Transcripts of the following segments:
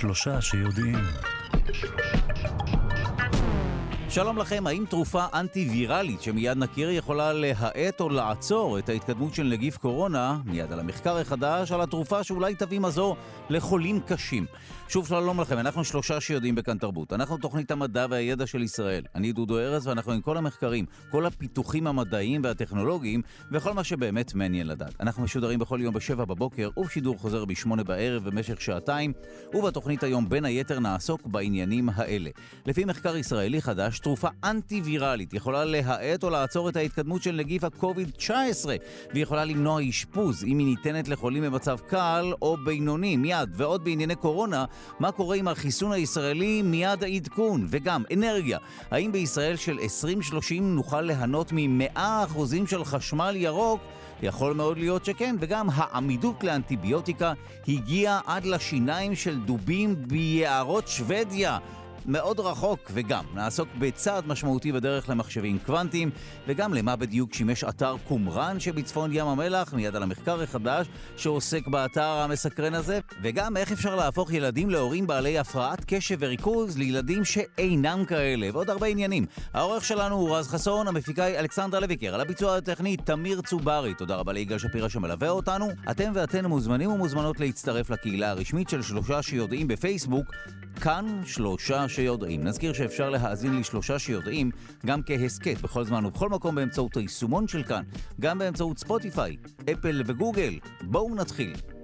שלושה שיודעים. שלום לכם, האם תרופה אנטי-ויראלית שמיד נכיר יכולה להאט או לעצור את ההתקדמות של נגיף קורונה? מיד על המחקר החדש על התרופה שאולי תביא מזור לחולים קשים. שוב שלום לכם, אנחנו שלושה שיודעים בכאן תרבות. אנחנו תוכנית המדע והידע של ישראל. אני דודו ארז ואנחנו עם כל המחקרים, כל הפיתוחים המדעיים והטכנולוגיים וכל מה שבאמת מעניין לדעת. אנחנו משודרים בכל יום בשבע בבוקר ובשידור חוזר בשמונה בערב במשך שעתיים, ובתוכנית היום בין היתר נעסוק בעניינים האלה. לפי מחקר ישראלי חדש, תרופה אנטי-ויראלית יכולה להאט או לעצור את ההתקדמות של נגיף ה-COVID-19 ויכולה למנוע אשפוז אם היא ניתנת לחולים במצב קל או בינוני. מיד, ועוד בענייני קורונה, מה קורה עם החיסון הישראלי מיד העדכון, וגם אנרגיה. האם בישראל של 2030 נוכל ליהנות מ-100% של חשמל ירוק? יכול מאוד להיות שכן, וגם העמידות לאנטיביוטיקה הגיעה עד לשיניים של דובים ביערות שוודיה. מאוד רחוק, וגם נעסוק בצעד משמעותי בדרך למחשבים קוונטיים, וגם למה בדיוק שימש אתר קומראן שבצפון ים המלח, מיד על המחקר החדש שעוסק באתר המסקרן הזה, וגם איך אפשר להפוך ילדים להורים בעלי הפרעת קשב וריכוז לילדים שאינם כאלה, ועוד הרבה עניינים. העורך שלנו הוא רז חסון, המפיקה היא אלכסנדרה לויקר, על הביצוע הטכני תמיר צוברי. תודה רבה ליגאל שפירא שמלווה אותנו. אתם ואתן מוזמנים ומוזמנות להצטרף לקהילה הרשמית של שלושה שיודעים בפייסבוק, כאן שלושה שיודעים. נזכיר שאפשר להאזין לשלושה שיודעים גם כהסכת בכל זמן ובכל מקום באמצעות היישומון של כאן, גם באמצעות ספוטיפיי, אפל וגוגל. בואו נתחיל.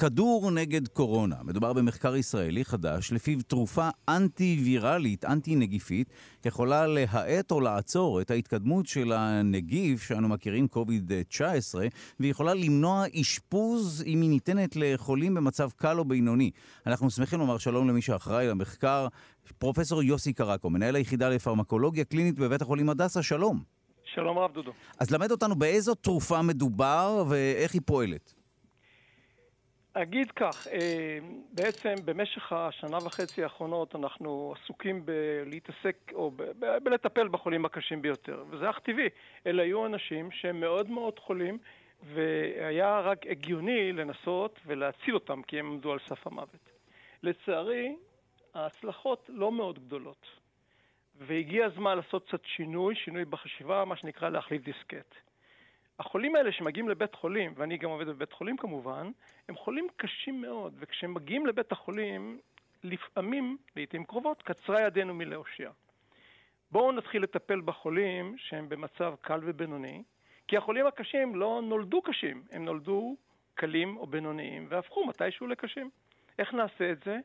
כדור נגד קורונה. מדובר במחקר ישראלי חדש, לפיו תרופה אנטי-ויראלית, אנטי-נגיפית, יכולה להאט או לעצור את ההתקדמות של הנגיף שאנו מכירים, COVID-19, ויכולה למנוע אשפוז אם היא ניתנת לחולים במצב קל או בינוני. אנחנו שמחים לומר שלום למי שאחראי למחקר, פרופסור יוסי קרקו, מנהל היחידה לפרמקולוגיה קלינית בבית החולים הדסה, שלום. שלום רב, דודו. אז למד אותנו באיזו תרופה מדובר ואיך היא פועלת. אגיד כך, אה, בעצם במשך השנה וחצי האחרונות אנחנו עסוקים בלהתעסק או בלטפל בחולים הקשים ביותר, וזה אך טבעי. אלה היו אנשים שהם מאוד מאוד חולים, והיה רק הגיוני לנסות ולהציל אותם, כי הם עמדו על סף המוות. לצערי, ההצלחות לא מאוד גדולות, והגיע הזמן לעשות קצת שינוי, שינוי בחשיבה, מה שנקרא להחליף דיסקט. החולים האלה שמגיעים לבית חולים, ואני גם עובד בבית חולים כמובן, הם חולים קשים מאוד, וכשהם מגיעים לבית החולים, לפעמים, לעיתים קרובות, קצרה ידינו מלהושיע. בואו נתחיל לטפל בחולים שהם במצב קל ובינוני, כי החולים הקשים לא נולדו קשים, הם נולדו קלים או בינוניים והפכו מתישהו לקשים. איך נעשה את זה?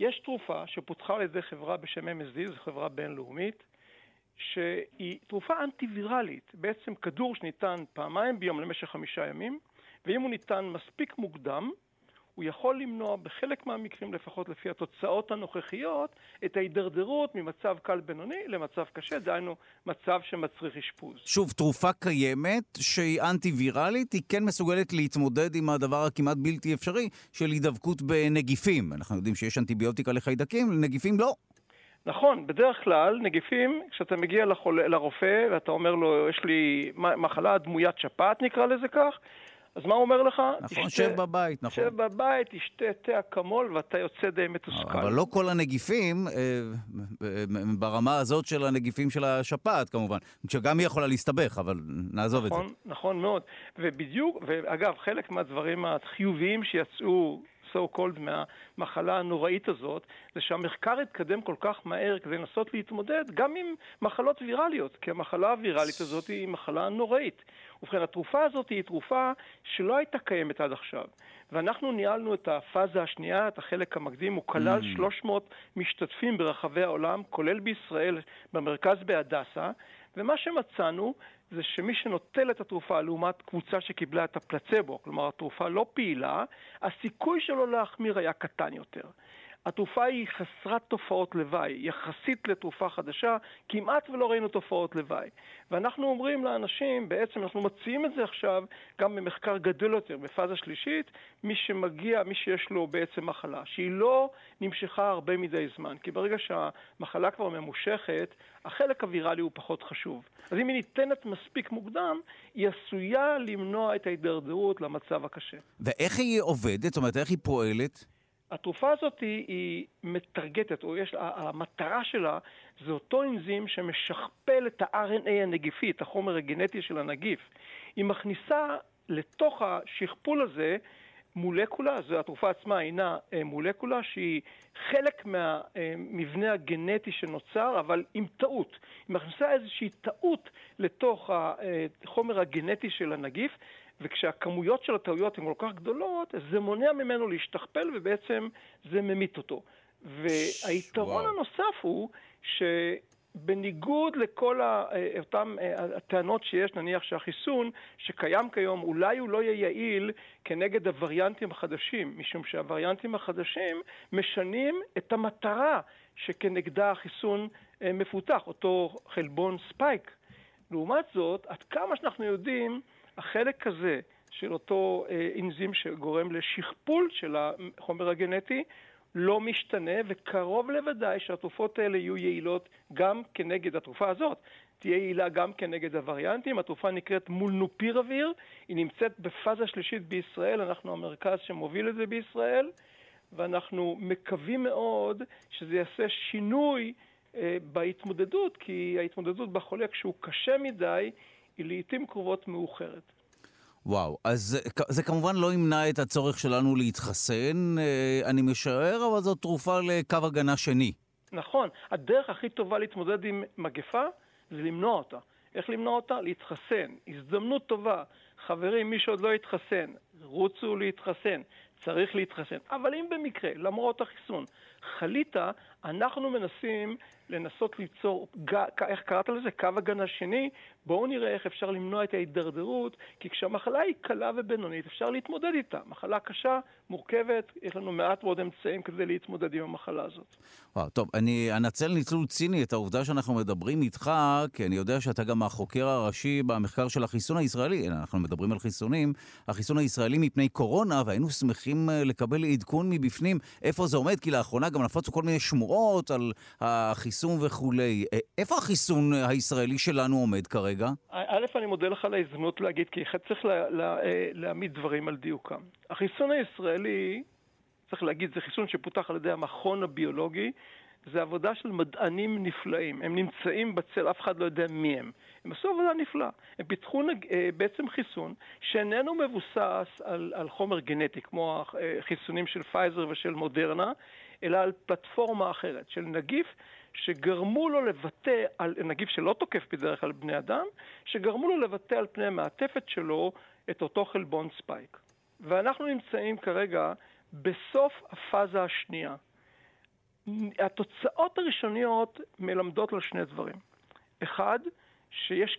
יש תרופה שפותחה על ידי חברה בשם MSD, זו חברה בינלאומית, שהיא תרופה אנטי-ויראלית, בעצם כדור שניתן פעמיים ביום למשך חמישה ימים, ואם הוא ניתן מספיק מוקדם, הוא יכול למנוע בחלק מהמקרים, לפחות לפי התוצאות הנוכחיות, את ההידרדרות ממצב קל בינוני למצב קשה, דהיינו מצב שמצריך אשפוז. שוב, תרופה קיימת שהיא אנטי-ויראלית, היא כן מסוגלת להתמודד עם הדבר הכמעט בלתי אפשרי של הידבקות בנגיפים. אנחנו יודעים שיש אנטיביוטיקה לחיידקים, לנגיפים לא. נכון, בדרך כלל נגיפים, כשאתה מגיע לחול, לרופא ואתה אומר לו, יש לי מחלה דמוית שפעת נקרא לזה כך, אז מה הוא אומר לך? נכון, שב בבית, נכון. שב בבית, תשתה תה אקמול ואתה יוצא די מתוסכל. אבל לא כל הנגיפים, אה, ברמה הזאת של הנגיפים של השפעת כמובן, שגם היא יכולה להסתבך, אבל נעזוב נכון, את זה. נכון מאוד. ובדיוק, ואגב, חלק מהדברים החיוביים שיצאו so called מהמחלה הנוראית הזאת, זה שהמחקר התקדם כל כך מהר כדי לנסות להתמודד גם עם מחלות ויראליות, כי המחלה הוויראלית הזאת היא מחלה נוראית. ובכן, התרופה הזאת היא תרופה שלא הייתה קיימת עד עכשיו. ואנחנו ניהלנו את הפאזה השנייה, את החלק המקדים, הוא כלל mm. 300 משתתפים ברחבי העולם, כולל בישראל, במרכז בהדסה, ומה שמצאנו זה שמי שנוטל את התרופה לעומת קבוצה שקיבלה את הפלצבו, כלומר התרופה לא פעילה, הסיכוי שלו להחמיר היה קטן יותר. התרופה היא חסרת תופעות לוואי, יחסית לתרופה חדשה, כמעט ולא ראינו תופעות לוואי. ואנחנו אומרים לאנשים, בעצם אנחנו מציעים את זה עכשיו גם במחקר גדול יותר, בפאזה שלישית, מי שמגיע, מי שיש לו בעצם מחלה, שהיא לא נמשכה הרבה מדי זמן, כי ברגע שהמחלה כבר ממושכת, החלק הוויראלי הוא פחות חשוב. אז אם היא ניתנת מספיק מוקדם, היא עשויה למנוע את ההידרדרות למצב הקשה. ואיך היא עובדת? זאת אומרת, איך היא פועלת? התרופה הזאת היא, היא מטרגטת, או יש, המטרה שלה זה אותו אנזים שמשכפל את ה-RNA הנגיפי, את החומר הגנטי של הנגיף. היא מכניסה לתוך השכפול הזה מולקולה, זו התרופה עצמה הינה אה, מולקולה שהיא חלק מהמבנה הגנטי שנוצר, אבל עם טעות. היא מכניסה איזושהי טעות לתוך החומר הגנטי של הנגיף, וכשהכמויות של הטעויות הן כל כך גדולות, זה מונע ממנו להשתכפל ובעצם זה ממית אותו. והיתרון הנוסף הוא שבניגוד לכל אותן אה, הטענות שיש, נניח שהחיסון שקיים כיום, אולי הוא לא יהיה יעיל כנגד הווריאנטים החדשים, משום שהווריאנטים החדשים משנים את המטרה שכנגדה החיסון אה, מפותח, אותו חלבון ספייק. לעומת זאת, עד כמה שאנחנו יודעים, החלק הזה של אותו אה, אנזים שגורם לשכפול של החומר הגנטי לא משתנה, וקרוב לוודאי שהתרופות האלה יהיו יעילות גם כנגד התרופה הזאת. תהיה יעילה גם כנגד הווריאנטים. התרופה נקראת מולנופירביר, היא נמצאת בפאזה שלישית בישראל, אנחנו המרכז שמוביל את זה בישראל, ואנחנו מקווים מאוד שזה יעשה שינוי אה, בהתמודדות, כי ההתמודדות בחולה כשהוא קשה מדי, היא לעיתים קרובות מאוחרת. וואו, אז זה, זה כמובן לא ימנע את הצורך שלנו להתחסן, אה, אני משער, אבל זו תרופה לקו הגנה שני. נכון. הדרך הכי טובה להתמודד עם מגפה זה למנוע אותה. איך למנוע אותה? להתחסן. הזדמנות טובה. חברים, מי שעוד לא התחסן, רוצו להתחסן. צריך להתחסן. אבל אם במקרה, למרות החיסון, חלית, אנחנו מנסים לנסות ליצור, איך קראת לזה? קו הגנה שני. בואו נראה איך אפשר למנוע את ההידרדרות, כי כשהמחלה היא קלה ובינונית, אפשר להתמודד איתה. מחלה קשה, מורכבת, יש לנו מעט מאוד אמצעים כדי להתמודד עם המחלה הזאת. וואו, טוב, אני אנצל ניצול ציני את העובדה שאנחנו מדברים איתך, כי אני יודע שאתה גם החוקר הראשי במחקר של החיסון הישראלי, אנחנו מדברים על חיסונים, החיסון הישראלי מפני קורונה, והיינו שמחים אה, לקבל עדכון מבפנים איפה זה עומד, כי לאחרונה גם נפוצו כל מיני שמועות על החיסון וכולי. אה, איפה החיסון הישראלי שלנו עומד כרגע? א', אני מודה לך על ההזדמנות להגיד, כי צריך לה, לה, אה, להעמיד דברים על דיוקם. החיסון הישראלי, צריך להגיד, זה חיסון שפותח על ידי המכון הביולוגי, זה עבודה של מדענים נפלאים. הם נמצאים בצל, אף אחד לא יודע מי הם. הם עשו עבודה נפלאה. הם פיתחו. אה, בעצם חיסון שאיננו מבוסס על, על חומר גנטי, כמו החיסונים של פייזר ושל מודרנה, אלא על פלטפורמה אחרת, של נגיף שגרמו לו לבטא, על, נגיף שלא תוקף בדרך כלל בני אדם, שגרמו לו לבטא על פני המעטפת שלו את אותו חלבון ספייק. ואנחנו נמצאים כרגע בסוף הפאזה השנייה. התוצאות הראשוניות מלמדות על שני דברים. אחד, שיש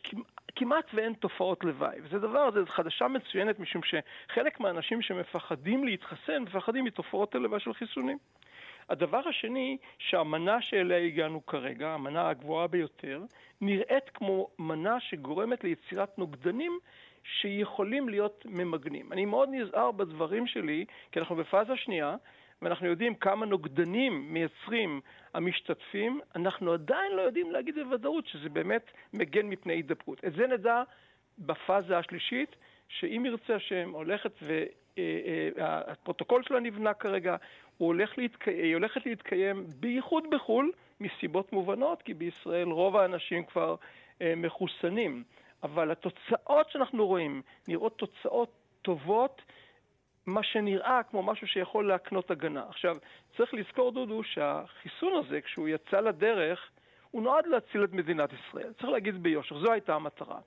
כמעט ואין תופעות לוואי. וזה דבר, זו חדשה מצוינת, משום שחלק מהאנשים שמפחדים להתחסן, מפחדים מתופעות הלוואי של חיסונים. הדבר השני, שהמנה שאליה הגענו כרגע, המנה הגבוהה ביותר, נראית כמו מנה שגורמת ליצירת נוגדנים שיכולים להיות ממגנים. אני מאוד נזהר בדברים שלי, כי אנחנו בפאזה שנייה, ואנחנו יודעים כמה נוגדנים מייצרים המשתתפים, אנחנו עדיין לא יודעים להגיד בוודאות שזה באמת מגן מפני הידבקות. את זה נדע בפאזה השלישית, שאם ירצה השם הולכת והפרוטוקול אה, אה, שלה נבנה כרגע, הולך להתקי... היא הולכת להתקיים בייחוד בחו"ל, מסיבות מובנות, כי בישראל רוב האנשים כבר אה, מחוסנים. אבל התוצאות שאנחנו רואים נראות תוצאות טובות, מה שנראה כמו משהו שיכול להקנות הגנה. עכשיו, צריך לזכור, דודו, שהחיסון הזה, כשהוא יצא לדרך, הוא נועד להציל את מדינת ישראל. צריך להגיד ביושר, זו הייתה המטרה.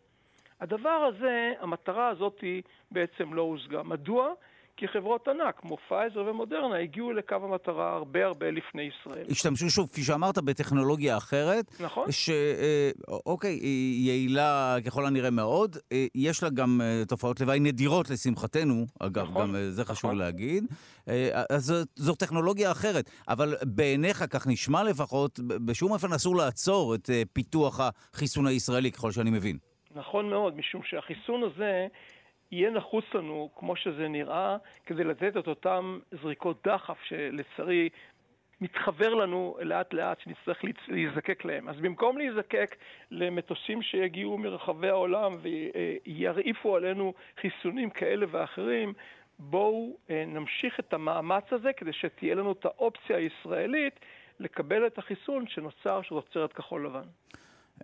הדבר הזה, המטרה הזאת בעצם לא הושגה. מדוע? כי חברות ענק כמו פייזר ומודרנה הגיעו לקו המטרה הרבה הרבה לפני ישראל. השתמשו שוב, כפי שאמרת, בטכנולוגיה אחרת. נכון. שאוקיי, אה, היא יעילה ככל הנראה מאוד. אה, יש לה גם אה, תופעות לוואי נדירות לשמחתנו, אגב, נכון, גם זה חשוב נכון. להגיד. אז זו טכנולוגיה אחרת. אבל בעיניך, כך נשמע לפחות, בשום אופן אסור לעצור את פיתוח החיסון הישראלי, ככל שאני מבין. נכון מאוד, משום שהחיסון הזה יהיה נחוץ לנו, כמו שזה נראה, כדי לתת את אותם זריקות דחף שלצערי מתחבר לנו לאט לאט שנצטרך להיזקק להם. אז במקום להיזקק למטוסים שיגיעו מרחבי העולם וירעיפו עלינו חיסונים כאלה ואחרים, בואו אה, נמשיך את המאמץ הזה כדי שתהיה לנו את האופציה הישראלית לקבל את החיסון שנוצר של תוצרת כחול לבן.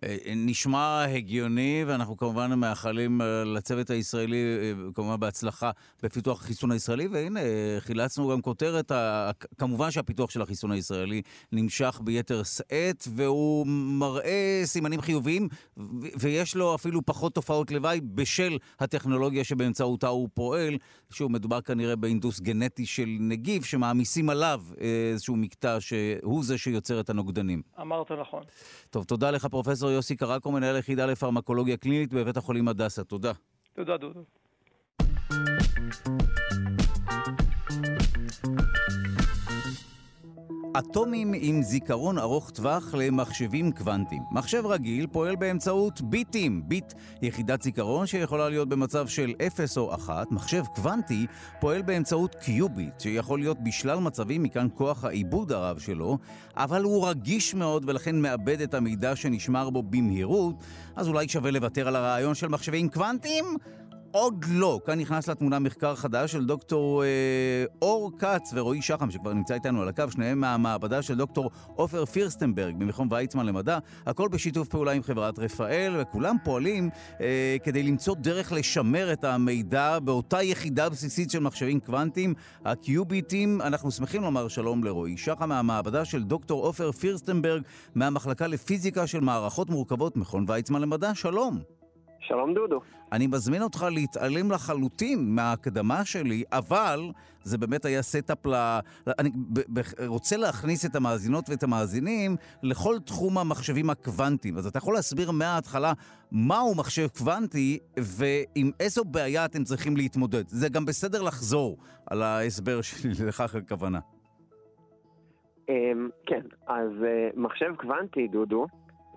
אה, נשמע הגיוני, ואנחנו כמובן מאחלים אה, לצוות הישראלי, אה, כמובן בהצלחה בפיתוח החיסון הישראלי, והנה, חילצנו גם כותרת, כמובן שהפיתוח של החיסון הישראלי נמשך ביתר שאת, והוא מראה סימנים חיוביים, ויש לו אפילו פחות תופעות לוואי בשל הטכנולוגיה שבאמצעותה הוא פועל. שוב, מדובר כנראה באינדוס גנטי של נגיף, שמעמיסים עליו איזשהו מקטע שהוא זה שיוצר את הנוגדנים. אמרת נכון. טוב, תודה לך, פרופסור יוסי קרקו, מנהל היחידה לפרמקולוגיה קלינית בבית החולים הדסה. תודה. תודה, דודו. אטומים עם זיכרון ארוך טווח למחשבים קוונטיים. מחשב רגיל פועל באמצעות ביטים, ביט יחידת זיכרון שיכולה להיות במצב של 0 או 1. מחשב קוונטי פועל באמצעות קיוביט, שיכול להיות בשלל מצבים מכאן כוח העיבוד הרב שלו, אבל הוא רגיש מאוד ולכן מאבד את המידע שנשמר בו במהירות, אז אולי שווה לוותר על הרעיון של מחשבים קוונטיים? עוד לא. כאן נכנס לתמונה מחקר חדש של דוקטור אה, אור כץ ורועי שחם, שכבר נמצא איתנו על הקו, שניהם מהמעבדה של דוקטור עופר פירסטנברג במכון ויצמן למדע. הכל בשיתוף פעולה עם חברת רפאל, וכולם פועלים אה, כדי למצוא דרך לשמר את המידע באותה יחידה בסיסית של מחשבים קוונטיים, הקיוביטים. אנחנו שמחים לומר שלום לרועי שחם מהמעבדה של דוקטור עופר פירסטנברג מהמחלקה לפיזיקה של מערכות מורכבות, מכון ויצמן למדע. שלום. שלום דודו. אני מזמין אותך להתעלם לחלוטין מההקדמה שלי, אבל זה באמת היה setup ל... אני רוצה להכניס את המאזינות ואת המאזינים לכל תחום המחשבים הקוונטיים. אז אתה יכול להסביר מההתחלה מהו מחשב קוונטי ועם איזו בעיה אתם צריכים להתמודד. זה גם בסדר לחזור על ההסבר שלי, לכך הכוונה. אמ, כן, אז אה, מחשב קוונטי, דודו,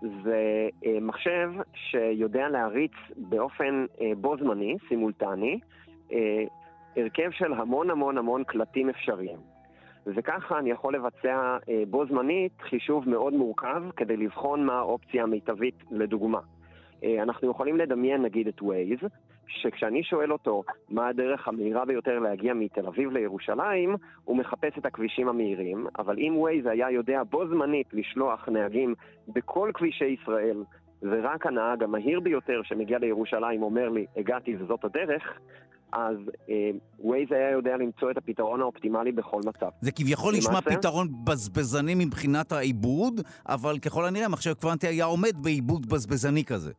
זה אה, מחשב שיודע להריץ באופן אה, בו זמני, סימולטני, אה, הרכב של המון המון המון קלטים אפשריים. וככה אני יכול לבצע בו זמנית חישוב מאוד מורכב כדי לבחון מה האופציה המיטבית לדוגמה. אנחנו יכולים לדמיין נגיד את Waze, שכשאני שואל אותו מה הדרך המהירה ביותר להגיע מתל אביב לירושלים, הוא מחפש את הכבישים המהירים, אבל אם ווייז היה יודע בו זמנית לשלוח נהגים בכל כבישי ישראל, ורק הנהג המהיר ביותר שמגיע לירושלים אומר לי, הגעתי וזאת הדרך, אז ווייז אה, היה יודע למצוא את הפתרון האופטימלי בכל מצב. זה כביכול נשמע פתרון בזבזני מבחינת העיבוד, אבל ככל הנראה מחשב קוונטי היה עומד בעיבוד בזבזני כזה.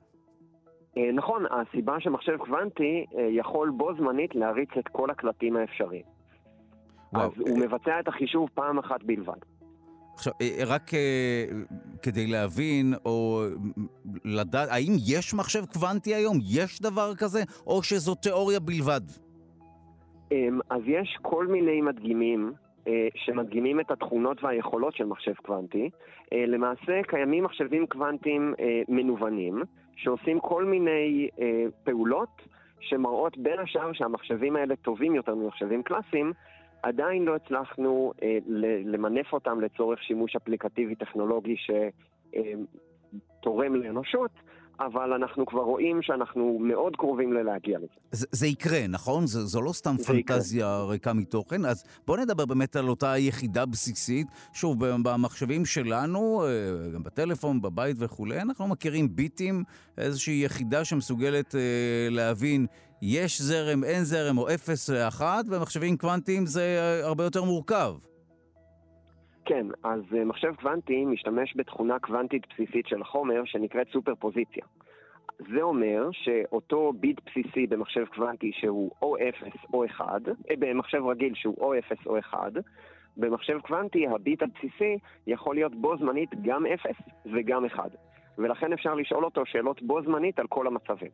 אה, נכון, הסיבה שמחשב קוונטי אה, יכול בו זמנית להריץ את כל הקלטים האפשריים. אז הוא מבצע את החישוב פעם אחת בלבד. עכשיו, אה, רק כדי להבין, או לדעת, האם יש מחשב קוונטי היום? יש דבר כזה? או שזו תיאוריה בלבד? אמ, אז יש כל מיני מדגימים שמדגימים את התכונות והיכולות של מחשב קוונטי. למעשה קיימים מחשבים קוונטיים מנוונים, שעושים כל מיני אה, פעולות שמראות בין השאר שהמחשבים האלה טובים יותר ממחשבים קלאסיים, עדיין לא הצלחנו אה, למנף אותם לצורך שימוש אפליקטיבי טכנולוגי שתורם אה, לאנושות, אבל אנחנו כבר רואים שאנחנו מאוד קרובים ללהגיע לזה. זה, זה יקרה, נכון? זו, זו לא סתם פנטזיה יקרה. ריקה מתוכן. אז בואו נדבר באמת על אותה יחידה בסיסית. שוב, במחשבים שלנו, אה, גם בטלפון, בבית וכולי, אנחנו מכירים ביטים, איזושהי יחידה שמסוגלת אה, להבין יש זרם, אין זרם או אפס ואחת, במחשבים קוונטיים זה אה, הרבה יותר מורכב. כן, אז uh, מחשב קוונטי משתמש בתכונה קוונטית בסיסית של החומר שנקראת סופר פוזיציה. זה אומר שאותו ביט בסיסי במחשב קוונטי שהוא או 0 או 1, אה, במחשב רגיל שהוא או 0 או 1, במחשב קוונטי הביט הבסיסי יכול להיות בו זמנית גם 0 וגם 1. ולכן אפשר לשאול אותו שאלות בו זמנית על כל המצבים.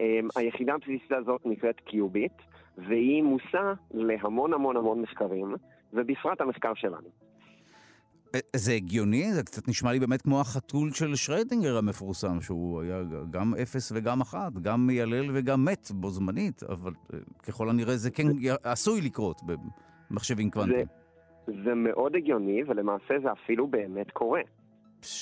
אמ, היחידה הבסיסית הזאת נקראת קיוביט, והיא מושא להמון המון המון מחקרים, ובפרט המחקר שלנו. זה הגיוני? זה קצת נשמע לי באמת כמו החתול של שרדינגר המפורסם, שהוא היה גם אפס וגם אחת, גם מיילל וגם מת בו זמנית, אבל אה, ככל הנראה זה כן עשוי לקרות במחשבים קוונטיים. זה, זה מאוד הגיוני, ולמעשה זה אפילו באמת קורה.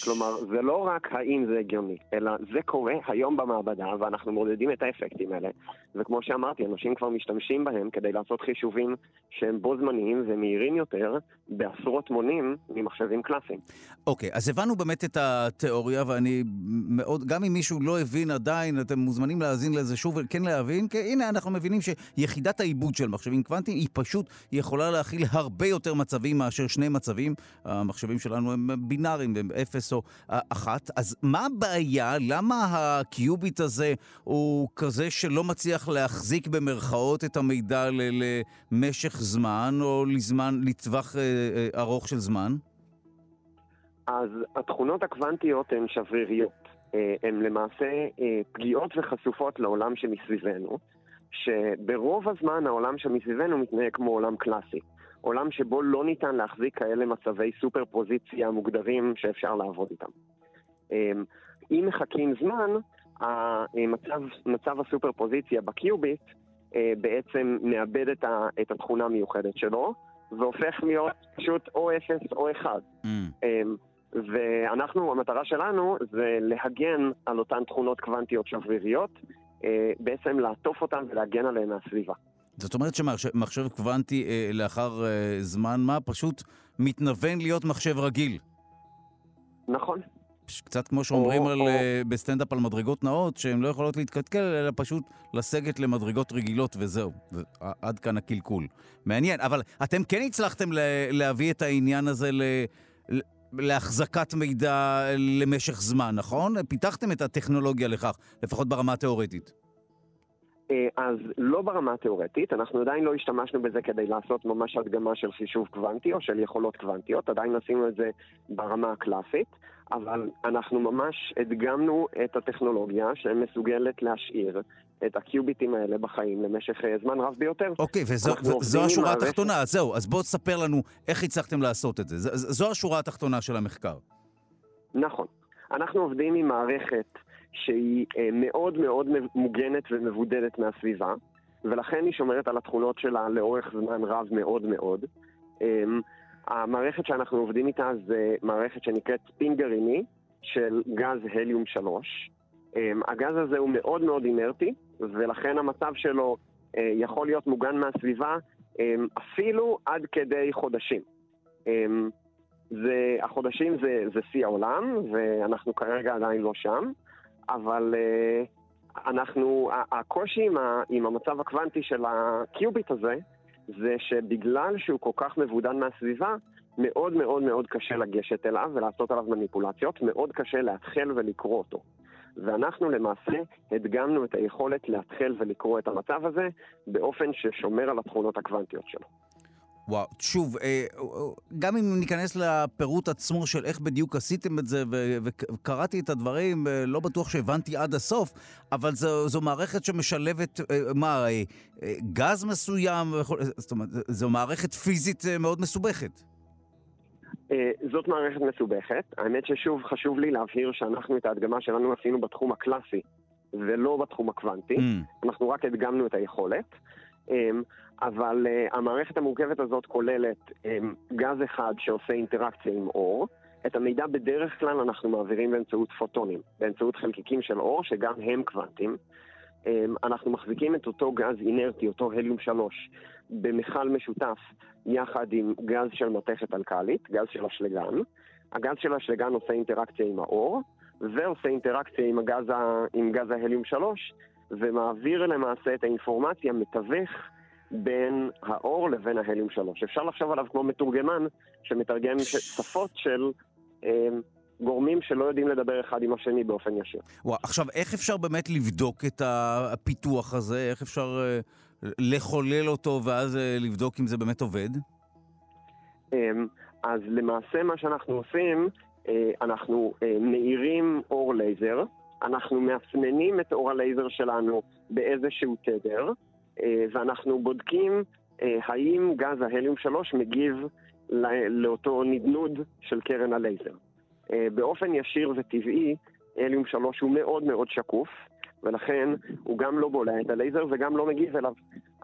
כלומר, זה לא רק האם זה הגיוני, אלא זה קורה היום במעבדה, ואנחנו מודדים את האפקטים האלה. וכמו שאמרתי, אנשים כבר משתמשים בהם כדי לעשות חישובים שהם בו זמניים ומהירים יותר בעשרות מונים ממחשבים קלאסיים. אוקיי, okay, אז הבנו באמת את התיאוריה, ואני מאוד, גם אם מישהו לא הבין עדיין, אתם מוזמנים להאזין לזה שוב, וכן להבין, כי הנה אנחנו מבינים שיחידת העיבוד של מחשבים קוונטיים היא פשוט יכולה להכיל הרבה יותר מצבים מאשר שני מצבים. המחשבים שלנו הם בינאריים, הם אפס או אחת. אז מה הבעיה? למה הקיוביט הזה הוא כזה שלא מצליח להחזיק במרכאות את המידע למשך זמן, או לזמן, לטווח אה, אה, ארוך של זמן? אז התכונות הקוונטיות הן שבריריות. אה, הן למעשה פגיעות וחשופות לעולם שמסביבנו, שברוב הזמן העולם שמסביבנו מתנהג כמו עולם קלאסי. עולם שבו לא ניתן להחזיק כאלה מצבי סופר פוזיציה מוגדרים שאפשר לעבוד איתם. אם מחכים זמן, המצב, מצב הסופר פוזיציה בקיוביט אה, בעצם מאבד את, ה, את התכונה המיוחדת שלו, והופך להיות פשוט או 0 או 1. Mm. אמ, ואנחנו, המטרה שלנו זה להגן על אותן תכונות קוונטיות שבריריות, אה, בעצם לעטוף אותן ולהגן עליהן מהסביבה. זאת אומרת שמחשב קוונטי אה, לאחר זמן מה פשוט מתנוון להיות מחשב רגיל. נכון. קצת כמו שאומרים או, על, או... אה, בסטנדאפ על מדרגות נעות, שהן לא יכולות להתקלקל, אלא פשוט לסגת למדרגות רגילות וזהו. עד כאן הקלקול. מעניין, אבל אתם כן הצלחתם להביא את העניין הזה ל... להחזקת מידע למשך זמן, נכון? פיתחתם את הטכנולוגיה לכך, לפחות ברמה התיאורטית. אה, אז לא ברמה התיאורטית, אנחנו עדיין לא השתמשנו בזה כדי לעשות ממש הדגמה של חישוב קוונטי או של יכולות קוונטיות, עדיין עשינו את זה ברמה הקלאסית, אבל אנחנו ממש הדגמנו את הטכנולוגיה שמסוגלת להשאיר את הקיוביטים האלה בחיים למשך אה, זמן רב ביותר. אוקיי, וזו השורה התחתונה, אז זהו, אז בואו תספר לנו איך הצלחתם לעשות את זה. זו השורה התחתונה של המחקר. נכון. אנחנו עובדים עם מערכת שהיא אה, מאוד מאוד מוגנת ומבודדת מהסביבה, ולכן היא שומרת על התכונות שלה לאורך זמן רב מאוד מאוד. אמ, המערכת שאנחנו עובדים איתה זה מערכת שנקראת ספין גרעיני של גז הליום 3. אמ, הגז הזה הוא מאוד מאוד אינרטי, ולכן המצב שלו אה, יכול להיות מוגן מהסביבה אמ, אפילו עד כדי חודשים. זה, החודשים זה, זה שיא העולם, ואנחנו כרגע עדיין לא שם. אבל uh, אנחנו, הקושי עם, ה, עם המצב הקוונטי של הקיוביט הזה, זה שבגלל שהוא כל כך מבודד מהסביבה, מאוד מאוד מאוד קשה לגשת אליו ולעשות עליו מניפולציות, מאוד קשה להתחיל ולקרוא אותו. ואנחנו למעשה הדגמנו את היכולת להתחיל ולקרוא את המצב הזה באופן ששומר על התכונות הקוונטיות שלו. וואו, שוב, אה, אה, גם אם ניכנס לפירוט עצמו של איך בדיוק עשיתם את זה, וקראתי את הדברים, אה, לא בטוח שהבנתי עד הסוף, אבל זו, זו מערכת שמשלבת, מה, גז מסוים, זאת אומרת, זו מערכת פיזית מאוד מסובכת. זאת מערכת מסובכת. האמת ששוב, חשוב לי להבהיר שאנחנו את ההדגמה שלנו עשינו בתחום הקלאסי, ולא בתחום הקוונטי. Mm. אנחנו רק הדגמנו את היכולת. אבל uh, המערכת המורכבת הזאת כוללת um, גז אחד שעושה אינטראקציה עם אור. את המידע בדרך כלל אנחנו מעבירים באמצעות פוטונים, באמצעות חלקיקים של אור שגם הם קוונטים. Um, אנחנו מחזיקים את אותו גז אינרטי, אותו הליום 3, במכל משותף יחד עם גז של מתכת אלקלית, גז של אשלגן. הגז של האשלגן עושה אינטראקציה עם האור, ועושה אינטראקציה עם, הגז ה... עם גז ההליום 3, ומעביר למעשה את האינפורמציה, מתווך בין האור לבין ההליום 3. אפשר לחשוב עליו כמו מתורגמן שמתרגם שפות של אה, גורמים שלא יודעים לדבר אחד עם השני באופן ישיר. וואו, עכשיו, איך אפשר באמת לבדוק את הפיתוח הזה? איך אפשר uh, לחולל אותו ואז uh, לבדוק אם זה באמת עובד? Um, אז למעשה מה שאנחנו עושים, uh, אנחנו uh, מאירים אור לייזר, אנחנו מאפננים את אור הלייזר שלנו באיזשהו תדר, ואנחנו בודקים אה, האם גז ההליום 3 מגיב לאותו נדנוד של קרן הלייזר. אה, באופן ישיר וטבעי, הליום 3 הוא מאוד מאוד שקוף, ולכן הוא גם לא בולע את הלייזר וגם לא מגיב אליו.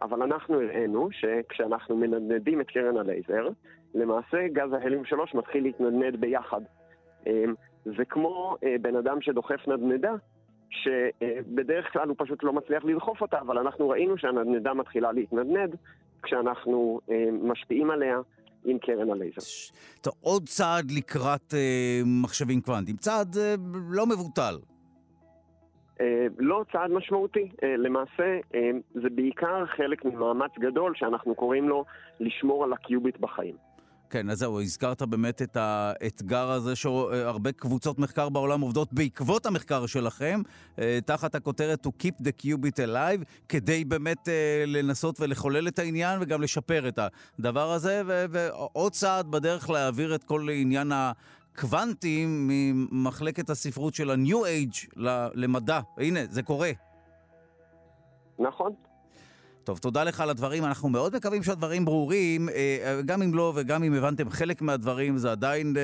אבל אנחנו הראינו שכשאנחנו מנדנדים את קרן הלייזר, למעשה גז ההליום 3 מתחיל להתנדנד ביחד. אה, זה כמו אה, בן אדם שדוחף נדנדה, שבדרך כלל הוא פשוט לא מצליח לדחוף אותה, אבל אנחנו ראינו שהנדנדה מתחילה להתנדנד כשאנחנו משפיעים עליה עם קרן הלייזר. טוב, עוד צעד לקראת אה, מחשבים קוונטיים. צעד אה, לא מבוטל. אה, לא צעד משמעותי. אה, למעשה, אה, זה בעיקר חלק ממאמץ גדול שאנחנו קוראים לו לשמור על הקיוביט בחיים. כן, אז זהו, הזכרת באמת את האתגר הזה שהרבה קבוצות מחקר בעולם עובדות בעקבות המחקר שלכם, אה, תחת הכותרת To Keep the Qubit Alive, כדי באמת אה, לנסות ולחולל את העניין וגם לשפר את הדבר הזה, ועוד צעד בדרך להעביר את כל עניין הקוונטים ממחלקת הספרות של ה-New Age למדע. הנה, זה קורה. נכון. טוב, תודה לך על הדברים. אנחנו מאוד מקווים שהדברים ברורים. אה, גם אם לא וגם אם הבנתם חלק מהדברים, זה עדיין אה,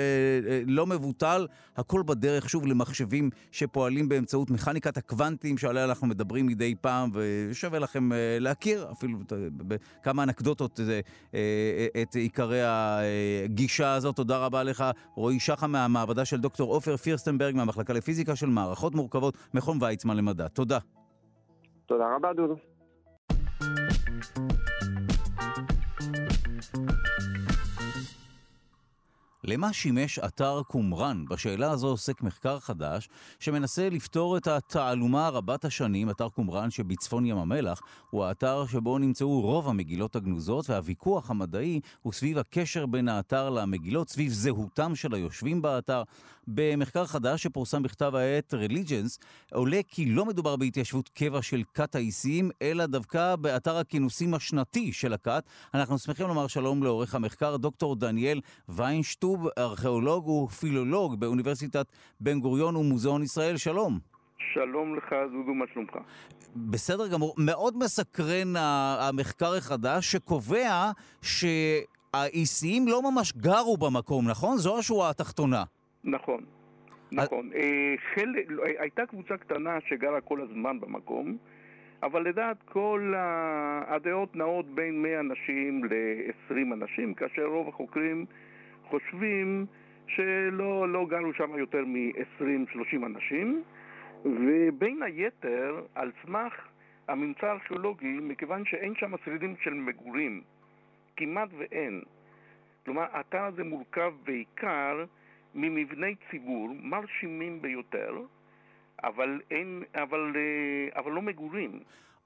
אה, לא מבוטל. הכל בדרך, שוב, למחשבים שפועלים באמצעות מכניקת הקוונטים שעליה אנחנו מדברים מדי פעם, ושווה לכם להכיר אפילו בכמה אנקדוטות את עיקרי הגישה הזאת. תודה רבה לך, רועי שחם מהמעבדה של דוקטור עופר פירסטנברג מהמחלקה לפיזיקה של מערכות מורכבות, מכון ויצמן למדע. תודה. תודה רבה, דודו. למה שימש אתר קומראן? בשאלה הזו עוסק מחקר חדש שמנסה לפתור את התעלומה רבת השנים. אתר קומראן שבצפון ים המלח הוא האתר שבו נמצאו רוב המגילות הגנוזות והוויכוח המדעי הוא סביב הקשר בין האתר למגילות, סביב זהותם של היושבים באתר. במחקר חדש שפורסם בכתב העת Religions עולה כי לא מדובר בהתיישבות קבע של כת האיסיים, אלא דווקא באתר הכינוסים השנתי של הכת. אנחנו שמחים לומר שלום לעורך המחקר דוקטור דניאל ויינשטוב, ארכיאולוג ופילולוג באוניברסיטת בן גוריון ומוזיאון ישראל. שלום. שלום לך, זודו, מה שלומך? בסדר גמור. מאוד מסקרן המחקר החדש שקובע שהאיסיים לא ממש גרו במקום, נכון? זו השורה התחתונה. נכון, נכון. אה, חלק, לא, הייתה קבוצה קטנה שגרה כל הזמן במקום, אבל לדעת כל הדעות נעות בין 100 אנשים ל-20 אנשים, כאשר רוב החוקרים חושבים שלא לא גרו שם יותר מ-20-30 אנשים, ובין היתר, על סמך הממצא הארכיאולוגי, מכיוון שאין שם שרידים של מגורים, כמעט ואין. כלומר, האתר הזה מורכב בעיקר ממבני ציבור מרשימים ביותר, אבל, אין, אבל, אה, אבל לא מגורים.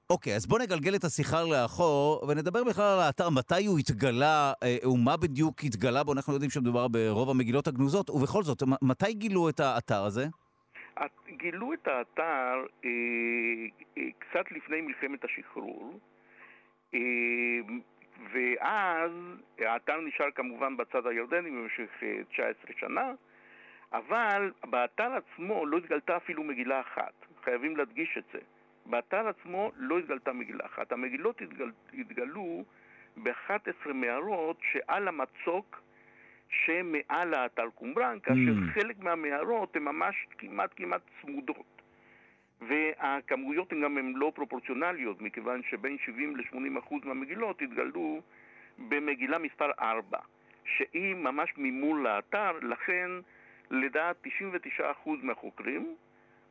אוקיי, okay, אז בוא נגלגל את השיחה לאחור ונדבר בכלל על האתר, מתי הוא התגלה אה, ומה בדיוק התגלה בו. אנחנו יודעים שמדובר ברוב המגילות הגנוזות, ובכל זאת, מתי גילו את האתר הזה? גילו את האתר אה, אה, קצת לפני מלחמת השחרור. אה, ואז האתר נשאר כמובן בצד הירדני במשך 19 אה, שנה, אבל באתר עצמו לא התגלתה אפילו מגילה אחת. חייבים להדגיש את זה. באתר עצמו לא התגלתה מגילה אחת. המגילות התגל... התגלו ב-11 מערות שעל המצוק שמעל האתר קומראן, כאשר mm. חלק מהמערות הן ממש כמעט כמעט צמודות. והכמויות גם הן לא פרופורציונליות, מכיוון שבין 70 ל-80 אחוז מהמגילות התגלו במגילה מספר 4, שהיא ממש ממול לאתר, לכן לדעת 99 אחוז מהחוקרים,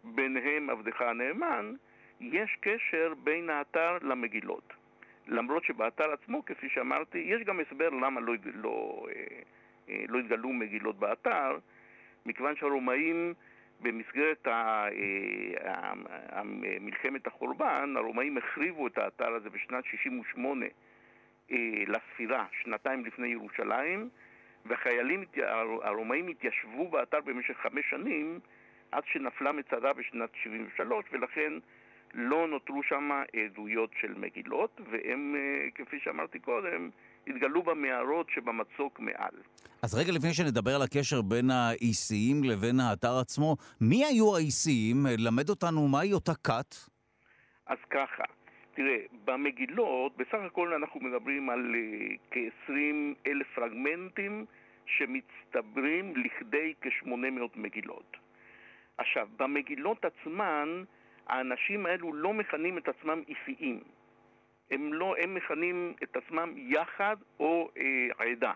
ביניהם עבדך הנאמן, יש קשר בין האתר למגילות. למרות שבאתר עצמו, כפי שאמרתי, יש גם הסבר למה לא, לא, אה, אה, לא התגלו מגילות באתר, מכיוון שהרומאים במסגרת אה, מלחמת החורבן, הרומאים החריבו את האתר הזה בשנת 68 אה, לספירה, שנתיים לפני ירושלים, והחיילים הרומאים התיישבו באתר במשך חמש שנים עד שנפלה מצדה בשנת 73, ולכן לא נותרו שם עדויות של מגילות, והם, אה, כפי שאמרתי קודם, התגלו במערות שבמצוק מעל. אז רגע לפני שנדבר על הקשר בין האיסיים לבין האתר עצמו, מי היו האיסיים? למד אותנו מהי אותה כת? אז ככה, תראה, במגילות, בסך הכל אנחנו מדברים על uh, כ-20 אלף פרגמנטים שמצטברים לכדי כ-800 מגילות. עכשיו, במגילות עצמן, האנשים האלו לא מכנים את עצמם איסיים. הם, לא, הם מכנים את עצמם יחד או אה, עדה.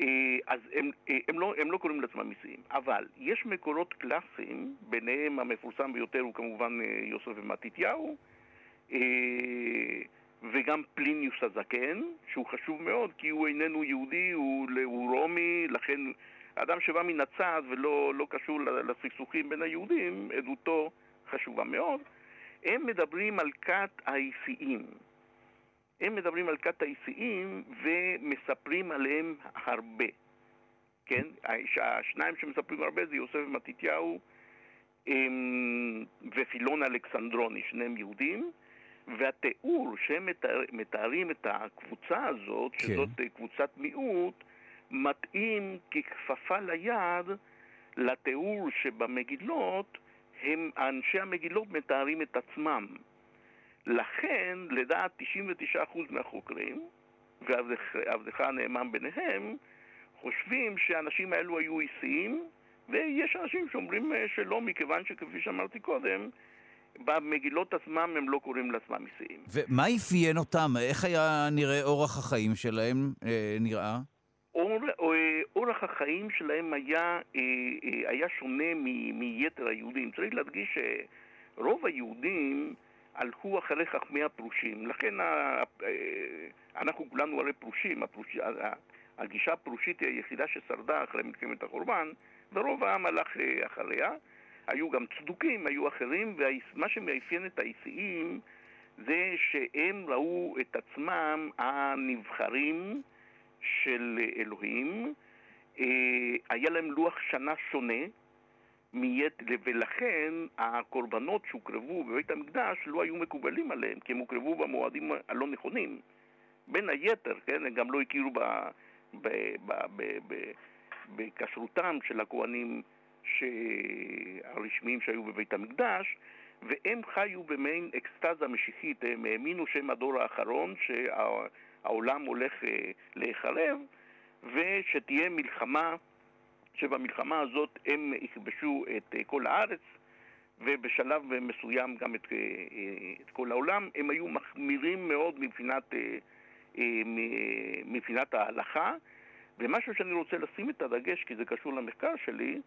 אה, אז הם, אה, הם, לא, הם לא קוראים לעצמם איסיים. אבל יש מקורות קלאסיים, ביניהם המפורסם ביותר הוא כמובן אה, יוסף בן מתתיהו, אה, וגם פליניוס הזקן, שהוא חשוב מאוד כי הוא איננו יהודי, הוא, הוא רומי, לכן אדם שבא מן הצד ולא לא קשור לסכסוכים בין היהודים, עדותו חשובה מאוד. הם מדברים על כת האיסיים. הם מדברים על כת האיסיים ומספרים עליהם הרבה. כן? השניים שמספרים הרבה זה יוסף ומתתיהו ופילון אלכסנדרוני, שניהם יהודים. והתיאור שהם מתאר, מתארים את הקבוצה הזאת, כן. שזאת קבוצת מיעוט, מתאים ככפפה ליד לתיאור שבמגילות הם, אנשי המגילות מתארים את עצמם. לכן, לדעת 99% מהחוקרים, ועבדך הנאמן ביניהם, חושבים שהאנשים האלו היו איסיים, ויש אנשים שאומרים אה, שלא, מכיוון שכפי שאמרתי קודם, במגילות עצמם הם לא קוראים לעצמם איסיים. ומה אפיין אותם? איך היה נראה אורח החיים שלהם אה, נראה? אור, אה, אורח החיים שלהם היה, אה, אה, היה שונה מ, מיתר היהודים. צריך להדגיש שרוב היהודים הלכו אחרי חכמי הפרושים. לכן אנחנו כולנו הרי פרושים. הפרוש... הגישה הפרושית היא היחידה ששרדה אחרי מלחמת החורבן, ורוב העם הלך אחריה. היו גם צדוקים, היו אחרים, ומה שמאפיין את האיסיים זה שהם ראו את עצמם הנבחרים של אלוהים, אה, היה להם לוח שנה שונה, מיית, ולכן הקורבנות שהוקרבו בבית המקדש לא היו מקובלים עליהם, כי הם הוקרבו במועדים הלא נכונים. בין היתר, כן, הם גם לא הכירו בכשרותם של הכוהנים הרשמיים שהיו בבית המקדש, והם חיו במעין אקסטזה משיחית, הם האמינו שהם הדור האחרון, שה... העולם הולך אה, להיחרב, ושתהיה מלחמה, שבמלחמה הזאת הם יכבשו את אה, כל הארץ, ובשלב מסוים גם את, אה, את כל העולם. הם היו מחמירים מאוד מבחינת, מבחינת ההלכה, ומשהו שאני רוצה לשים את הדגש, כי זה קשור למחקר שלי,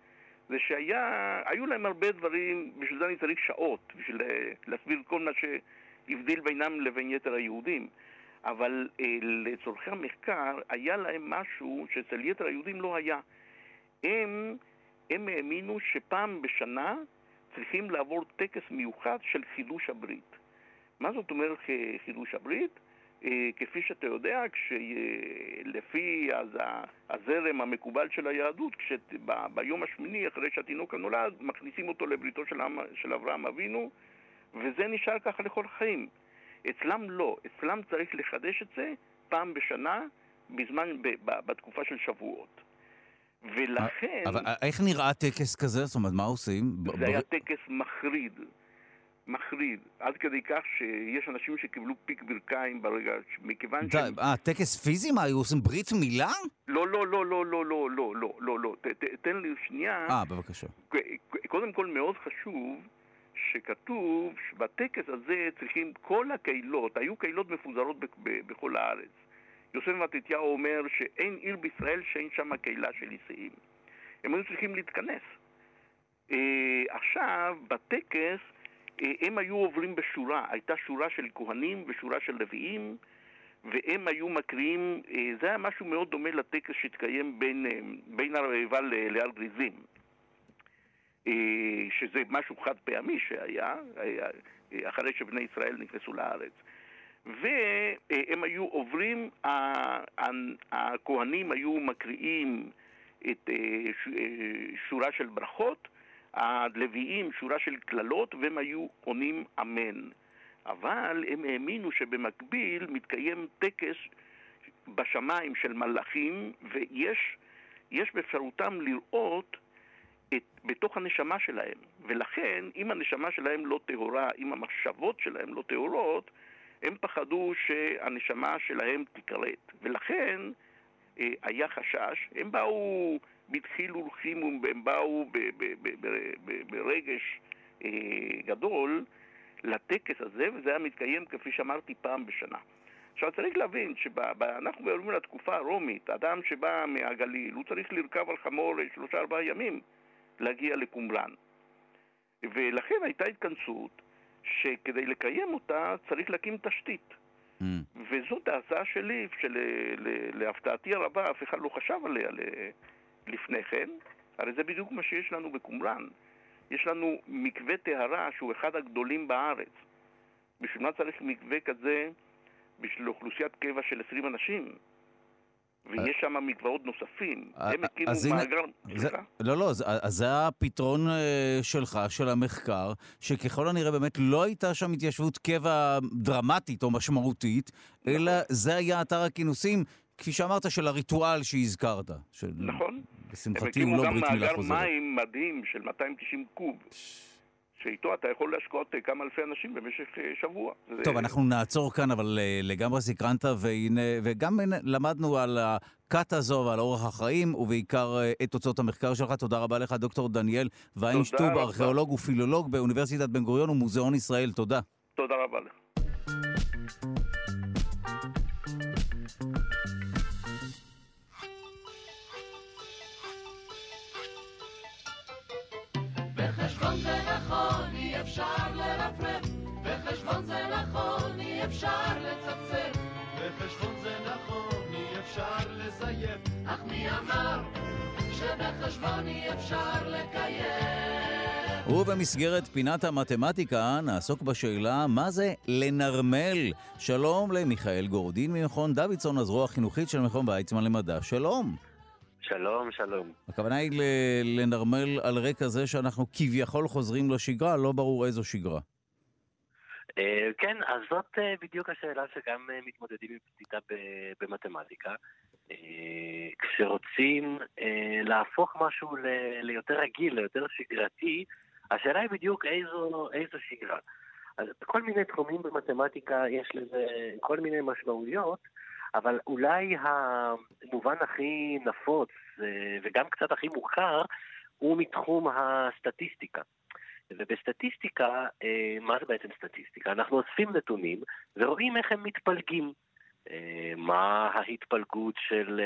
זה שהיו להם הרבה דברים, בשביל זה אני צריך שעות, בשביל להסביר כל מה שהבדיל בינם לבין יתר היהודים. אבל אה, לצורכי המחקר היה להם משהו שאצל יתר היהודים לא היה. הם, הם האמינו שפעם בשנה צריכים לעבור טקס מיוחד של חידוש הברית. מה זאת אומרת חידוש הברית? אה, כפי שאתה יודע, לפי הזרם המקובל של היהדות, ביום השמיני אחרי שהתינוק הנולד, מכניסים אותו לבריתו של, של אברהם אבינו, וזה נשאר ככה לכל חיים. אצלם לא, אצלם צריך לחדש את זה פעם בשנה, בזמן, ב, ב, בתקופה של שבועות. ולכן... אבל איך נראה טקס כזה? זאת אומרת, מה עושים? זה היה טקס מחריד. מחריד, עד כדי כך שיש אנשים שקיבלו פיק ברכיים ברגע, מכיוון ש... אה, טקס פיזי? מה, היו עושים ברית מילה? לא, לא, לא, לא, לא, לא, לא, לא, לא, לא, תן לי שנייה. אה, בבקשה. קודם כל מאוד חשוב שכתוב שבטקס הזה צריכים כל הקהילות, היו קהילות מפוזרות בכל הארץ. יוסף מתתיהו אומר שאין עיר בישראל שאין שם קהילה של איסאים. הם היו צריכים להתכנס. אה, עכשיו, בטקס אה, הם היו עוברים בשורה, הייתה שורה של כהנים ושורה של לוויים, והם היו מקריאים, אה, זה היה משהו מאוד דומה לטקס שהתקיים בין, בין הרעבה להר גריזים. אה, שזה משהו חד פעמי שהיה, אחרי שבני ישראל נכנסו לארץ. והם היו עוברים, הכהנים היו מקריאים את שורה של ברכות, הלוויים שורה של קללות, והם היו עונים אמן. אבל הם האמינו שבמקביל מתקיים טקס בשמיים של מלאכים, ויש יש באפשרותם לראות את, בתוך הנשמה שלהם. ולכן, אם הנשמה שלהם לא טהורה, אם המחשבות שלהם לא טהורות, הם פחדו שהנשמה שלהם תיכרת. ולכן אה, היה חשש, הם באו בדחיל ורחימום, הם באו ברגש אה, גדול לטקס הזה, וזה היה מתקיים, כפי שאמרתי, פעם בשנה. עכשיו צריך להבין שאנחנו מדברים על התקופה הרומית, אדם שבא מהגליל, הוא צריך לרכב על חמור שלושה ארבעה ימים להגיע לקומראן. ולכן הייתה התכנסות שכדי לקיים אותה צריך להקים תשתית. Mm. וזאת ההצעה שלי, שלהפתעתי הרבה אף אחד לא חשב עליה לפני כן, הרי זה בדיוק מה שיש לנו בקומראן. יש לנו מקווה טהרה שהוא אחד הגדולים בארץ. בשביל מה צריך מקווה כזה בשביל אוכלוסיית קבע של 20 אנשים? ויש שם מקוואות נוספים. אה, הם הקימו מאגר... לא, לא, אז זה הפתרון אה, שלך, של המחקר, שככל הנראה באמת לא הייתה שם התיישבות קבע דרמטית או משמעותית, אלא נכון. זה היה אתר הכינוסים, כפי שאמרת, של הריטואל שהזכרת. נכון. לשמחתי הוא לא ברית מילה חוזרת. הם הקימו גם מאגר מים מדהים של 290 קוב. שאיתו אתה יכול להשקות אה, כמה אלפי אנשים במשך אה, שבוע. טוב, זה... אנחנו נעצור כאן, אבל אה, לגמרי סקרנת, והנה, וגם למדנו על הכת הזו ועל אורח החיים, ובעיקר את תוצאות המחקר שלך. תודה רבה לך, דוקטור דניאל ויינשטוב, ארכיאולוג ופילולוג באוניברסיטת בן גוריון ומוזיאון ישראל. תודה. תודה רבה לך. אפשר לרפרף, בחשבון זה נכון, אי אפשר לצפצף. בחשבון זה נכון, אי אפשר לזייף. אך מי אמר שבחשבון אי אפשר לקיים? ובמסגרת פינת המתמטיקה נעסוק בשאלה מה זה לנרמל. שלום למיכאל גורדין ממכון דוידסון, הזרוע החינוכית של מכון ויצמן למדע. שלום. שלום, שלום. הכוונה היא לנרמל על רקע זה שאנחנו כביכול חוזרים לשגרה, לא ברור איזו שגרה. אה, כן, אז זאת אה, בדיוק השאלה שגם אה, מתמודדים עם פליטה במתמטיקה. כשרוצים להפוך משהו ליותר רגיל, ליותר שגרתי, השאלה היא בדיוק איזו, איזו שגרה. אז בכל מיני תחומים במתמטיקה יש לזה כל מיני משמעויות, אבל אולי המובן הכי נפוץ אה, וגם קצת הכי מוכר הוא מתחום הסטטיסטיקה. ובסטטיסטיקה, אה, מה זה בעצם סטטיסטיקה? אנחנו אוספים נתונים ורואים איך הם מתפלגים. אה, מה ההתפלגות של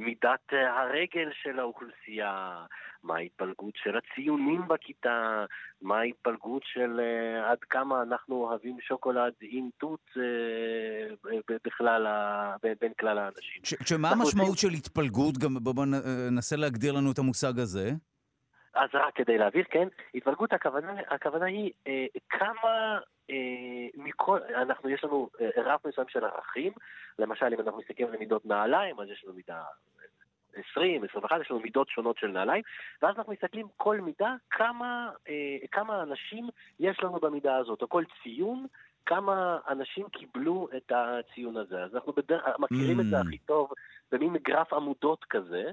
מידת הרגל של האוכלוסייה, מה ההתפלגות של הציונים בכיתה, מה ההתפלגות של uh, עד כמה אנחנו אוהבים שוקולד עם תות uh, בכלל, בין, בין כלל האנשים. שמה המשמעות רוצים... של התפלגות? גם בואו ננסה להגדיר לנו את המושג הזה. אז רק כדי להעביר, כן, התפלגות הכוונה, הכוונה היא אה, כמה אה, מכל, אנחנו, יש לנו אה, רף מסוים של ערכים, למשל אם אנחנו מסתכלים על מידות נעליים, אז יש לנו מידה 20, 21, יש לנו מידות שונות של נעליים, ואז אנחנו מסתכלים כל מידה, כמה, אה, כמה אנשים יש לנו במידה הזאת, או כל ציון, כמה אנשים קיבלו את הציון הזה. אז אנחנו בדרך, מכירים mm. את זה mm. הכי טוב במין גרף עמודות כזה,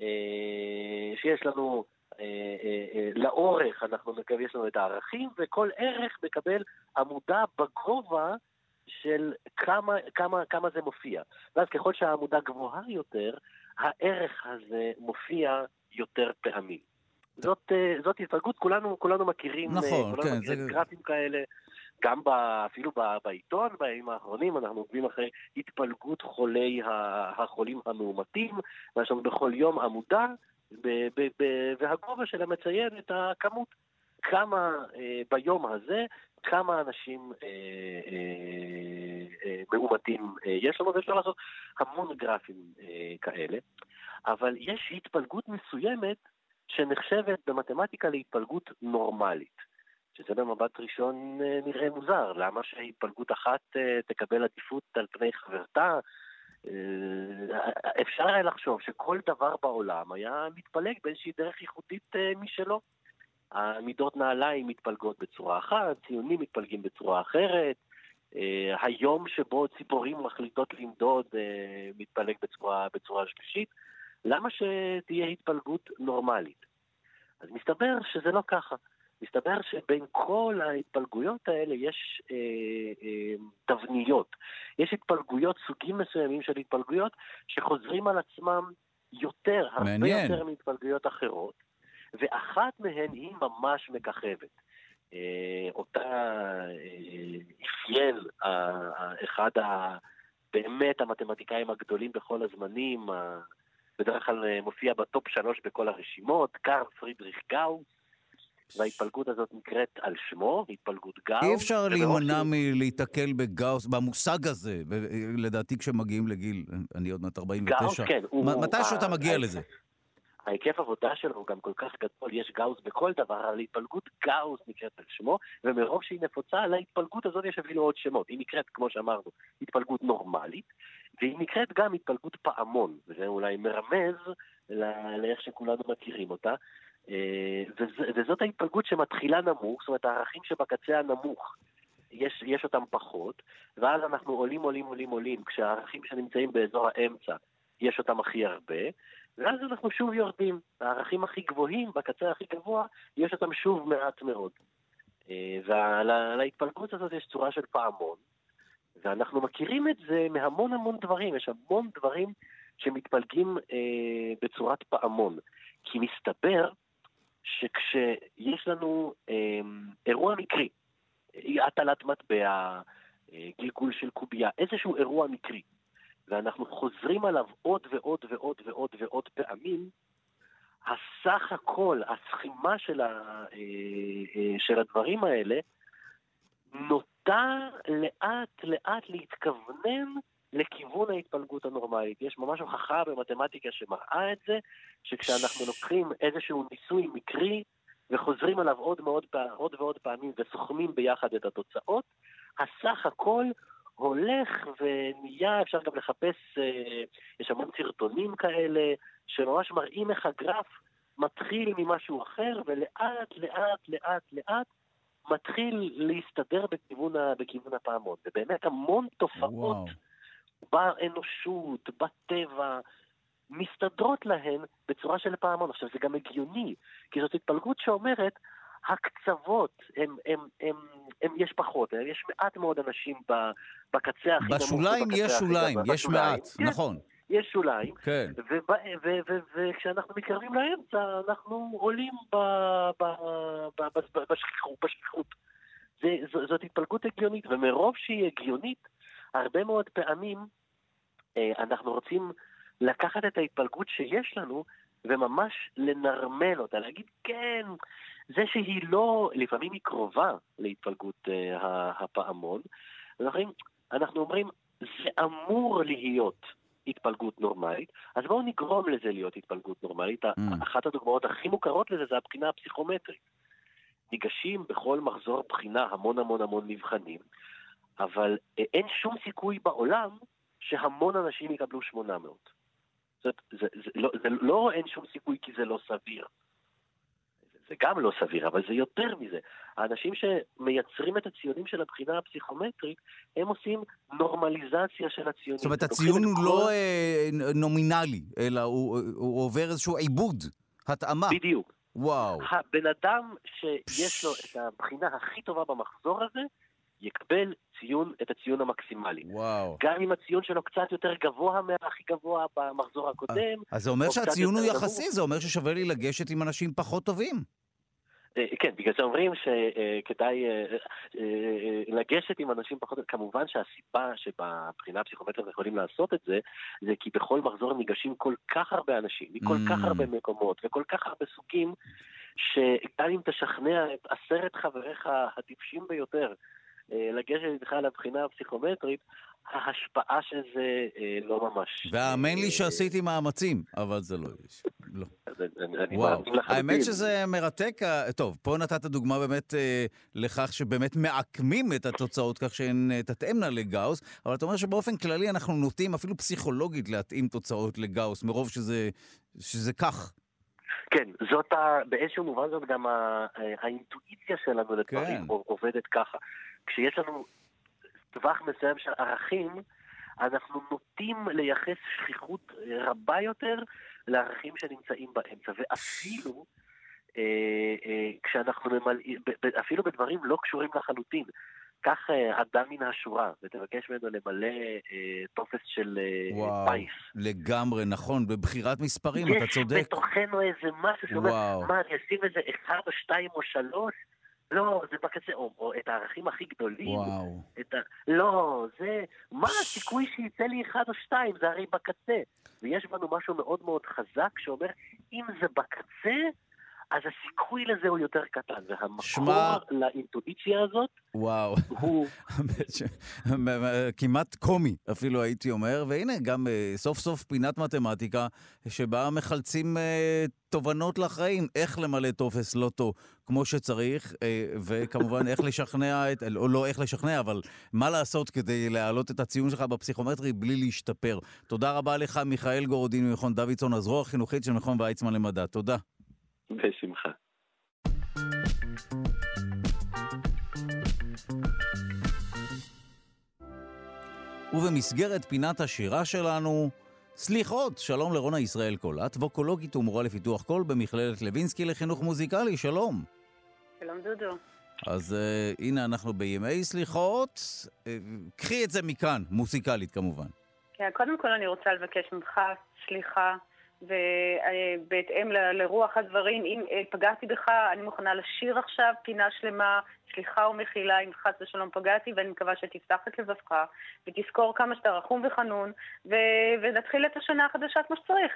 אה, שיש לנו אה, אה, אה, לאורך, אנחנו מקווים, יש לנו את הערכים, וכל ערך מקבל עמודה בגובה של כמה, כמה, כמה זה מופיע. ואז ככל שהעמודה גבוהה יותר, הערך הזה מופיע יותר פעמים. זאת, זאת התפלגות, כולנו, כולנו מכירים, נכון, כולנו כן, מכירים זה... גרפים כאלה. גם ב, אפילו ב, בעיתון בימים האחרונים אנחנו עוקבים אחרי התפלגות חולי החולים המאומתים, ויש לנו בכל יום עמודה, ב, ב, ב, והגובה שלה מציין את הכמות, כמה אה, ביום הזה, כמה אנשים אה, אה, מאומתים יש לנו, ואפשר לעשות המון גרפים כאלה, אבל יש התפלגות מסוימת שנחשבת במתמטיקה להתפלגות נורמלית. שזה במבט ראשון אה, נראה מוזר. למה שהתפלגות אחת תקבל עדיפות על פני חברתה? אפשר היה לחשוב שכל דבר בעולם היה מתפלג באיזושהי דרך ייחודית משלו. המידות נעליים מתפלגות בצורה אחת, ציונים מתפלגים בצורה אחרת, היום שבו ציפורים מחליטות למדוד מתפלג בצורה, בצורה שלישית. למה שתהיה התפלגות נורמלית? אז מסתבר שזה לא ככה. מסתבר שבין כל ההתפלגויות האלה יש אה, אה, תבניות. יש התפלגויות, סוגים מסוימים של התפלגויות, שחוזרים על עצמם יותר, הרבה מעניין. יותר מהתפלגויות אחרות, ואחת מהן היא ממש מככבת. אה, אותה אה, אפיין אחד ה... באמת המתמטיקאים הגדולים בכל הזמנים, בדרך כלל אה, מופיע ב top שלוש בכל הרשימות, קארל פרידריך גאוס, וההתפלגות הזאת נקראת על שמו, התפלגות גאוס. אי אפשר להימנע מלהיתקל בגאוס, במושג הזה, לדעתי כשמגיעים לגיל, אני עוד מעט 49. גאוס, כן. מתי שאתה מגיע לזה. ההיקף עבודה שלו הוא גם כל כך גדול, יש גאוס בכל דבר, אבל התפלגות גאוס נקראת על שמו, ומרוב שהיא נפוצה, להתפלגות הזאת יש אפילו עוד שמות. היא נקראת, כמו שאמרנו, התפלגות נורמלית, והיא נקראת גם התפלגות פעמון, וזה אולי מרמז לאיך שכולנו מכירים אותה. אה, וזאת ההתפלגות שמתחילה נמוך, זאת אומרת הערכים שבקצה הנמוך יש, יש אותם פחות, ואז אנחנו עולים עולים עולים עולים, כשהערכים שנמצאים באזור האמצע יש אותם הכי הרבה, ואז אנחנו שוב יורדים. הערכים הכי גבוהים, בקצה הכי גבוה, יש אותם שוב מעט מאוד. אה, ולהתפלגות הזאת יש צורה של פעמון, ואנחנו מכירים את זה מהמון המון דברים, יש המון דברים שמתפלגים אה, בצורת פעמון. כי מסתבר שכשיש לנו אה, אירוע מקרי, הטלת מטבע, אה, גלגול של קובייה, איזשהו אירוע מקרי, ואנחנו חוזרים עליו עוד ועוד ועוד ועוד ועוד פעמים, הסך הכל, הסכימה של, ה, אה, אה, של הדברים האלה, נוטה לאט לאט להתכוונן לכיוון ההתפלגות הנורמלית. יש ממש הוכחה במתמטיקה שמראה את זה, שכשאנחנו לוקחים איזשהו ניסוי מקרי וחוזרים עליו עוד, מאוד, עוד ועוד פעמים וסוכמים ביחד את התוצאות, הסך הכל הולך ונהיה, אפשר גם לחפש, אה, יש המון סרטונים כאלה, שממש מראים איך הגרף מתחיל ממשהו אחר, ולאט, לאט, לאט, לאט, מתחיל להסתדר בכיוון, בכיוון הפעמון. ובאמת המון תופעות וואו. באנושות, בטבע, מסתדרות להן בצורה של פעמון. עכשיו, זה גם הגיוני, כי זאת התפלגות שאומרת, הקצוות, הם, הם, הם, הם, יש פחות, יש מעט מאוד אנשים בקצה הכי נמוך. בשוליים יש שוליים, יש מעט, יש, נכון. יש שוליים, כן. וכשאנחנו מתקרבים לאמצע, אנחנו עולים בשכיחות. זאת התפלגות הגיונית, ומרוב שהיא הגיונית, הרבה מאוד פעמים אה, אנחנו רוצים לקחת את ההתפלגות שיש לנו וממש לנרמל אותה, להגיד כן, זה שהיא לא, לפעמים היא קרובה להתפלגות אה, הפעמון, אנחנו, אנחנו אומרים, זה אמור להיות התפלגות נורמלית, אז בואו נגרום לזה להיות התפלגות נורמלית. Mm. אחת הדוגמאות הכי מוכרות לזה זה הבחינה הפסיכומטרית. ניגשים בכל מחזור בחינה המון המון המון מבחנים, אבל אה, אין שום סיכוי בעולם שהמון אנשים יקבלו 800. זאת, זה, זה, זה, לא, זה לא אין שום סיכוי כי זה לא סביר. זה גם לא סביר, אבל זה יותר מזה. האנשים שמייצרים את הציונים של הבחינה הפסיכומטרית, הם עושים נורמליזציה של הציונים. זאת אומרת, הציון הוא כל... לא אה, נומינלי, אלא הוא, הוא עובר איזשהו עיבוד, התאמה. בדיוק. וואו. הבן אדם שיש לו את הבחינה הכי טובה במחזור הזה, יקבל ציון, את הציון המקסימלי. וואו. גם אם הציון שלו קצת יותר גבוה מהכי גבוה במחזור הקודם. אז זה אומר שהציון הוא יחסי, זה אומר ששווה לי לגשת עם אנשים פחות טובים. אה, כן, בגלל זה אומרים שכדאי אה, אה, לגשת עם אנשים פחות, כמובן שהסיבה שבבחינה הפסיכומטרית יכולים לעשות את זה, זה כי בכל מחזור ניגשים כל כך הרבה אנשים, מכל כך mm. הרבה מקומות וכל כך הרבה סוגים, שגם אם תשכנע את עשרת חבריך הטיפשים ביותר לגשת איתך לבחינה הפסיכומטרית, ההשפעה של זה לא ממש. והאמן לי שעשיתי מאמצים, אבל זה לא יש. לא. וואו, האמת שזה מרתק, טוב, פה נתת דוגמה באמת אה, לכך שבאמת מעקמים את התוצאות כך שהן אה, תתאמנה לגאוס, אבל אתה אומר שבאופן כללי אנחנו נוטים אפילו פסיכולוגית להתאים תוצאות לגאוס, מרוב שזה, שזה כך. כן, זאת ה... באיזשהו מובן זאת גם ה... האינטואיציה שלנו לדברים כן. עובדת ככה. כשיש לנו טווח מסוים של ערכים, אנחנו נוטים לייחס שכיחות רבה יותר לערכים שנמצאים באמצע, ואפילו אה, אה, כשאנחנו ממלאים, אפילו בדברים לא קשורים לחלוטין. קח אה, אדם מן השורה ותבקש ממנו למלא אה, טופס של אה, וואו, פיס. לגמרי, נכון, בבחירת מספרים, אתה צודק. יש בתוכנו איזה משהו שאומר, מה, אני אשים איזה אחד או שתיים או שלוש? לא, זה בקצה, או, או את הערכים הכי גדולים. וואו. ה... לא, זה... מה הסיכוי שיצא לי אחד או שתיים? זה הרי בקצה. ויש בנו משהו מאוד מאוד חזק שאומר, אם זה בקצה, אז הסיכוי לזה הוא יותר קטן. והמקור שמה... לאינטואיציה הזאת וואו. הוא... כמעט קומי, אפילו הייתי אומר. והנה, גם אה, סוף סוף פינת מתמטיקה, שבה מחלצים אה, תובנות לחיים, איך למלא טופס לוטו כמו שצריך, אה, וכמובן איך לשכנע, את, או לא איך לשכנע, אבל מה לעשות כדי להעלות את הציון שלך בפסיכומטרי בלי להשתפר. תודה רבה לך, מיכאל גורודין ממכון דוידסון, הזרוע החינוכית של מכון ויצמן למדע. תודה. בשמחה. ובמסגרת פינת השירה שלנו, סליחות, שלום לרונה ישראל קולט, ווקולוגית ומורה לפיתוח קול במכללת לוינסקי לחינוך מוזיקלי, שלום. שלום דודו. אז uh, הנה אנחנו בימי סליחות, uh, קחי את זה מכאן, מוזיקלית כמובן. כן, קודם כל אני רוצה לבקש ממך סליחה ובהתאם לרוח הדברים, אם אה, פגעתי בך, אני מוכנה לשיר עכשיו פינה שלמה, סליחה ומחילה אם חס ושלום פגעתי, ואני מקווה שתפתח את לבבך ותזכור כמה שאתה רחום וחנון, ו... ונתחיל את השנה החדשה כמו שצריך.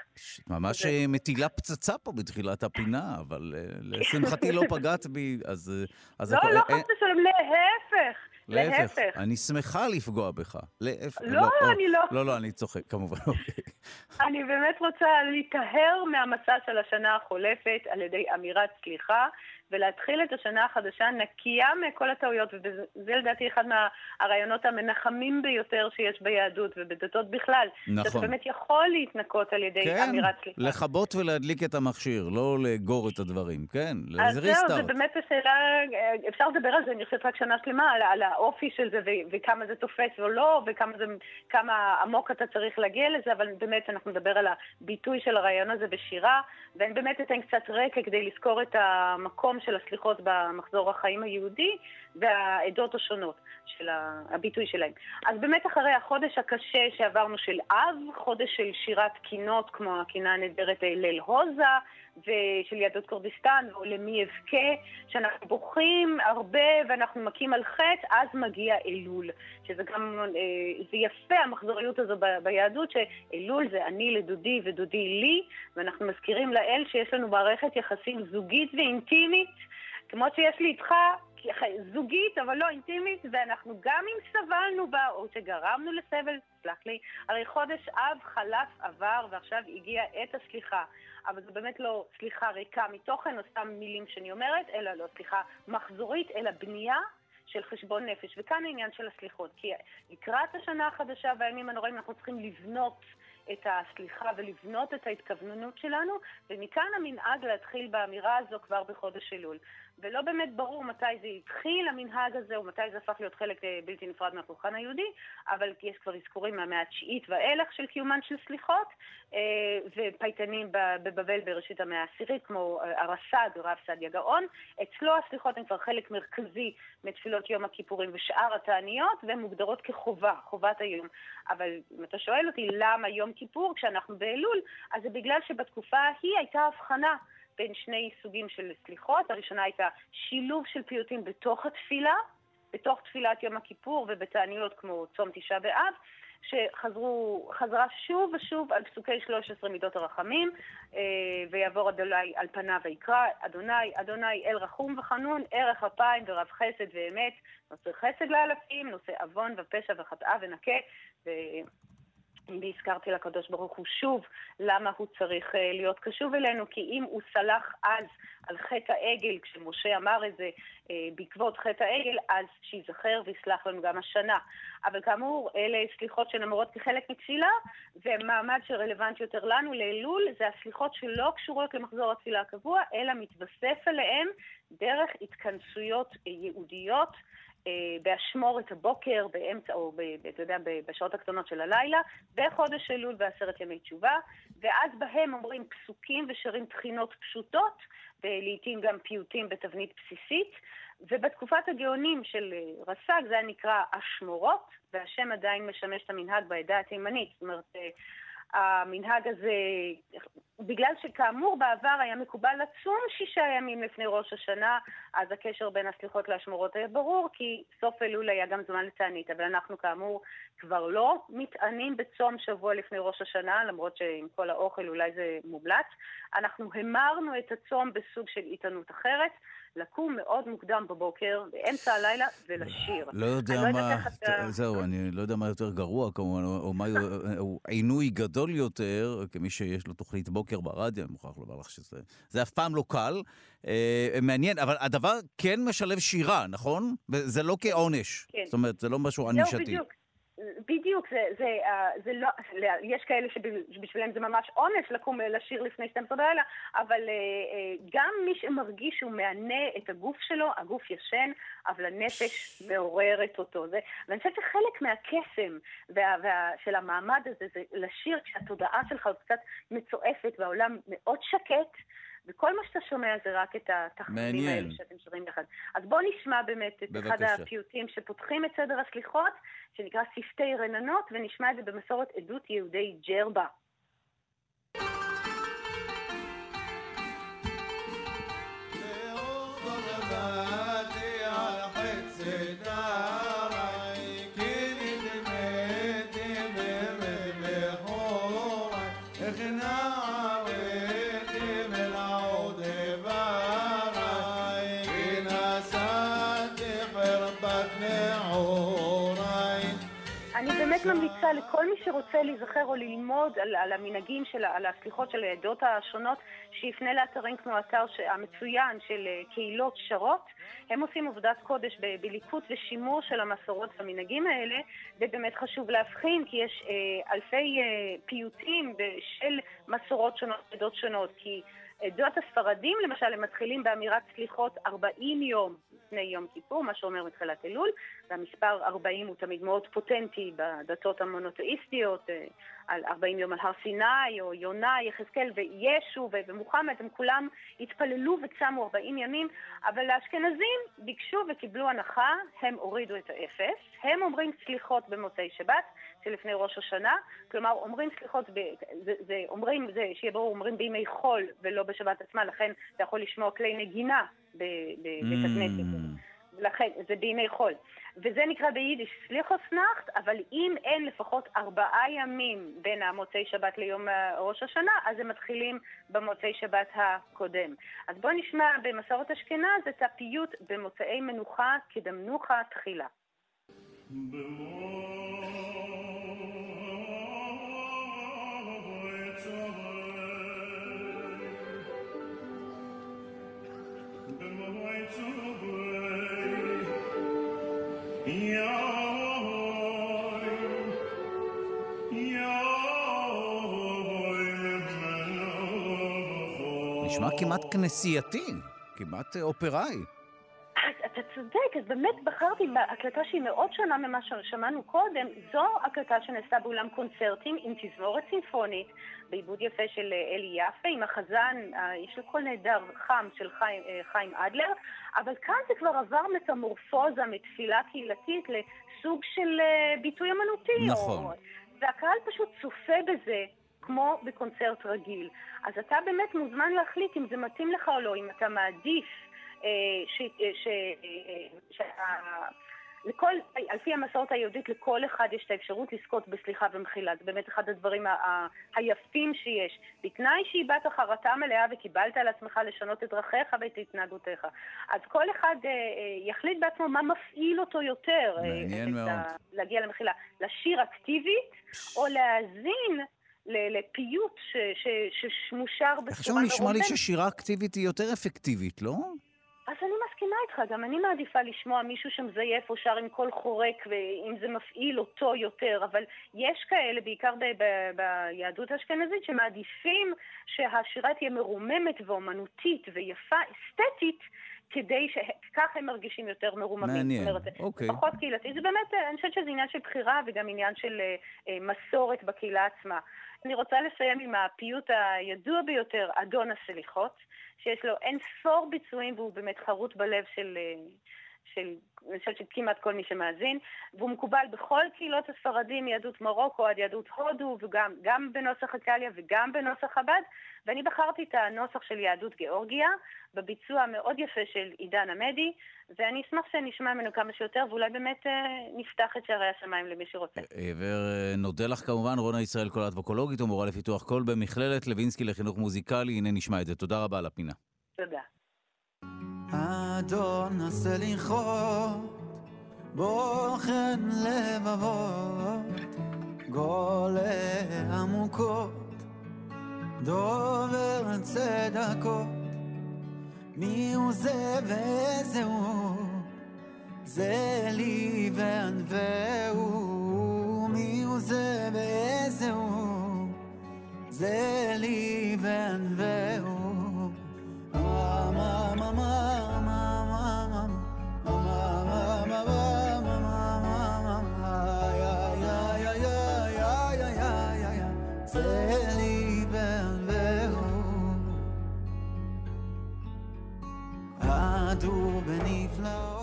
ממש זה... אה, מטילה פצצה פה בתחילת הפינה, אבל אה, לשמחתי לא פגעת בי, אז... אז לא, לא חס ושלום, להפך. להפך. אני שמחה לפגוע בך. להפך. לא, לא, אני לא. לא, לא, אני צוחק, כמובן, אוקיי. אני באמת רוצה להיטהר מהמצע של השנה החולפת על ידי אמירת סליחה, ולהתחיל את השנה החדשה נקייה מכל הטעויות, וזה לדעתי אחד מהרעיונות המנחמים ביותר שיש ביהדות ובדתות בכלל. נכון. שאתה באמת יכול להתנקות על ידי כן, אמירת סליחה. כן, לכבות ולהדליק את המכשיר, לא לאגור את הדברים, כן, זה ריסטארט. אז זהו, זה באמת השאלה, אפשר לדבר על זה, אני חושבת רק שנה שלמה, על, על האופי של זה ו- וכמה זה תופס או לא, וכמה זה, עמוק אתה צריך להגיע לזה, אבל באמת אנחנו נדבר על הביטוי של הרעיון הזה בשירה, ואני באמת אתן קצת רקע כדי לזכור את המקום של הסליחות במחזור החיים היהודי והעדות השונות של הביטוי שלהם. אז באמת אחרי החודש הקשה שעברנו של אב, חודש של שירת קינות כמו הקינה הנהדרת ליל הוזה, ושל יהדות כורדיסטן, או למי אבכה, שאנחנו בוכים הרבה ואנחנו מכים על חטא, אז מגיע אלול. שזה גם, אה, זה יפה המחזוריות הזו ביהדות, שאלול זה אני לדודי ודודי לי, ואנחנו מזכירים לאל שיש לנו מערכת יחסים זוגית ואינטימית, כמו שיש לי איתך, זוגית אבל לא אינטימית, ואנחנו גם אם סבלנו בה, או שגרמנו לסבל, סלח לי, הרי חודש אב חלף עבר ועכשיו הגיעה עת הסליחה. אבל זו באמת לא סליחה ריקה מתוכן, או סתם מילים שאני אומרת, אלא לא סליחה מחזורית, אלא בנייה של חשבון נפש. וכאן העניין של הסליחות, כי לקראת השנה החדשה והימים הנוראים אנחנו צריכים לבנות את הסליחה ולבנות את ההתכווננות שלנו, ומכאן המנהג להתחיל באמירה הזו כבר בחודש אלול. ולא באמת ברור מתי זה התחיל, המנהג הזה, ומתי זה הפך להיות חלק אה, בלתי נפרד מהפולחן היהודי, אבל יש כבר אזכורים מהמאה התשיעית ואילך של קיומן של סליחות, אה, ופייטנים בבבל בראשית המאה העשירית, כמו אה, הרס"ד, רב סעדיה גאון. אצלו הסליחות הן כבר חלק מרכזי מתפילות יום הכיפורים ושאר התעניות, והן מוגדרות כחובה, חובת היום. אבל אם אתה שואל אותי למה יום כיפור כשאנחנו באלול, אז זה בגלל שבתקופה ההיא הייתה הבחנה. בין שני סוגים של סליחות. הראשונה הייתה שילוב של פיוטים בתוך התפילה, בתוך תפילת יום הכיפור ובתעניות כמו צום תשעה באב, שחזרו, חזרה שוב ושוב על פסוקי 13 מידות הרחמים, אה, ויעבור אדוני על פניו ויקרא, אדוני, אדוני אל רחום וחנון, ערך אפיים ורב חסד ואמת, נושא חסד לאלפים, נושא עוון ופשע וחטאה ונקה. והזכרתי לקדוש ברוך הוא שוב למה הוא צריך אה, להיות קשוב אלינו, כי אם הוא סלח אז על חטא העגל, כשמשה אמר את זה אה, בעקבות חטא העגל, אז שיזכר ויסלח לנו גם השנה. אבל כאמור, אלה סליחות שנאמרות כחלק מתפילה, ומעמד שרלוונטי יותר לנו, לאלול, זה הסליחות שלא קשורות למחזור התפילה הקבוע, אלא מתווסף עליהם דרך התכנסויות ייעודיות. אה, באשמורת הבוקר, באמצע, או ב, אתה יודע, בשעות הקטנות של הלילה, בחודש אלול בעשרת ימי תשובה, ואז בהם אומרים פסוקים ושרים תחינות פשוטות, ולעיתים גם פיוטים בתבנית בסיסית. ובתקופת הגאונים של אה, רס"ג זה היה נקרא אשמורות, והשם עדיין משמש את המנהג בעדה התימנית. זאת אומרת, אה, המנהג הזה, בגלל שכאמור בעבר היה מקובל לצום שישה ימים לפני ראש השנה, אז הקשר בין הסליחות להשמורות היה ברור, כי סוף אלול היה גם זמן לתענית, אבל אנחנו כאמור כבר לא מתענים בצום שבוע לפני ראש השנה, למרות שעם כל האוכל אולי זה מומלץ. אנחנו המרנו את הצום בסוג של איתנות אחרת. לקום מאוד מוקדם בבוקר, באמצע הלילה, ולשיר. לא יודע לא מה, זהו, אני לא יודע מה יותר גרוע כמובן, או מה, או עינוי גדול יותר, כמי שיש לו תוכנית בוקר ברדיו, אני מוכרח לומר לך שזה אף פעם לא קל. אה, מעניין, אבל הדבר כן משלב שירה, נכון? וזה לא כעונש. כן. זאת אומרת, זה לא משהו ענישתי. זהו, בדיוק. בדיוק, זה, זה, uh, זה לא, יש כאלה שבשבילם זה ממש עונש לקום לשיר לפני 12 בלילה, אבל uh, גם מי שמרגיש שהוא מענה את הגוף שלו, הגוף ישן, אבל הנפש מעוררת אותו. זה, ואני חושבת שחלק מהקסם וה, וה, של המעמד הזה זה לשיר כשהתודעה שלך קצת מצועפת והעולם מאוד שקט. וכל מה שאתה שומע זה רק את התחביבים האלה שאתם שרים יחד. אז בואו נשמע באמת את בבקשה. אחד הפיוטים שפותחים את סדר הסליחות, שנקרא שפתי רננות, ונשמע את זה במסורת עדות יהודי ג'רבה. ממליצה לכל מי שרוצה להיזכר או ללמוד על, על המנהגים, של, על הסליחות של העדות השונות, שיפנה לאתרים כמו האתר המצוין של אה, קהילות שרות. הם עושים עבודת קודש בליקוט ושימור של המסורות והמנהגים האלה, ובאמת חשוב להבחין, כי יש אה, אלפי אה, פיוטים של מסורות שונות, עדות שונות, כי עדות הספרדים, למשל, הם מתחילים באמירת סליחות 40 יום לפני יום כיפור, מה שאומר מתחילת אלול, והמספר 40 הוא תמיד מאוד פוטנטי בדתות המונותאיסטיות, אה, על 40 יום על הר סיני, או יונה, יחזקאל וישו ומוחמד, הם כולם התפללו וצמו 40 ימים, אבל האשכנזים ביקשו וקיבלו הנחה, הם הורידו את האפס, הם אומרים סליחות במוצאי שבת, שלפני ראש השנה, כלומר אומרים סליחות, ב, זה, זה, אומרים, זה, שיהיה ברור, אומרים בימי חול ולא בשבת עצמה, לכן אתה יכול לשמוע כלי נגינה בבית הכנסת. לכן, זה בימי חול. וזה נקרא ביידיש סליחוס נאחט, אבל אם אין לפחות ארבעה ימים בין המוצאי שבת ליום ראש השנה, אז הם מתחילים במוצאי שבת הקודם. אז בואו נשמע במסורת אשכנז את הפיוט במוצאי מנוחה כדמנוחה תחילה. נשמע כמעט כנסייתי, כמעט אופראי. אתה צודק, אז באמת בחרתי בהקלטה שהיא מאוד שונה ממה ששמענו קודם. זו הקלטה שנעשתה באולם קונצרטים עם תזמורת סימפונית, בעיבוד יפה של אלי יפה, עם החזן, יש לו קול נהדר, חם, של חיים, אה, חיים אדלר, אבל כאן זה כבר עבר מטמורפוזה מתפילה קהילתית לסוג של אה, ביטוי אמנותי. נכון. או... והקהל פשוט צופה בזה. כמו בקונצרט רגיל. אז אתה באמת מוזמן להחליט אם זה מתאים לך או לא, אם אתה מעדיף אה, ש, אה, ש, ש, ש, לכל, על פי המסורת היהודית, לכל אחד יש את האפשרות לזכות בסליחה ומחילה. זה באמת אחד הדברים ה- ה- היפים שיש. בתנאי שהבעת חרטה מלאה וקיבלת על עצמך לשנות את דרכיך ואת התנהגותיך. אז כל אחד אה, אה, יחליט בעצמו מה מפעיל אותו יותר. אה, מעניין מאוד. ה- להגיע למחילה. לשיר אקטיבית, או להאזין לפיוט ש- ש- שמושר בצורה איכשהו נשמע לי. ששירה אקטיבית היא יותר אפקטיבית, לא? אז אני מסכימה איתך, גם אני מעדיפה לשמוע מישהו שמזייף או שר עם קול חורק, ואם זה מפעיל אותו יותר, אבל יש כאלה, בעיקר ב- ב- ביהדות האשכנזית, שמעדיפים שהשירה תהיה מרוממת ואומנותית ויפה, אסתטית, כדי שככה הם מרגישים יותר מרוממים. מעניין, זאת אומרת, אוקיי. פחות קהילתי. זה באמת, אני חושבת שזה עניין של בחירה וגם עניין של אה, אה, מסורת בקהילה עצמה. אני רוצה לסיים עם הפיוט הידוע ביותר, אדון הסליחות, שיש לו אין ספור ביצועים והוא באמת חרוט בלב של, אה, של, אני חושבת שכמעט כל מי שמאזין, והוא מקובל בכל קהילות הספרדים, מיהדות מרוקו עד יהדות הודו, וגם גם בנוסח הקליה וגם בנוסח חב"ד, ואני בחרתי את הנוסח של יהדות גיאורגיה, בביצוע המאוד יפה של עידן עמדי, ואני אשמח שנשמע ממנו כמה שיותר, ואולי באמת אה, נפתח את שערי השמיים למי שרוצה. ונודה לך כמובן, רונה ישראל קולט ווקולוגית ומורה לפיתוח קול במכללת לוינסקי לחינוך מוזיקלי. הנה נשמע את זה. תודה רבה על הפינה. תודה. אדון הסליחות, בוחן לבבות, גולה עמוקות, דובר צדקות, מי הוא זה ואיזה הוא, זה לי מי הוא זה ואיזה הוא, זה לי. בנפלאות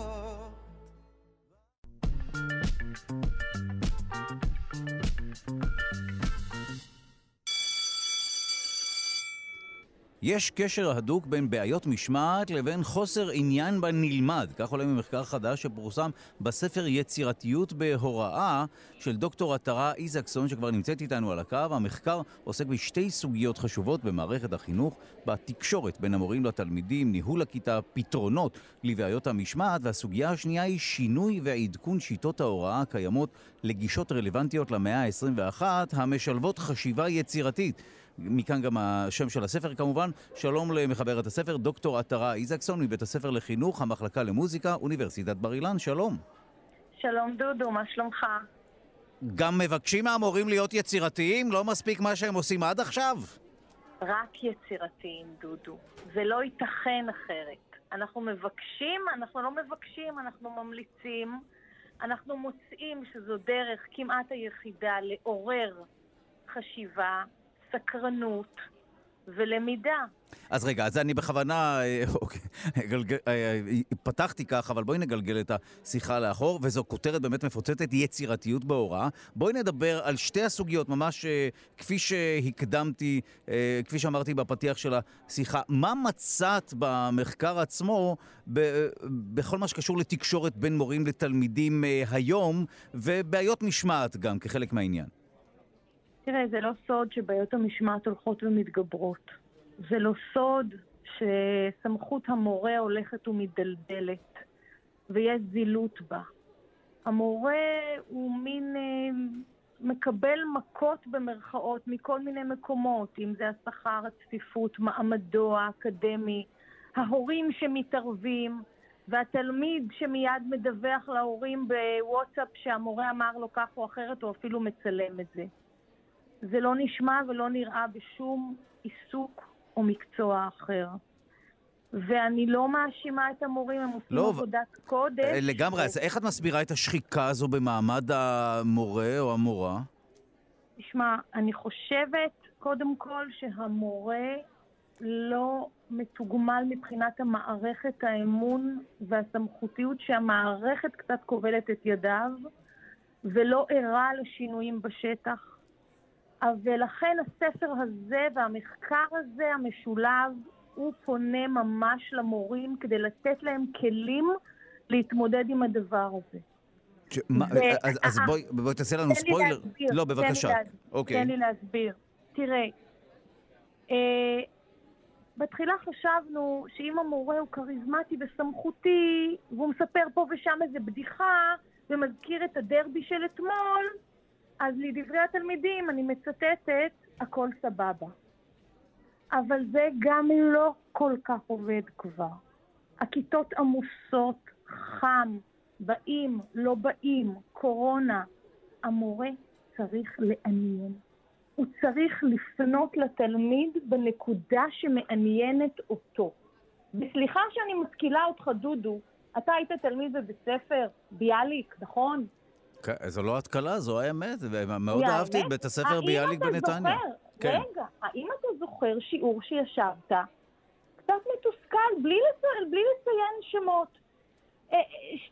יש קשר הדוק בין בעיות משמעת לבין חוסר עניין בנלמד. כך עולה ממחקר חדש שפורסם בספר יצירתיות בהוראה של דוקטור עטרה איזקסון, שכבר נמצאת איתנו על הקו. המחקר עוסק בשתי סוגיות חשובות במערכת החינוך, בתקשורת בין המורים לתלמידים, ניהול הכיתה, פתרונות לבעיות המשמעת, והסוגיה השנייה היא שינוי ועדכון שיטות ההוראה הקיימות לגישות רלוונטיות למאה ה-21, המשלבות חשיבה יצירתית. מכאן גם השם של הספר כמובן. שלום למחברת הספר, דוקטור עטרה איזקסון מבית הספר לחינוך, המחלקה למוזיקה, אוניברסיטת בר אילן, שלום. שלום דודו, מה שלומך? גם מבקשים מהמורים להיות יצירתיים? לא מספיק מה שהם עושים עד עכשיו? רק יצירתיים, דודו. זה לא ייתכן אחרת. אנחנו מבקשים, אנחנו לא מבקשים, אנחנו ממליצים. אנחנו מוצאים שזו דרך כמעט היחידה לעורר חשיבה, סקרנות ולמידה. אז רגע, אז אני בכוונה אה, אוקיי, גלגל, אה, פתחתי כך, אבל בואי נגלגל את השיחה לאחור, וזו כותרת באמת מפוצצת יצירתיות בהוראה. בואי נדבר על שתי הסוגיות, ממש אה, כפי שהקדמתי, אה, כפי שאמרתי בפתיח של השיחה. מה מצאת במחקר עצמו בכל מה שקשור לתקשורת בין מורים לתלמידים אה, היום, ובעיות משמעת גם כחלק מהעניין? תראה, זה לא סוד שבעיות המשמעת הולכות ומתגברות. זה לא סוד שסמכות המורה הולכת ומדלדלת, ויש זילות בה. המורה הוא מין אה, מקבל מכות במרכאות מכל מיני מקומות, אם זה השכר, הצפיפות, מעמדו האקדמי, ההורים שמתערבים, והתלמיד שמיד מדווח להורים בוואטסאפ שהמורה אמר לו כך או אחרת, או אפילו מצלם את זה. זה לא נשמע ולא נראה בשום עיסוק או מקצוע אחר. ואני לא מאשימה את המורים, הם עושים לא, עבודת קודש. אה, לגמרי, אז איך את מסבירה את השחיקה הזו במעמד המורה או המורה? תשמע, אני חושבת, קודם כל, שהמורה לא מתוגמל מבחינת המערכת, האמון והסמכותיות שהמערכת קצת כובלת את ידיו, ולא ערה לשינויים בשטח. ולכן הספר הזה והמחקר הזה, המשולב, הוא פונה ממש למורים כדי לתת להם כלים להתמודד עם הדבר הזה. ש- מה- ו- אז- אז אה, בואי- בואי תעשה לנו ספוילר. להסביר, לא, תן לי בבקשה. להסביר, אוקיי. תן לי להסביר. תראה, אה, בתחילה חשבנו שאם המורה הוא כריזמטי וסמכותי, והוא מספר פה ושם איזה בדיחה, ומזכיר את הדרבי של אתמול, אז לדברי התלמידים, אני מצטטת, הכל סבבה. אבל זה גם לא כל כך עובד כבר. הכיתות עמוסות, חם, באים, לא באים, קורונה. המורה צריך לעניין. הוא צריך לפנות לתלמיד בנקודה שמעניינת אותו. וסליחה שאני משכילה אותך, דודו, אתה היית תלמיד בבית ספר, ביאליק, נכון? זו לא התקלה, זו האמת. ומאוד אהבתי את? בית הספר ביאליק בנתניה. כן. רגע, האם אתה זוכר שיעור שישבת קצת מתוסכל, בלי, לצ... בלי לציין שמות? אה, אה,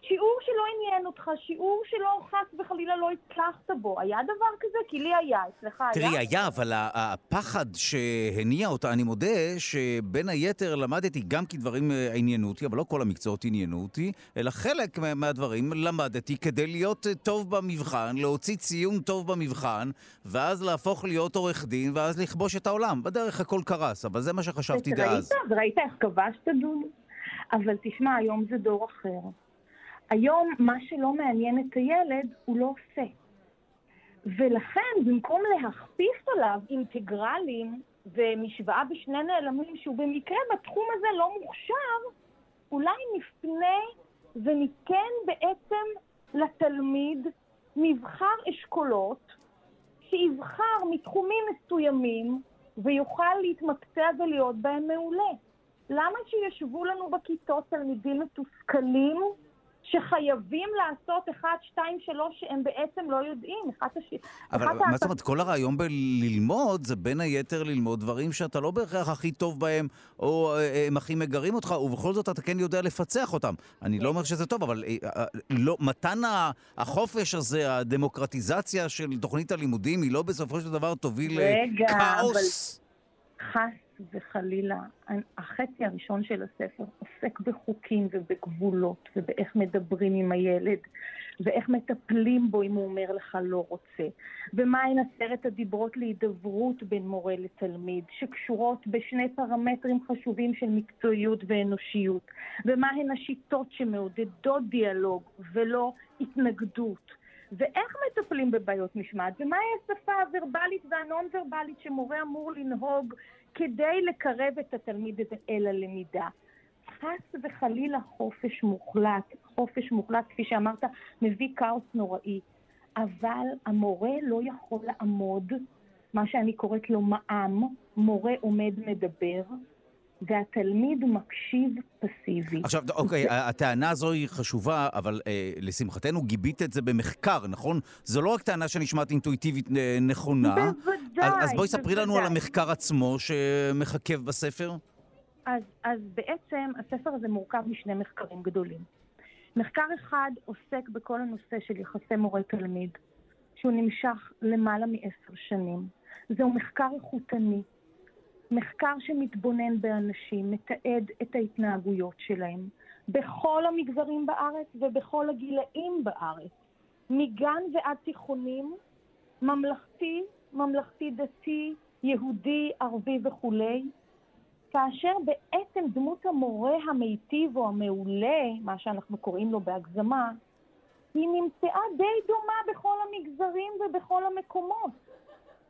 שיעור שלא עניין אותך, שיעור שלא חס וחלילה לא הצלחת בו, היה דבר כזה? כי לי היה, אצלך היה? תראי, היה, אבל הפחד שהניע אותה, אני מודה שבין היתר למדתי גם כי דברים אה, עניינו אותי, אבל לא כל המקצועות עניינו אותי, אלא חלק מה- מהדברים למדתי כדי להיות טוב במבחן, להוציא ציון טוב במבחן, ואז להפוך להיות עורך דין, ואז לכבוש את העולם. בדרך הכל קרס, אבל זה מה שחשבתי דאז. ראית? וראית איך כבשת, דודו? אבל תשמע, היום זה דור אחר. היום מה שלא מעניין את הילד, הוא לא עושה. ולכן, במקום להכפיף עליו אינטגרלים ומשוואה בשני נעלמים, שהוא במקרה בתחום הזה לא מוכשר, אולי נפנה וניתן בעצם לתלמיד מבחר אשכולות שיבחר מתחומים מסוימים ויוכל להתמקצע ולהיות בהם מעולה. למה שישבו לנו בכיתות תלמידים מתוסכלים שחייבים לעשות 1, 2, 3 שהם בעצם לא יודעים? אחת הש... אבל אחת מה זאת אומרת, כל הרעיון בללמוד זה בין היתר ללמוד דברים שאתה לא בהכרח הכי טוב בהם, או אה, הם הכי מגרים אותך, ובכל זאת אתה כן יודע לפצח אותם. אני לא אומר שזה טוב, אבל אה, אה, לא, מתן החופש הזה, הדמוקרטיזציה של תוכנית הלימודים, היא לא בסופו של דבר תוביל לכאוס. חס וחלילה, החצי הראשון של הספר עוסק בחוקים ובגבולות ובאיך מדברים עם הילד ואיך מטפלים בו אם הוא אומר לך לא רוצה ומהן עשרת הדיברות להידברות בין מורה לתלמיד שקשורות בשני פרמטרים חשובים של מקצועיות ואנושיות ומהן השיטות שמעודדות דיאלוג ולא התנגדות ואיך מטפלים בבעיות משמעת, ומהי השפה הוורבלית והנון-וורבלית שמורה אמור לנהוג כדי לקרב את התלמיד אל הלמידה. חס וחלילה חופש מוחלט, חופש מוחלט, כפי שאמרת, מביא כאוס נוראי. אבל המורה לא יכול לעמוד, מה שאני קוראת לו מע"מ, מורה עומד מדבר, והתלמיד מקשיב פסיבי. עכשיו, אוקיי, הטענה הזו היא חשובה, אבל אה, לשמחתנו גיבית את זה במחקר, נכון? זו לא רק טענה שנשמעת אינטואיטיבית אה, נכונה. בוודאי, אז, אז בואי ספרי לנו על בוודאי. המחקר עצמו שמחכב בספר. אז, אז בעצם הספר הזה מורכב משני מחקרים גדולים. מחקר אחד עוסק בכל הנושא של יחסי מורה-תלמיד, שהוא נמשך למעלה מעשר שנים. זהו מחקר איכותני, מחקר שמתבונן באנשים, מתעד את ההתנהגויות שלהם, בכל המגזרים בארץ ובכל הגילאים בארץ, מגן ועד תיכונים, ממלכתי, ממלכתי-דתי, יהודי, ערבי וכולי, כאשר בעצם דמות המורה המיטיב או המעולה, מה שאנחנו קוראים לו בהגזמה, היא נמצאה די דומה בכל המגזרים ובכל המקומות.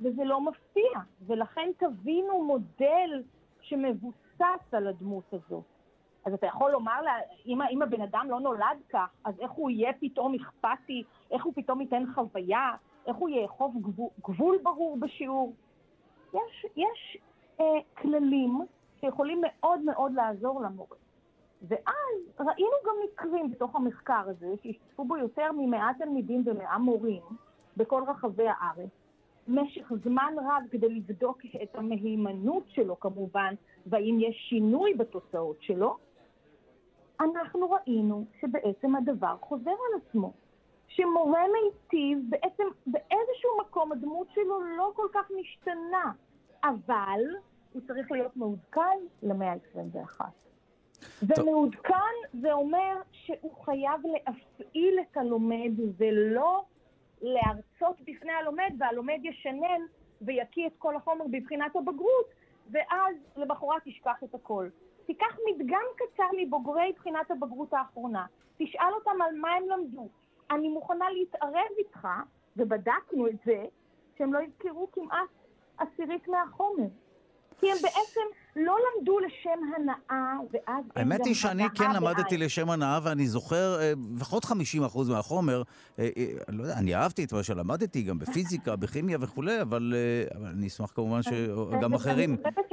וזה לא מפתיע, ולכן תבינו מודל שמבוסס על הדמות הזאת. אז אתה יכול לומר לה, אם, אם הבן אדם לא נולד כך, אז איך הוא יהיה פתאום אכפתי, איך הוא פתאום ייתן חוויה, איך הוא יאכוף גבול, גבול ברור בשיעור. יש, יש אה, כללים שיכולים מאוד מאוד לעזור למורה. ואז ראינו גם מקרים בתוך המחקר הזה, שהשתתפו בו יותר ממאה תלמידים ומאה מורים בכל רחבי הארץ, משך זמן רב כדי לבדוק את המהימנות שלו כמובן, והאם יש שינוי בתוצאות שלו, אנחנו ראינו שבעצם הדבר חוזר על עצמו. שמורה מיטיב, בעצם באיזשהו מקום הדמות שלו לא כל כך משתנה, אבל הוא צריך להיות מעודכן למאה ה-21. ומעודכן זה אומר שהוא חייב להפעיל את הלומד ולא להרצות בפני הלומד, והלומד ישנן ויקיא את כל החומר בבחינת הבגרות, ואז למחרת תשכח את הכל. תיקח מדגם קצר מבוגרי בחינת הבגרות האחרונה, תשאל אותם על מה הם למדו. אני מוכנה להתערב איתך, ובדקנו את זה, שהם לא יזכרו כמעט עשירית מהחומר. כי הם בעצם לא למדו לשם הנאה, ואז האמת היא שאני כן למדתי. לשם הנאה, ואני זוכר אה, לפחות 50% מהחומר. אה, אה, אני לא יודע, אני אהבתי את מה שלמדתי, גם בפיזיקה, בכימיה וכולי, אבל אבל אני אשמח כמובן שגם אחרים. אני חושבת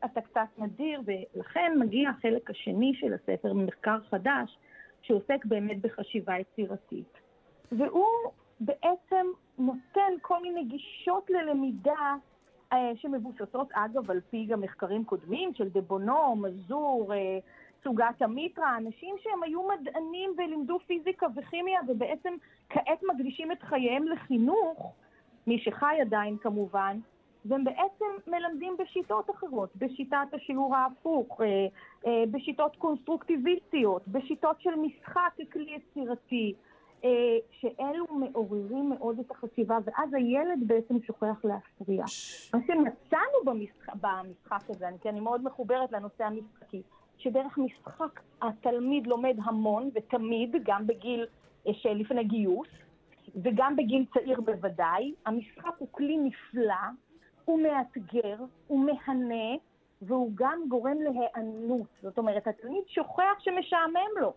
שאתה קצת, נדיר, ולכן מגיע החלק השני של הספר, מחקר חדש, שעוסק באמת בחשיבה יצירתית. והוא בעצם נותן כל מיני גישות ללמידה שמבוססות, אגב, על פי גם מחקרים קודמים של דבונו, מזור, אה, סוגת המיטרה, אנשים שהם היו מדענים ולימדו פיזיקה וכימיה, ובעצם כעת מקדישים את חייהם לחינוך, מי שחי עדיין כמובן, והם בעצם מלמדים בשיטות אחרות, בשיטת השיעור ההפוך, אה, אה, בשיטות קונסטרוקטיביסטיות, בשיטות של משחק ככלי יצירתי, אה, שאלו מעוררים מאוד את החשיבה, ואז הילד בעצם שוכח להפריע. מה שמצאנו במשחק, במשחק הזה, כי אני מאוד מחוברת לנושא המשחקי, שדרך משחק התלמיד לומד המון, ותמיד, גם בגיל אה, שלפני גיוס, וגם בגיל צעיר בוודאי. המשחק הוא כלי נפלא, הוא מאתגר, הוא מהנה, והוא גם גורם להיענות. זאת אומרת, התלמיד שוכח שמשעמם לו.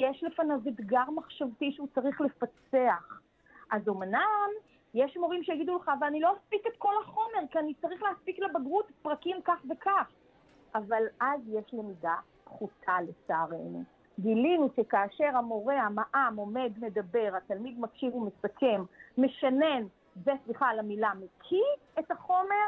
יש לפניו אתגר מחשבתי שהוא צריך לפצח. אז אמנם יש מורים שיגידו לך, ואני לא אספיק את כל החומר, כי אני צריך להספיק לבגרות פרקים כך וכך. אבל אז יש למידה פחותה לצערנו. גילינו שכאשר המורה, המע"מ, עומד, מדבר, התלמיד מקשיב ומסכם, משנן, וסליחה על המילה, מקיא את החומר,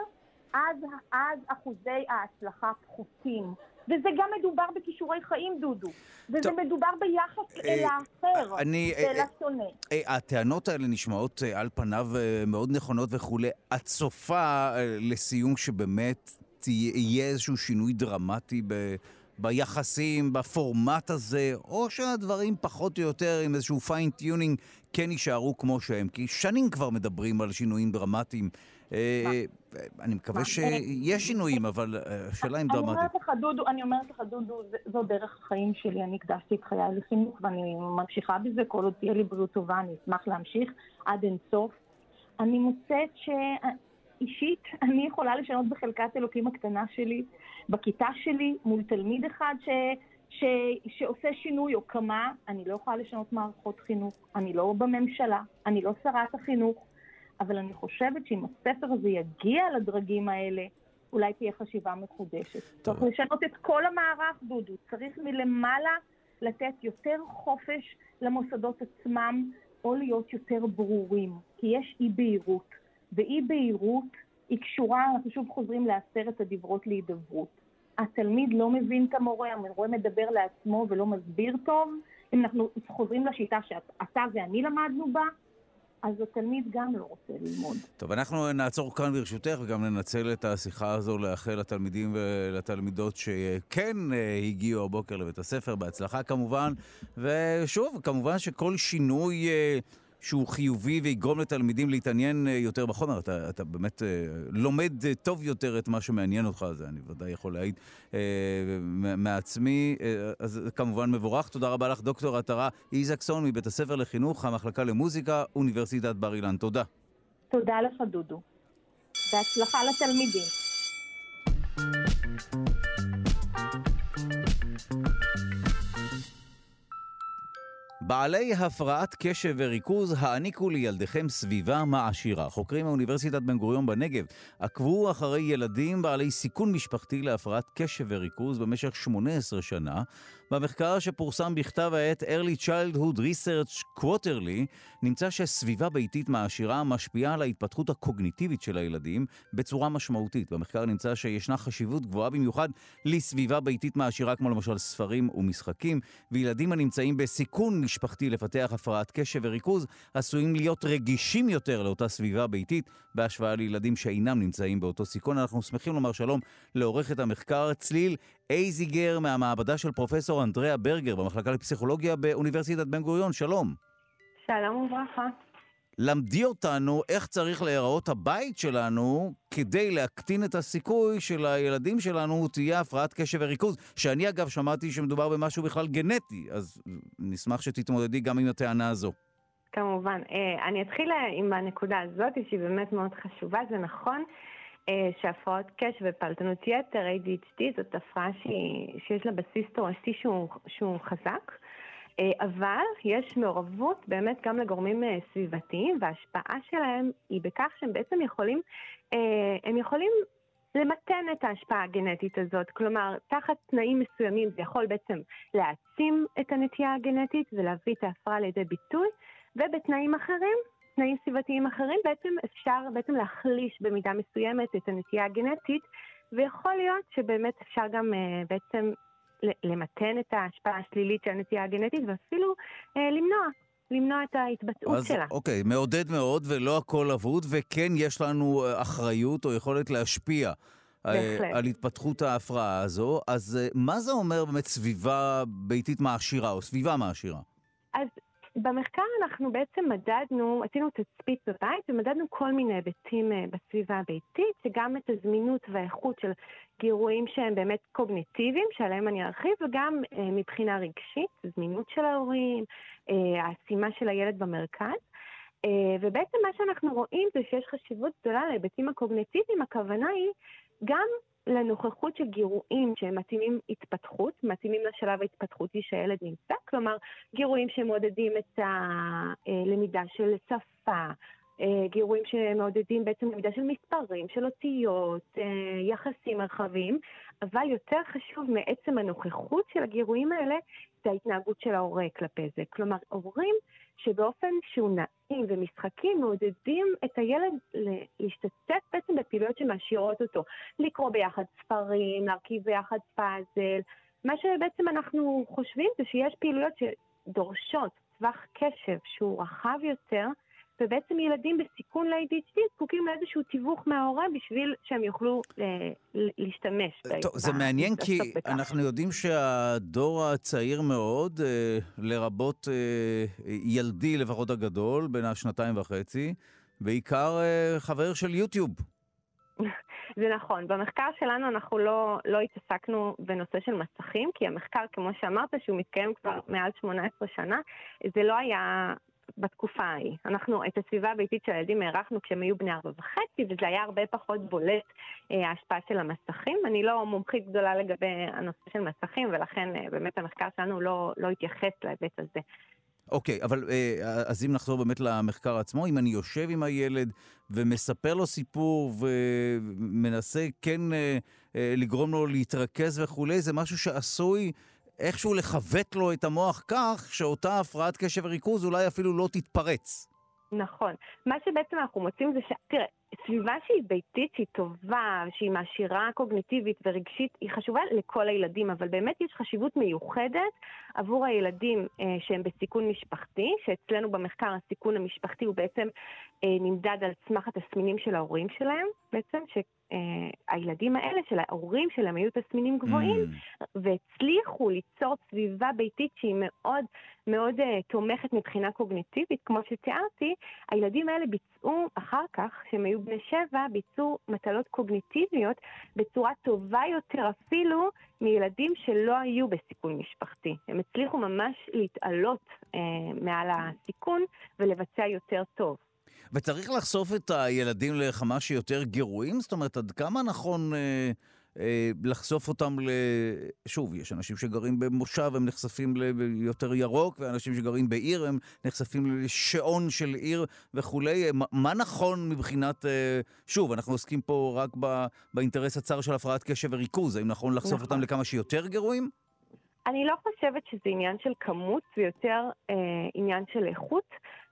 אז, אז אחוזי ההצלחה פחותים. וזה גם מדובר בכישורי חיים, דודו. וזה טוב. מדובר ביחס אה, אל האחר, אני, אה, ואל אה, השונא. אה, הטענות האלה נשמעות אה, על פניו אה, מאוד נכונות וכולי. את צופה אה, לסיום שבאמת יהיה איזשהו שינוי דרמטי ב... ביחסים, בפורמט הזה, או שהדברים פחות או יותר עם איזשהו fine tuning כן יישארו כמו שהם? כי שנים כבר מדברים על שינויים דרמטיים. אה, אה, אני מקווה מה? שיש שינויים, אבל אה, השאלה אם אני דרמטיים. אומרת לך, דודו, אני אומרת לך, דודו, זו דרך החיים שלי. אני הקדשתי את חיי לחינוך, ואני ממשיכה בזה. כל עוד תהיה לי בריאות טובה, אני אשמח להמשיך עד אינסוף. אני מוצאת שאישית, אני יכולה לשנות בחלקת אלוקים הקטנה שלי, בכיתה שלי, מול תלמיד אחד ש... ש... שעושה שינוי או כמה, אני לא יכולה לשנות מערכות חינוך. אני לא בממשלה, אני לא שרת החינוך, אבל אני חושבת שאם הספר הזה יגיע לדרגים האלה, אולי תהיה חשיבה מחודשת. טוב. צריך לשנות את כל המערך, דודו. צריך מלמעלה לתת יותר חופש למוסדות עצמם, או להיות יותר ברורים. כי יש אי-בהירות, ואי-בהירות היא קשורה, אנחנו שוב חוזרים לעשרת הדיברות להידברות. התלמיד לא מבין את המורה, המורה מדבר לעצמו ולא מסביר טוב. אם אנחנו חוזרים לשיטה שאתה ואני למדנו בה, אז התלמיד גם לא רוצה ללמוד. טוב, אנחנו נעצור כאן ברשותך, וגם ננצל את השיחה הזו לאחל לתלמידים ולתלמידות שכן אה, הגיעו הבוקר לבית הספר, בהצלחה כמובן. ושוב, כמובן שכל שינוי אה, שהוא חיובי ויגרום לתלמידים להתעניין אה, יותר בחומר, אתה, אתה באמת אה, לומד אה, טוב יותר את מה שמעניין אותך, זה אני ודאי יכול להעיד מעצמי. אז זה כמובן מבורך. תודה רבה לך, דוקטור עטרה איזקסון מבית הספר לחינוך, המחלקה למוזיקה, אוניברסיטת בר אילן. תודה. תודה לך, דודו. בהצלחה לתלמידים. בעלי הפרעת קשב וריכוז, העניקו לילדיכם סביבה מעשירה. חוקרים מאוניברסיטת בן גוריון בנגב עקבו אחרי ילדים בעלי סיכון משפחתי להפרעת קשב וריכוז במשך 18 שנה. במחקר שפורסם בכתב העת Early Childhood Research Quarterly, נמצא שסביבה ביתית מעשירה משפיעה על ההתפתחות הקוגניטיבית של הילדים בצורה משמעותית. במחקר נמצא שישנה חשיבות גבוהה במיוחד לסביבה ביתית מעשירה, כמו למשל ספרים ומשחקים, וילדים הנמצאים בסיכון משפחתי לפתח הפרעת קשב וריכוז עשויים להיות רגישים יותר לאותה סביבה ביתית בהשוואה לילדים שאינם נמצאים באותו סיכון. אנחנו שמחים לומר שלום לעורכת המחקר צליל אייזיגר מהמעבדה של פרופסור אנדריאה ברגר במחלקה לפסיכולוגיה באוניברסיטת בן גוריון. שלום. שלום וברכה. למדי אותנו איך צריך להיראות הבית שלנו כדי להקטין את הסיכוי של הילדים שלנו תהיה הפרעת קשב וריכוז, שאני אגב שמעתי שמדובר במשהו בכלל גנטי, אז נשמח שתתמודדי גם עם הטענה הזו. כמובן. אה, אני אתחיל אה, עם הנקודה הזאת, שהיא באמת מאוד חשובה. זה נכון אה, שהפרעות קשב ופלטנות יתר, ADHD, זאת הפרעה שיש לה בסיס תורשתי שהוא, שהוא חזק. אבל יש מעורבות באמת גם לגורמים סביבתיים, וההשפעה שלהם היא בכך שהם בעצם יכולים, הם יכולים למתן את ההשפעה הגנטית הזאת. כלומר, תחת תנאים מסוימים זה יכול בעצם להעצים את הנטייה הגנטית ולהביא את ההפרעה לידי ביטוי, ובתנאים אחרים, תנאים סביבתיים אחרים, בעצם אפשר בעצם להחליש במידה מסוימת את הנטייה הגנטית, ויכול להיות שבאמת אפשר גם בעצם למתן את ההשפעה השלילית של הנטייה הגנטית ואפילו אה, למנוע. למנוע את ההתבטאות אז, שלה. אוקיי, מעודד מאוד ולא הכל אבוד, וכן יש לנו אה, אחריות או יכולת להשפיע אה, בהחלט. על התפתחות ההפרעה הזו. אז אה, מה זה אומר באמת סביבה ביתית מעשירה או סביבה מעשירה? אז במחקר אנחנו בעצם מדדנו, עשינו תצפית בבית ומדדנו כל מיני היבטים אה, בסביבה הביתית, שגם את הזמינות והאיכות של גירויים שהם באמת קוגניטיביים, שעליהם אני ארחיב, וגם אה, מבחינה רגשית, זמינות של ההורים, אה, העצימה של הילד במרכז. ובעצם מה שאנחנו רואים זה שיש חשיבות גדולה להיבטים הקוגניטיביים, הכוונה היא גם לנוכחות של גירויים שהם מתאימים התפתחות, מתאימים לשלב ההתפתחותי שהילד נמצא, כלומר גירויים שמעודדים את הלמידה של שפה, אה, גירויים שמעודדים בעצם למידה של מספרים, של אותיות, אה, יחסים מרחביים, אבל יותר חשוב מעצם הנוכחות של הגירויים האלה זה ההתנהגות של ההורה כלפי זה. כלומר, הורים שבאופן שהוא נעים ומשחקים מעודדים את הילד להשתתף בעצם בפעילויות שמעשירות אותו. לקרוא ביחד ספרים, להרכיב ביחד פאזל. מה שבעצם אנחנו חושבים זה שיש פעילויות שדורשות טווח קשב שהוא רחב יותר, ובעצם ילדים בסיכון ל-ADHD זקוקים לאיזשהו תיווך מההורה בשביל שהם יוכלו אה, להשתמש. טוב, זה מעניין כי בכך. אנחנו יודעים שהדור הצעיר מאוד, אה, לרבות אה, ילדי לפחות הגדול, בין השנתיים וחצי, בעיקר חבר של יוטיוב. זה נכון. במחקר שלנו אנחנו לא, לא התעסקנו בנושא של מסכים, כי המחקר, כמו שאמרת, שהוא מתקיים כבר מעל 18 שנה, זה לא היה בתקופה ההיא. אנחנו את הסביבה הביתית של הילדים הערכנו כשהם היו בני ארבע וחצי, וזה היה הרבה פחות בולט אה, ההשפעה של המסכים. אני לא מומחית גדולה לגבי הנושא של מסכים, ולכן אה, באמת המחקר שלנו לא, לא התייחס להיבט הזה. אוקיי, okay, אבל אה, אז אם נחזור באמת למחקר עצמו, אם אני יושב עם הילד ומספר לו סיפור ומנסה כן לגרום לו להתרכז וכולי, זה משהו שעשוי איכשהו לכוות לו את המוח כך שאותה הפרעת קשב וריכוז אולי אפילו לא תתפרץ. נכון. מה שבעצם אנחנו מוצאים זה ש... תראה, סביבה שהיא ביתית, שהיא טובה, שהיא מעשירה קוגניטיבית ורגשית, היא חשובה לכל הילדים, אבל באמת יש חשיבות מיוחדת עבור הילדים אה, שהם בסיכון משפחתי, שאצלנו במחקר הסיכון המשפחתי הוא בעצם אה, נמדד על סמך התסמינים של ההורים שלהם, בעצם, שהילדים אה, האלה, של ההורים שלהם היו תסמינים גבוהים, mm. והצליחו ליצור סביבה ביתית שהיא מאוד מאוד אה, תומכת מבחינה קוגניטיבית, כמו שתיארתי, הילדים האלה ביצעו אחר כך, כשהם היו בני שבע, ביצעו מטלות קוגניטיביות בצורה טובה יותר אפילו מילדים שלא היו בסיכון משפחתי. הם הצליחו ממש להתעלות אה, מעל הסיכון ולבצע יותר טוב. וצריך לחשוף את הילדים לכמה שיותר גירויים? זאת אומרת, עד כמה נכון אה, אה, לחשוף אותם ל... שוב, יש אנשים שגרים במושב, הם נחשפים ליותר ירוק, ואנשים שגרים בעיר, הם נחשפים לשעון של עיר וכולי. מה, מה נכון מבחינת... אה, שוב, אנחנו עוסקים פה רק ב, באינטרס הצר של הפרעת קשב וריכוז. האם נכון לחשוף נכון. אותם לכמה שיותר גירויים? אני לא חושבת שזה עניין של כמות, זה יותר אה, עניין של איכות.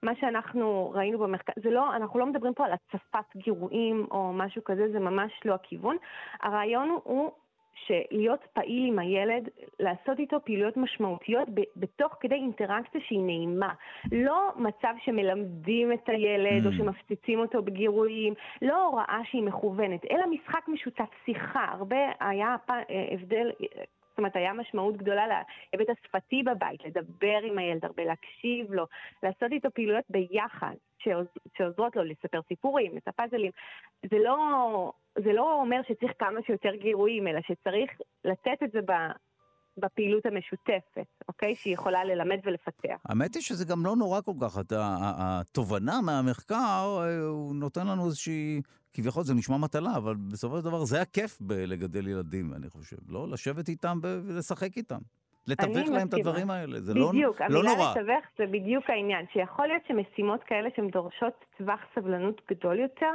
מה שאנחנו ראינו במחקר, זה לא, אנחנו לא מדברים פה על הצפת גירויים או משהו כזה, זה ממש לא הכיוון. הרעיון הוא שלהיות פעיל עם הילד, לעשות איתו פעילויות משמעותיות ב- בתוך כדי אינטראקציה שהיא נעימה. לא מצב שמלמדים את הילד mm. או שמפציצים אותו בגירויים, לא הוראה שהיא מכוונת, אלא משחק משותף, שיחה. הרבה היה הבדל, זאת אומרת, היה משמעות גדולה להיבט השפתי בבית, לדבר עם הילד הרבה, להקשיב לו, לעשות איתו פעילויות ביחד, שעוז, שעוזרות לו לספר סיפורים, את הפאזלים. זה לא, זה לא אומר שצריך כמה שיותר גירויים, אלא שצריך לתת את זה ב... בפעילות המשותפת, אוקיי? שהיא יכולה ללמד ולפתח. האמת היא שזה גם לא נורא כל כך. התובנה מהמחקר, אה, הוא נותן לנו איזושהי כביכול זה נשמע מטלה, אבל בסופו של דבר זה הכיף בלגדל ילדים, אני חושב. לא לשבת איתם ולשחק איתם. לתווך להם את הדברים האלה, זה לא, בדיוק, לא נורא. בדיוק, המילה לתווך זה בדיוק העניין, שיכול להיות שמשימות כאלה שהן דורשות טווח סבלנות גדול יותר,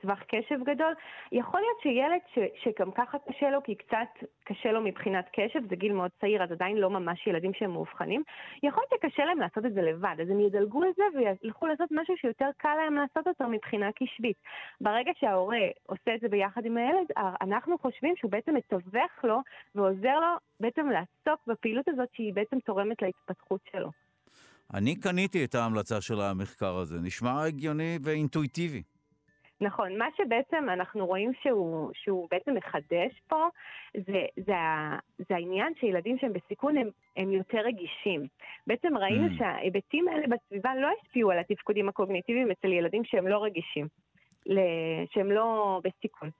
טווח קשב גדול. יכול להיות שילד ש, שגם ככה קשה לו, כי קצת קשה לו מבחינת קשב, זה גיל מאוד צעיר, אז עדיין לא ממש ילדים שהם מאובחנים, יכול להיות שקשה להם לעשות את זה לבד, אז הם ידלגו על זה וילכו לעשות משהו שיותר קל להם לעשות אותו מבחינה קשבית. ברגע שההורה עושה את זה ביחד עם הילד, אנחנו חושבים שהוא בעצם מתווך לו ועוזר לו בעצם לעסוק בפעילות הזאת שהיא בעצם תורמת להתפתחות שלו. אני קניתי את ההמלצה של המחקר הזה, נשמע הגיוני ואינטואיטיבי. נכון, מה שבעצם אנחנו רואים שהוא, שהוא בעצם מחדש פה, זה, זה, זה העניין שילדים שהם בסיכון הם, הם יותר רגישים. בעצם ראינו mm. שההיבטים האלה בסביבה לא השפיעו על התפקודים הקוגניטיביים אצל ילדים שהם לא רגישים, שהם לא בסיכון.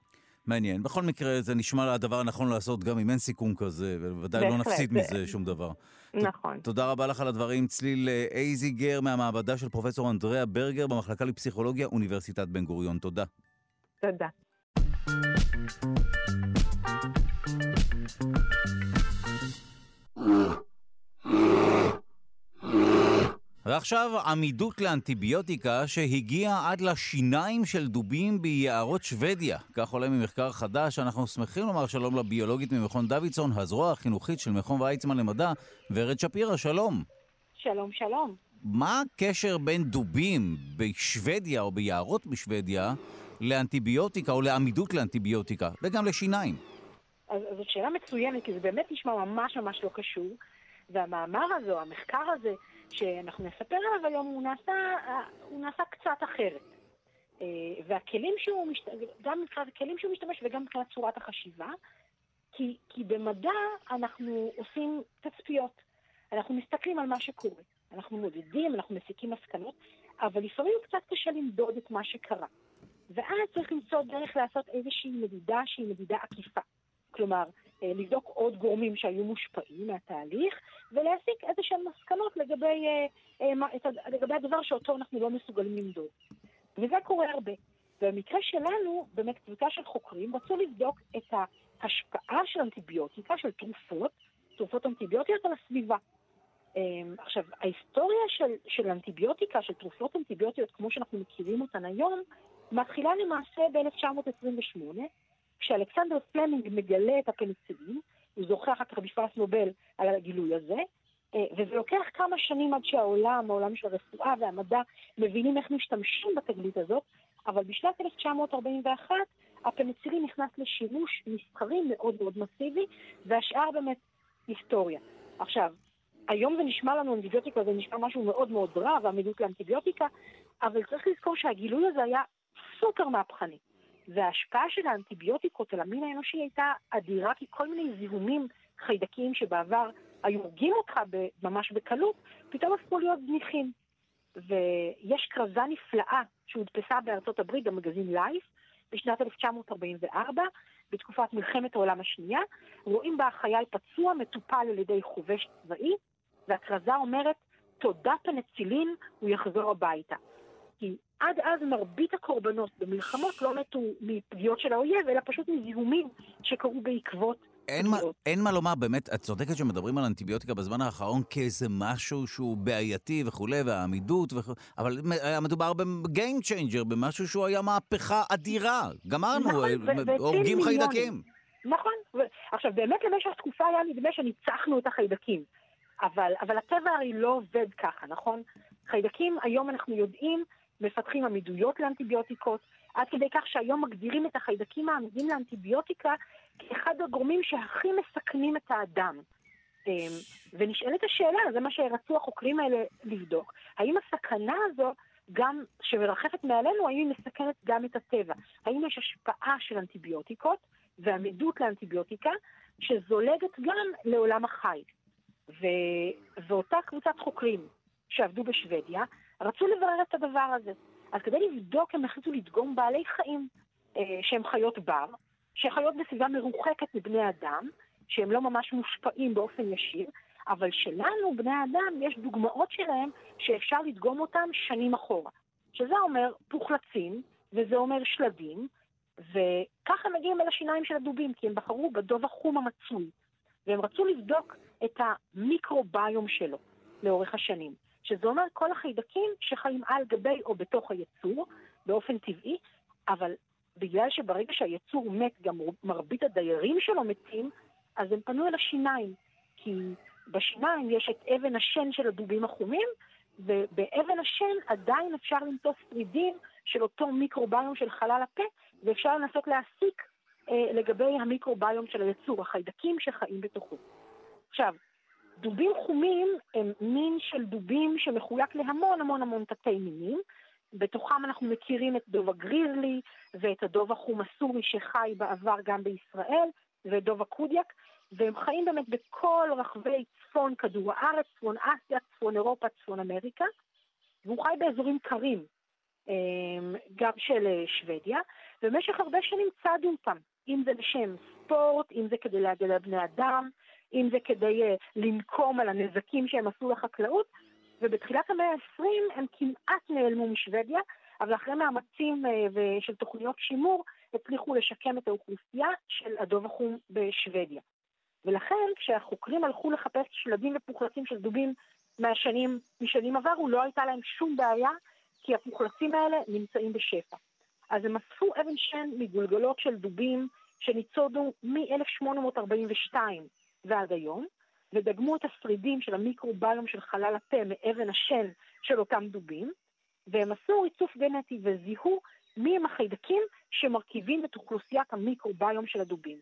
מעניין. בכל מקרה, זה נשמע הדבר הנכון לעשות גם אם אין סיכום כזה, ובוודאי לא נפסיד זה... מזה שום דבר. נכון. תודה רבה לך על הדברים. צליל אה, אייזיגר מהמעבדה של פרופסור אנדריאה ברגר במחלקה לפסיכולוגיה, אוניברסיטת בן גוריון. תודה. תודה. ועכשיו עמידות לאנטיביוטיקה שהגיעה עד לשיניים של דובים ביערות שוודיה. כך עולה ממחקר חדש. אנחנו שמחים לומר שלום לביולוגית ממכון דוידסון, הזרוע החינוכית של מכון ויצמן למדע, ורד שפירא, שלום. שלום, שלום. מה הקשר בין דובים בשוודיה או ביערות בשוודיה לאנטיביוטיקה או לעמידות לאנטיביוטיקה, וגם לשיניים? אז זאת שאלה מצוינת, כי זה באמת נשמע ממש ממש לא קשור. והמאמר הזה, או המחקר הזה, שאנחנו נספר עליו היום, הוא נעשה, הוא נעשה קצת אחרת. אה, והכלים שהוא, משת... גם מבחינת הכלים שהוא משתמש וגם מבחינת צורת החשיבה, כי, כי במדע אנחנו עושים תצפיות. אנחנו מסתכלים על מה שקורה. אנחנו מודדים, אנחנו מסיקים מסקנות, אבל לפעמים קצת קשה למדוד את מה שקרה. ואז צריך למצוא דרך לעשות איזושהי מדידה שהיא מדידה עקיפה. כלומר, לבדוק עוד גורמים שהיו מושפעים מהתהליך, ולהסיק איזה שהן מסקנות לגבי, אה, אה, לגבי הדבר שאותו אנחנו לא מסוגלים למדוד. וזה קורה הרבה. במקרה שלנו, באמת קבוצה של חוקרים רצו לבדוק את ההשפעה של אנטיביוטיקה, של תרופות, תרופות אנטיביוטיות על הסביבה. עכשיו, ההיסטוריה של, של אנטיביוטיקה, של תרופות אנטיביוטיות כמו שאנחנו מכירים אותן היום, מתחילה למעשה ב-1928, כשאלכסנדר פלמינג מגלה את הפניצילין, הוא זוכה אחר כך בפרס נובל על הגילוי הזה, אה, וזה לוקח כמה שנים עד שהעולם, העולם של הרפואה והמדע, מבינים איך משתמשים בתגלית הזאת, אבל בשנת 1941 הפניצילין נכנס לשימוש מסחרי מאוד מאוד מסיבי, והשאר באמת היסטוריה. עכשיו, היום זה נשמע לנו אנטיביוטיקה, זה נשמע משהו מאוד מאוד רע, ועמידות לאנטיביוטיקה, אבל צריך לזכור שהגילוי הזה היה סופר מהפכני. וההשפעה של האנטיביוטיקות על המין האנושי הייתה אדירה, כי כל מיני זיהומים חיידקיים שבעבר היו הורגים אותך ממש בקלות, פתאום הפכו להיות זניחים. ויש כרזה נפלאה שהודפסה בארצות הברית במגזין לייף בשנת 1944, בתקופת מלחמת העולם השנייה. רואים בה חייל פצוע מטופל על ידי חובש צבאי, והכרזה אומרת, תודה פנצילין, הוא יחזור הביתה. כי עד אז מרבית הקורבנות במלחמות לא מתו מפגיעות של האויב, אלא פשוט מזיהומים שקרו בעקבות אין מה, אין מה לומר, באמת, את צודקת שמדברים על אנטיביוטיקה בזמן האחרון כאיזה משהו שהוא בעייתי וכולי, והעמידות וכולי, אבל היה מדובר ב game changer, במשהו שהוא היה מהפכה אדירה. גמרנו, נכון, אה, הורגים חיידקים. נכון. עכשיו באמת למשך תקופה היה נדמה שניצחנו את החיידקים, אבל, אבל הטבע הרי לא עובד ככה, נכון? חיידקים, היום אנחנו יודעים, מפתחים עמידויות לאנטיביוטיקות, עד כדי כך שהיום מגדירים את החיידקים העמידים לאנטיביוטיקה כאחד הגורמים שהכי מסכנים את האדם. אמ, ונשאלת השאלה, זה מה שרצו החוקרים האלה לבדוק, האם הסכנה הזו גם שמרחפת מעלינו, האם היא מסכנת גם את הטבע? האם יש השפעה של אנטיביוטיקות ועמידות לאנטיביוטיקה שזולגת גם לעולם החי? ו... ואותה קבוצת חוקרים שעבדו בשוודיה רצו לברר את הדבר הזה. אז כדי לבדוק הם החליטו לדגום בעלי חיים אה, שהם חיות בר, שחיות בסביבה מרוחקת מבני אדם, שהם לא ממש מושפעים באופן ישיר, אבל שלנו, בני האדם, יש דוגמאות שלהם שאפשר לדגום אותם שנים אחורה. שזה אומר פוחלצים, וזה אומר שלדים, וככה מגיעים אל השיניים של הדובים, כי הם בחרו בדוב החום המצוי, והם רצו לבדוק את המיקרוביום שלו לאורך השנים. שזה אומר כל החיידקים שחיים על גבי או בתוך היצור, באופן טבעי, אבל בגלל שברגע שהיצור מת, גם מרבית הדיירים שלו מתים, אז הם פנו אל השיניים. כי בשיניים יש את אבן השן של הדובים החומים, ובאבן השן עדיין אפשר למצוא שרידים של אותו מיקרוביום של חלל הפה, ואפשר לנסות להסיק אה, לגבי המיקרוביום של היצור, החיידקים שחיים בתוכו. עכשיו, דובים חומים הם מין של דובים שמחולק להמון המון המון תתי מינים. בתוכם אנחנו מכירים את דוב הגרירלי ואת הדוב החום הסורי שחי בעבר גם בישראל, ואת דוב הקודיאק, והם חיים באמת בכל רחבי צפון כדור הארץ, צפון אסיה, צפון אירופה, צפון אמריקה, והוא חי באזורים קרים, אמ, גם של אה, שוודיה, ובמשך הרבה שנים צדו אותם, אם זה לשם ספורט, אם זה כדי להגן על בני אדם, אם זה כדי uh, לנקום על הנזקים שהם עשו לחקלאות, ובתחילת המאה ה-20 הם כמעט נעלמו משוודיה, אבל אחרי מאמצים uh, של תוכניות שימור, הצליחו לשקם את האוכלוסייה של הדוב החום בשוודיה. ולכן כשהחוקרים הלכו לחפש שלדים ופוחלצים של דובים מהשנים, משנים עברו, לא הייתה להם שום בעיה, כי הפוחלצים האלה נמצאים בשפע. אז הם אספו אבן שן מגולגלות של דובים שניצודו מ-1842 ועד היום, ודגמו את השרידים של המיקרוביום של חלל הפה מאבן השן של אותם דובים, והם עשו ריצוף גנטי וזיהו מי הם החיידקים שמרכיבים את אוכלוסיית המיקרוביום של הדובים.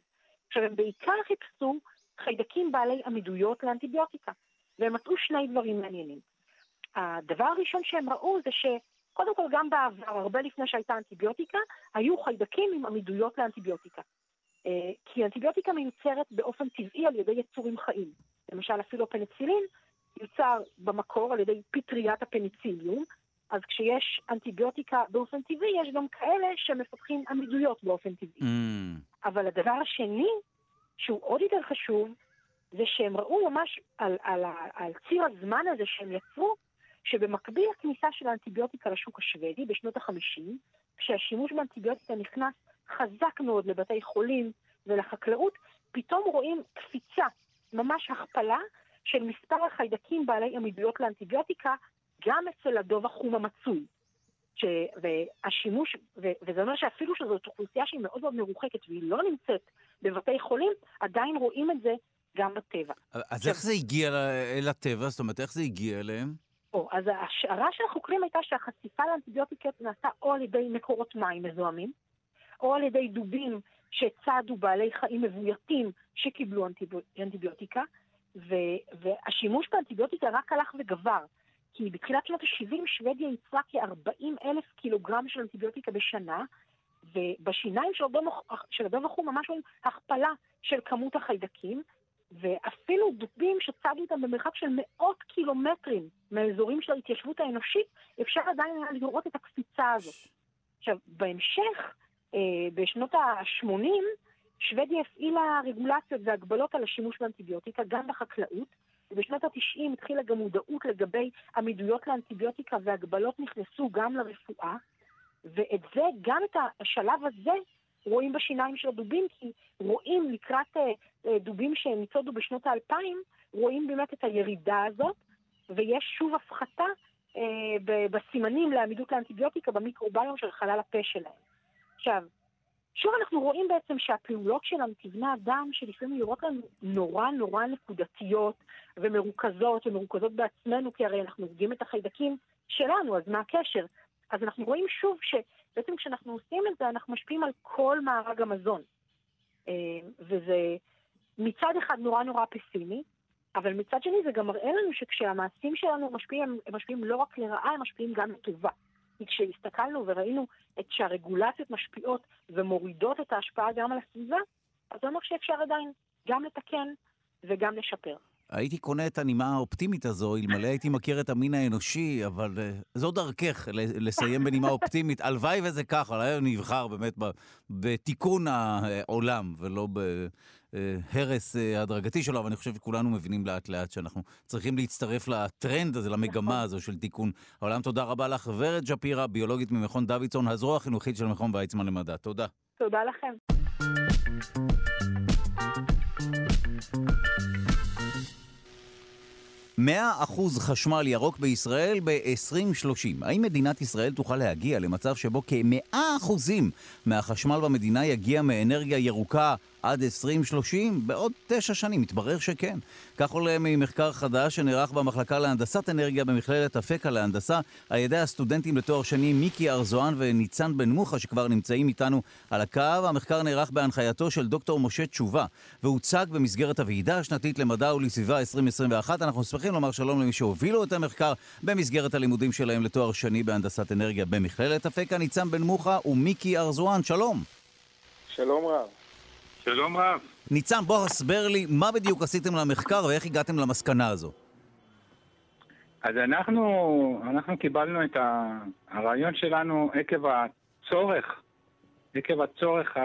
עכשיו, הם בעיקר חיפשו חיידקים בעלי עמידויות לאנטיביוטיקה, והם מצאו שני דברים מעניינים. הדבר הראשון שהם ראו זה שקודם כל גם בעבר, הרבה לפני שהייתה אנטיביוטיקה, היו חיידקים עם עמידויות לאנטיביוטיקה. אה, כי אנטיביוטיקה מיוצרת באופן טבעי על ידי יצורים חיים. למשל, אפילו הפניצילין יוצר במקור על ידי פטריית הפניציליום, אז כשיש אנטיביוטיקה באופן טבעי, יש גם כאלה שמפתחים עמידויות באופן טבעי. Mm. אבל הדבר השני, שהוא עוד יותר חשוב, זה שהם ראו ממש על, על, על, על ציר הזמן הזה שהם יצרו, שבמקביל לכניסה של האנטיביוטיקה לשוק השוודי בשנות ה-50, כשהשימוש באנטיביוטיקה נכנס חזק מאוד לבתי חולים ולחקלאות, פתאום רואים קפיצה, ממש הכפלה, של מספר החיידקים בעלי עמידויות לאנטיביוטיקה, גם אצל הדוב החום המצוי. ש... והשימוש, ו... וזה אומר שאפילו שזאת אוכלוסייה שהיא מאוד מאוד מרוחקת והיא לא נמצאת בבתי חולים, עדיין רואים את זה גם בטבע. אז איך זה הגיע אל הטבע? זאת אומרת, איך זה הגיע אליהם? או, אז ההשערה של החוקרים הייתה שהחשיפה לאנטיביוטיקות נעשתה או על ידי מקורות מים מזוהמים, או על ידי דובים שצדו בעלי חיים מבויתים שקיבלו אנטיביוטיקה, ו- והשימוש באנטיביוטיקה רק הלך וגבר. כי בתחילת שנות ה-70 שוודיה ייצרה כ-40 אלף קילוגרם של אנטיביוטיקה בשנה, ובשיניים של הדוב החום ממש רואים הכפלה של כמות החיידקים, ואפילו דובים שצדו אותם במרחק של מאות קילומטרים מהאזורים של ההתיישבות האנושית, אפשר עדיין לראות את הקפיצה הזאת. עכשיו, בהמשך, בשנות ה-80, שוודיה הפעילה רגולציות והגבלות על השימוש באנטיביוטיקה, גם בחקלאות, ובשנות ה-90 התחילה גם מודעות לגבי עמידויות לאנטיביוטיקה והגבלות נכנסו גם לרפואה, ואת זה, גם את השלב הזה, רואים בשיניים של הדובים, כי רואים לקראת אה, אה, דובים שניצודו בשנות האלפיים, רואים באמת את הירידה הזאת, ויש שוב הפחתה אה, בסימנים לעמידות לאנטיביוטיקה במיקרוביום של חלל הפה שלהם. עכשיו, שוב אנחנו רואים בעצם שהפעולות שלנו כבני אדם, שלפעמים נראות לנו נורא נורא נקודתיות ומרוכזות, ומרוכזות בעצמנו, כי הרי אנחנו הורגים את החיידקים שלנו, אז מה הקשר? אז אנחנו רואים שוב שבעצם כשאנחנו עושים את זה, אנחנו משפיעים על כל מארג המזון. אה, וזה מצד אחד נורא נורא פסימי, אבל מצד שני זה גם מראה לנו שכשהמעשים שלנו משפיעים, הם משפיעים לא רק לרעה, הם משפיעים גם לטובה. כי כשהסתכלנו וראינו את שהרגולציות משפיעות ומורידות את ההשפעה גם על הסביבה, אז זה אומר שאפשר עדיין גם לתקן וגם לשפר. הייתי קונה את הנימה האופטימית הזו, אלמלא הייתי מכיר את המין האנושי, אבל uh, זו דרכך לסיים בנימה אופטימית. הלוואי וזה ככה, אולי נבחר באמת בתיקון העולם, ולא בהרס אה, הדרגתי שלו, אבל אני חושב שכולנו מבינים לאט לאט שאנחנו צריכים להצטרף לטרנד הזה, למגמה הזו של תיקון העולם. תודה רבה לך, ורד שפירא, ביולוגית ממכון דוידסון, הזרוע החינוכית של מכון ויצמן למדע. תודה. תודה לכם. מאה אחוז חשמל ירוק בישראל ב-2030. האם מדינת ישראל תוכל להגיע למצב שבו כמאה אחוזים מהחשמל במדינה יגיע מאנרגיה ירוקה עד 2030? בעוד תשע שנים, מתברר שכן. כך עולה ממחקר חדש שנערך במחלקה להנדסת אנרגיה במכללת אפקה להנדסה על ידי הסטודנטים לתואר שני מיקי ארזואן וניצן בן מוחה שכבר נמצאים איתנו על הקו. המחקר נערך בהנחייתו של דוקטור משה תשובה והוצג במסגרת הוועידה השנתית למדע ולסביבה 2021. אנחנו שמחים לומר שלום למי שהובילו את המחקר במסגרת הלימודים שלהם לתואר שני בהנדסת אנרגיה במכללת אפקה, ניצן בן מוחה ומיקי ארזואן. שלום. שלום רב. שלום רב. ניצן, בוא הסבר לי מה בדיוק עשיתם למחקר ואיך הגעתם למסקנה הזו. אז אנחנו, אנחנו קיבלנו את הרעיון שלנו עקב הצורך, עקב הצורך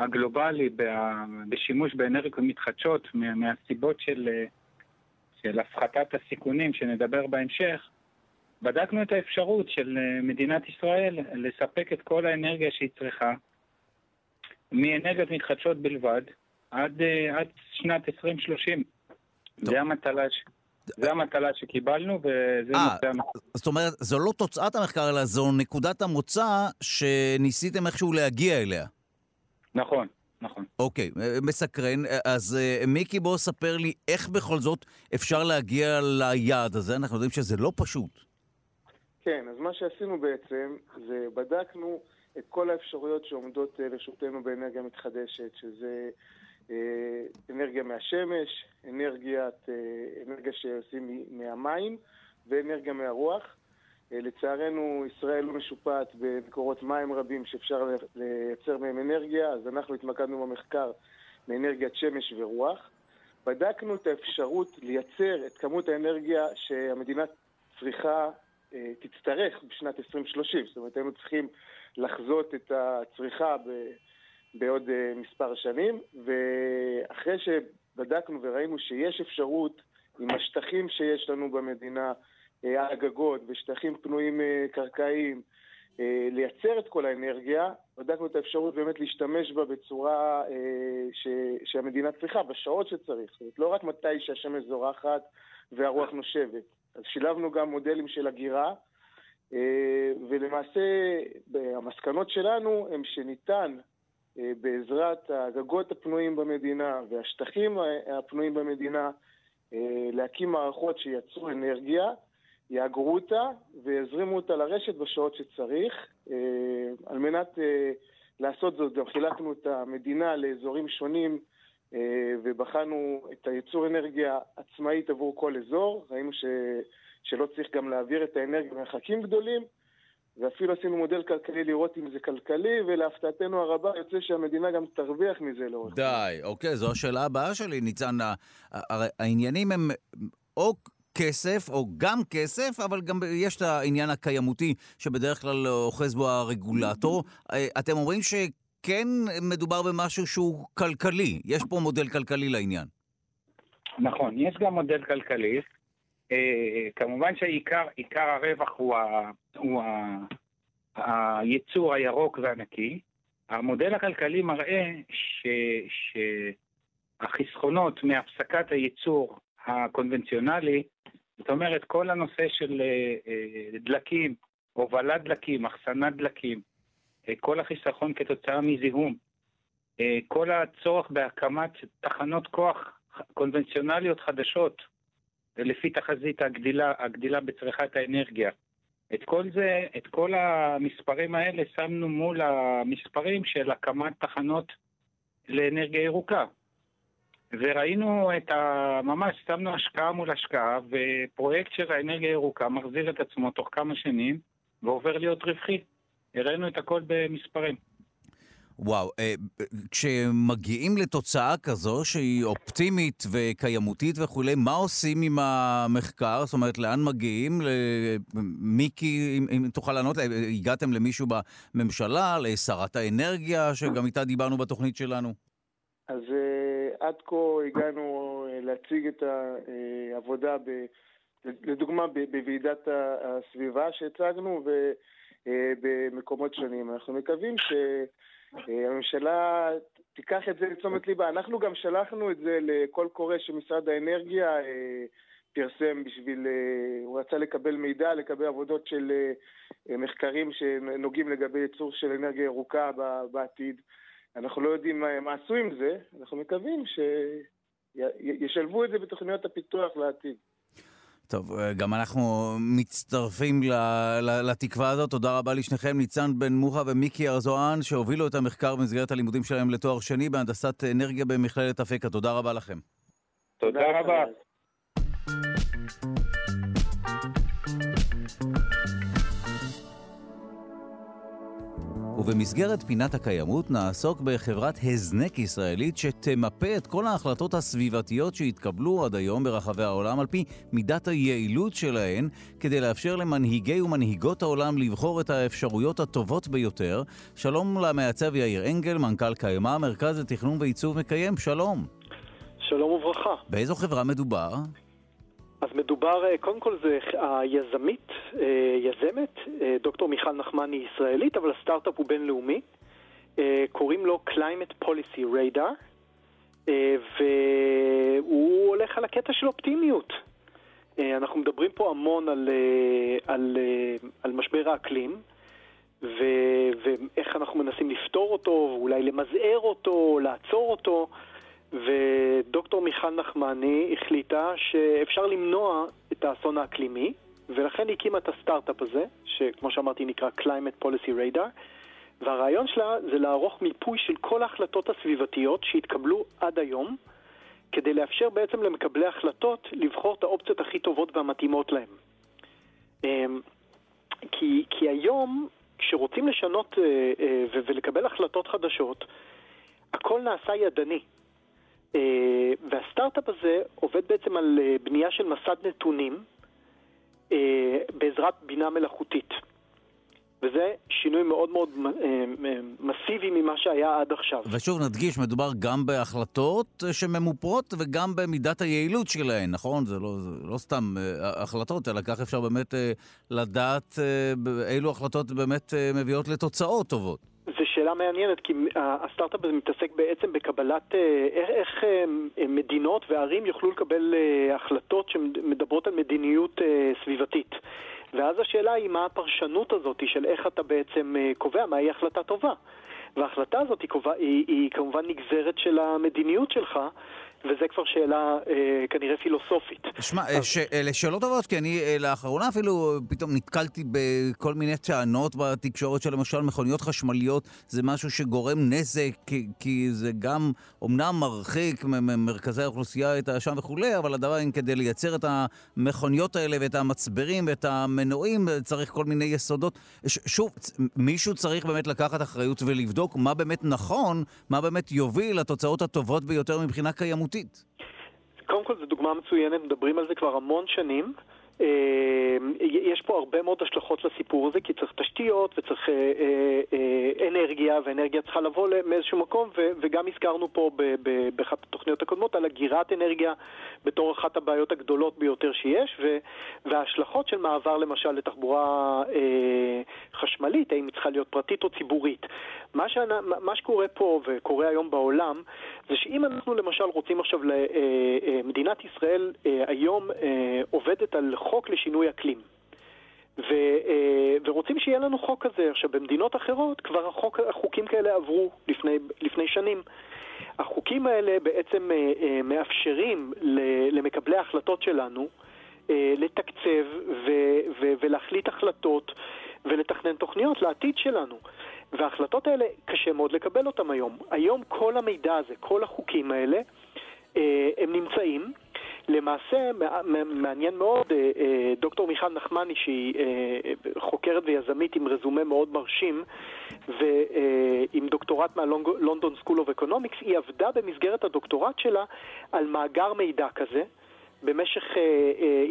הגלובלי בשימוש באנרגיות מתחדשות מהסיבות של, של הפחתת הסיכונים שנדבר בהמשך, בדקנו את האפשרות של מדינת ישראל לספק את כל האנרגיה שהיא צריכה מאנרגיות מתחדשות בלבד עד, אה, עד שנת 2030. זה המטלה, ש... זה המטלה שקיבלנו וזה 아, נושא המחקר. זאת אומרת, זו לא תוצאת המחקר, אלא זו נקודת המוצא שניסיתם איכשהו להגיע אליה. נכון, נכון. אוקיי, אה, מסקרן. אז אה, מיקי, בוא ספר לי איך בכל זאת אפשר להגיע ליעד הזה. אנחנו יודעים שזה לא פשוט. כן, אז מה שעשינו בעצם, זה בדקנו את כל האפשרויות שעומדות אה, לרשותנו באנרגיה מתחדשת, שזה אה, אנרגיה מהשמש, אנרגיית, אה, אנרגיה שעושים מהמים ואנרגיה מהרוח. לצערנו, ישראל לא משופעת במקורות מים רבים שאפשר לייצר מהם אנרגיה, אז אנחנו התמקדנו במחקר מאנרגיית שמש ורוח. בדקנו את האפשרות לייצר את כמות האנרגיה שהמדינה צריכה, תצטרך בשנת 2030. זאת אומרת, היינו צריכים לחזות את הצריכה ב, בעוד uh, מספר שנים, ואחרי שבדקנו וראינו שיש אפשרות עם השטחים שיש לנו במדינה, הגגות ושטחים פנויים uh, קרקעיים, לייצר את כל האנרגיה, בדקנו את האפשרות באמת להשתמש בה בצורה ש, שהמדינה צריכה, בשעות שצריך. זאת אומרת, לא רק מתי שהשמש זורחת והרוח נושבת. אז שילבנו גם מודלים של הגירה, אה, ולמעשה המסקנות שלנו הם שניתן אה, בעזרת הגגות הפנויים במדינה והשטחים הפנויים במדינה אה, להקים מערכות שייצרו אנרגיה, יאגרו אותה ויזרימו אותה לרשת בשעות שצריך. על מנת לעשות זאת גם חילקנו את המדינה לאזורים שונים ובחנו את הייצור אנרגיה עצמאית עבור כל אזור. ראינו ש... שלא צריך גם להעביר את האנרגיה במרחקים גדולים, ואפילו עשינו מודל כלכלי לראות אם זה כלכלי, ולהפתעתנו הרבה יוצא שהמדינה גם תרוויח מזה לאורך. די, אוקיי, זו השאלה הבאה שלי, ניצן. העניינים הם או כסף, או גם כסף, אבל גם יש את העניין הקיימותי, שבדרך כלל אוחז בו הרגולטור. אתם אומרים שכן מדובר במשהו שהוא כלכלי, יש פה מודל כלכלי לעניין. נכון, יש גם מודל כלכלי. אה, כמובן שעיקר הרווח הוא, ה, הוא ה, הייצור הירוק והנקי. המודל הכלכלי מראה ש, שהחסכונות מהפסקת הייצור הקונבנציונלי, זאת אומרת כל הנושא של אה, אה, דלקים, הובלת דלקים, אחסנת דלקים, כל החיסכון כתוצאה מזיהום, כל הצורך בהקמת תחנות כוח קונבנציונליות חדשות, לפי תחזית הגדילה, הגדילה בצריכת האנרגיה. את כל זה, את כל המספרים האלה שמנו מול המספרים של הקמת תחנות לאנרגיה ירוקה. וראינו את ה... ממש שמנו השקעה מול השקעה, ופרויקט של האנרגיה הירוקה מחזיר את עצמו תוך כמה שנים ועובר להיות רווחי. הראינו את הכל במספרים. וואו, אה, כשמגיעים לתוצאה כזו שהיא אופטימית וקיימותית וכולי, מה עושים עם המחקר? זאת אומרת, לאן מגיעים? מיקי, אם, אם תוכל לענות, הגעתם למישהו בממשלה, לשרת האנרגיה, שגם איתה דיברנו בתוכנית שלנו? אז uh, עד כה הגענו להציג את העבודה, ב, לדוגמה, בוועידת הסביבה שהצגנו, ובמקומות שונים. אנחנו מקווים ש... הממשלה תיקח את זה לתשומת ליבה. אנחנו גם שלחנו את זה לקול קורא שמשרד האנרגיה אה, פרסם בשביל, אה, הוא רצה לקבל מידע, לקבל עבודות של אה, מחקרים שנוגעים לגבי ייצור של אנרגיה ירוקה בעתיד. אנחנו לא יודעים מה עשו עם זה, אנחנו מקווים שישלבו את זה בתוכניות הפיתוח לעתיד. טוב, אה, גם אנחנו מצטרפים לתקווה הזאת. תודה רבה לשניכם, ניצן בן מוחה ומיקי ארזואן, שהובילו את המחקר במסגרת הלימודים שלהם לתואר שני בהנדסת אנרגיה במכללת אפקה. תודה רבה לכם. תודה רבה. ובמסגרת פינת הקיימות נעסוק בחברת הזנק ישראלית שתמפה את כל ההחלטות הסביבתיות שהתקבלו עד היום ברחבי העולם על פי מידת היעילות שלהן, כדי לאפשר למנהיגי ומנהיגות העולם לבחור את האפשרויות הטובות ביותר. שלום למעצב יאיר אנגל, מנכ"ל קיימה, מרכז לתכנון ועיצוב מקיים, שלום. שלום וברכה. באיזו חברה מדובר? אז מדובר, אה, קודם כל זה היזמית, אה, יזמת, אה, דוקטור מיכל נחמני ישראלית, אבל הסטארט-אפ הוא בינלאומי. קוראים לו Climate Policy Radar, והוא הולך על הקטע של אופטימיות. אנחנו מדברים פה המון על, על, על משבר האקלים, ו, ואיך אנחנו מנסים לפתור אותו, ואולי למזער אותו, לעצור אותו. ודוקטור מיכל נחמני החליטה שאפשר למנוע את האסון האקלימי, ולכן הקימה את הסטארט-אפ הזה, שכמו שאמרתי נקרא Climate Policy Radar, והרעיון שלה זה לערוך מיפוי של כל ההחלטות הסביבתיות שהתקבלו עד היום, כדי לאפשר בעצם למקבלי החלטות לבחור את האופציות הכי טובות והמתאימות להם. אמ, כי, כי היום, כשרוצים לשנות אה, אה, ולקבל החלטות חדשות, הכל נעשה ידני. אה, והסטארט-אפ הזה עובד בעצם על אה, בנייה של מסד נתונים אה, בעזרת בינה מלאכותית. וזה שינוי מאוד מאוד מסיבי ממה שהיה עד עכשיו. ושוב נדגיש, מדובר גם בהחלטות שממופרות וגם במידת היעילות שלהן, נכון? זה לא, זה לא סתם החלטות, אלא כך אפשר באמת לדעת אילו החלטות באמת מביאות לתוצאות טובות. שאלה מעניינת, כי הסטארט-אפ הזה מתעסק בעצם בקבלת אה, איך אה, מדינות וערים יוכלו לקבל אה, החלטות שמדברות על מדיניות סביבתית. ואז השאלה היא מה הפרשנות הזאת של איך אתה בעצם קובע מהי החלטה טובה. וההחלטה הזאת היא, קובע, היא, היא כמובן נגזרת של המדיניות שלך, וזה כבר שאלה אה, כנראה פילוסופית. שמע, אז... ש... אלה שאלות טובות, כי אני אה, לאחרונה אפילו פתאום נתקלתי בכל מיני טענות בתקשורת שלמשל מכוניות חשמליות זה משהו שגורם נזק, כי, כי זה גם אומנם מרחיק ממרכזי האוכלוסייה את השם וכולי, אבל הדבר, כדי לייצר את המכוניות האלה ואת המצברים ואת המנועים, צריך כל מיני יסודות. ש... שוב, מישהו צריך באמת לקחת אחריות ולבדוק מה באמת נכון, מה באמת יוביל לתוצאות הטובות ביותר מבחינה קיימות. משמעותית. קודם כל זו דוגמה מצוינת, מדברים על זה כבר המון שנים. אה, יש פה הרבה מאוד השלכות לסיפור הזה, כי צריך תשתיות וצריך אה, אה, אנרגיה, ואנרגיה צריכה לבוא מאיזשהו מקום, וגם הזכרנו פה באחת התוכניות הקודמות על אגירת אנרגיה בתור אחת הבעיות הגדולות ביותר שיש, וההשלכות של מעבר למשל לתחבורה חשמלית, האם היא צריכה להיות פרטית או ציבורית. מה, שאני, מה שקורה פה וקורה היום בעולם, זה שאם אנחנו למשל רוצים עכשיו, מדינת ישראל היום עובדת על חוק לשינוי אקלים. ו, אה, ורוצים שיהיה לנו חוק כזה. עכשיו, במדינות אחרות כבר החוק, החוקים כאלה עברו לפני, לפני שנים. החוקים האלה בעצם אה, אה, מאפשרים למקבלי ההחלטות שלנו לתקצב ו- ו- ולהחליט החלטות ולתכנן תוכניות לעתיד שלנו. וההחלטות האלה, קשה מאוד לקבל אותן היום. היום כל המידע הזה, כל החוקים האלה, הם נמצאים. למעשה, מעניין מאוד, אה, אה, דוקטור מיכל נחמני, שהיא חוקרת ויזמית עם רזומה מאוד מרשים, ועם דוקטורט מה London School of Economics, היא עבדה במסגרת הדוקטורט שלה על מאגר מידע כזה. במשך,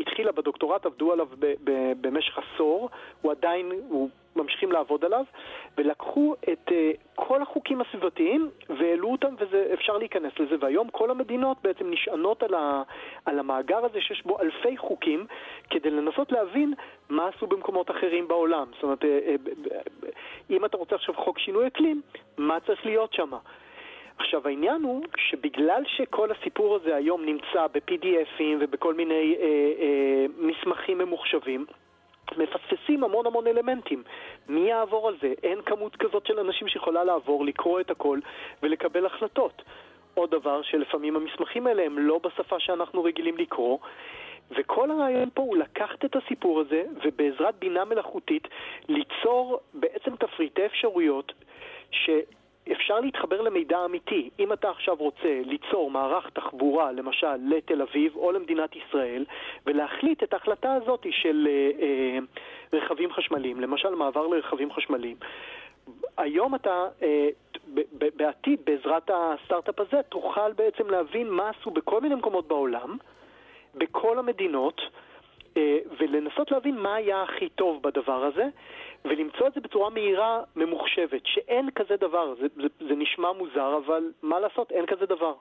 התחילה בדוקטורט, עבדו עליו במשך עשור, הוא עדיין, הוא ממשיכים לעבוד עליו, ולקחו את uh, כל החוקים הסביבתיים והעלו אותם, ואפשר להיכנס לזה. והיום כל המדינות בעצם נשענות על, ה, על המאגר הזה שיש בו אלפי חוקים, כדי לנסות להבין מה עשו במקומות אחרים בעולם. זאת אומרת, uh, uh, אם אתה רוצה עכשיו חוק שינוי אקלים, מה צריך להיות שם? עכשיו העניין הוא שבגלל שכל הסיפור הזה היום נמצא ב-PDFים ובכל מיני אה, אה, מסמכים ממוחשבים, מפספסים המון המון אלמנטים. מי יעבור על זה? אין כמות כזאת של אנשים שיכולה לעבור, לקרוא את הכל ולקבל החלטות. עוד דבר, שלפעמים המסמכים האלה הם לא בשפה שאנחנו רגילים לקרוא, וכל הרעיון פה הוא לקחת את הסיפור הזה ובעזרת בינה מלאכותית ליצור בעצם תפריטי אפשרויות ש... אפשר להתחבר למידע אמיתי. אם אתה עכשיו רוצה ליצור מערך תחבורה, למשל, לתל אביב או למדינת ישראל, ולהחליט את ההחלטה הזאת של אה, אה, רכבים חשמליים, למשל מעבר לרכבים חשמליים, היום אתה, אה, בעתיד, בעזרת הסטארט-אפ הזה, תוכל בעצם להבין מה עשו בכל מיני מקומות בעולם, בכל המדינות, אה, ולנסות להבין מה היה הכי טוב בדבר הזה, ולמצוא את זה בצורה מהירה, ממוחשבת, שאין כזה דבר. זה, זה, זה נשמע מוזר, אבל מה לעשות, אין כזה דבר.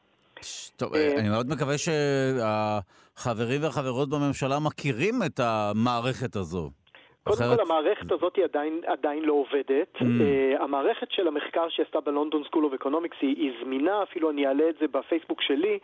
טוב, אה, אני מאוד מקווה שהחברים והחברות בממשלה מכירים את המערכת הזו. קודם אחרת... כל, המערכת הזאת עדיין, עדיין לא עובדת. אממ. אה, המערכת של המחקר שעשתה ב London School of Economics היא זמינה, אפילו אני אעלה את זה בפייסבוק שלי,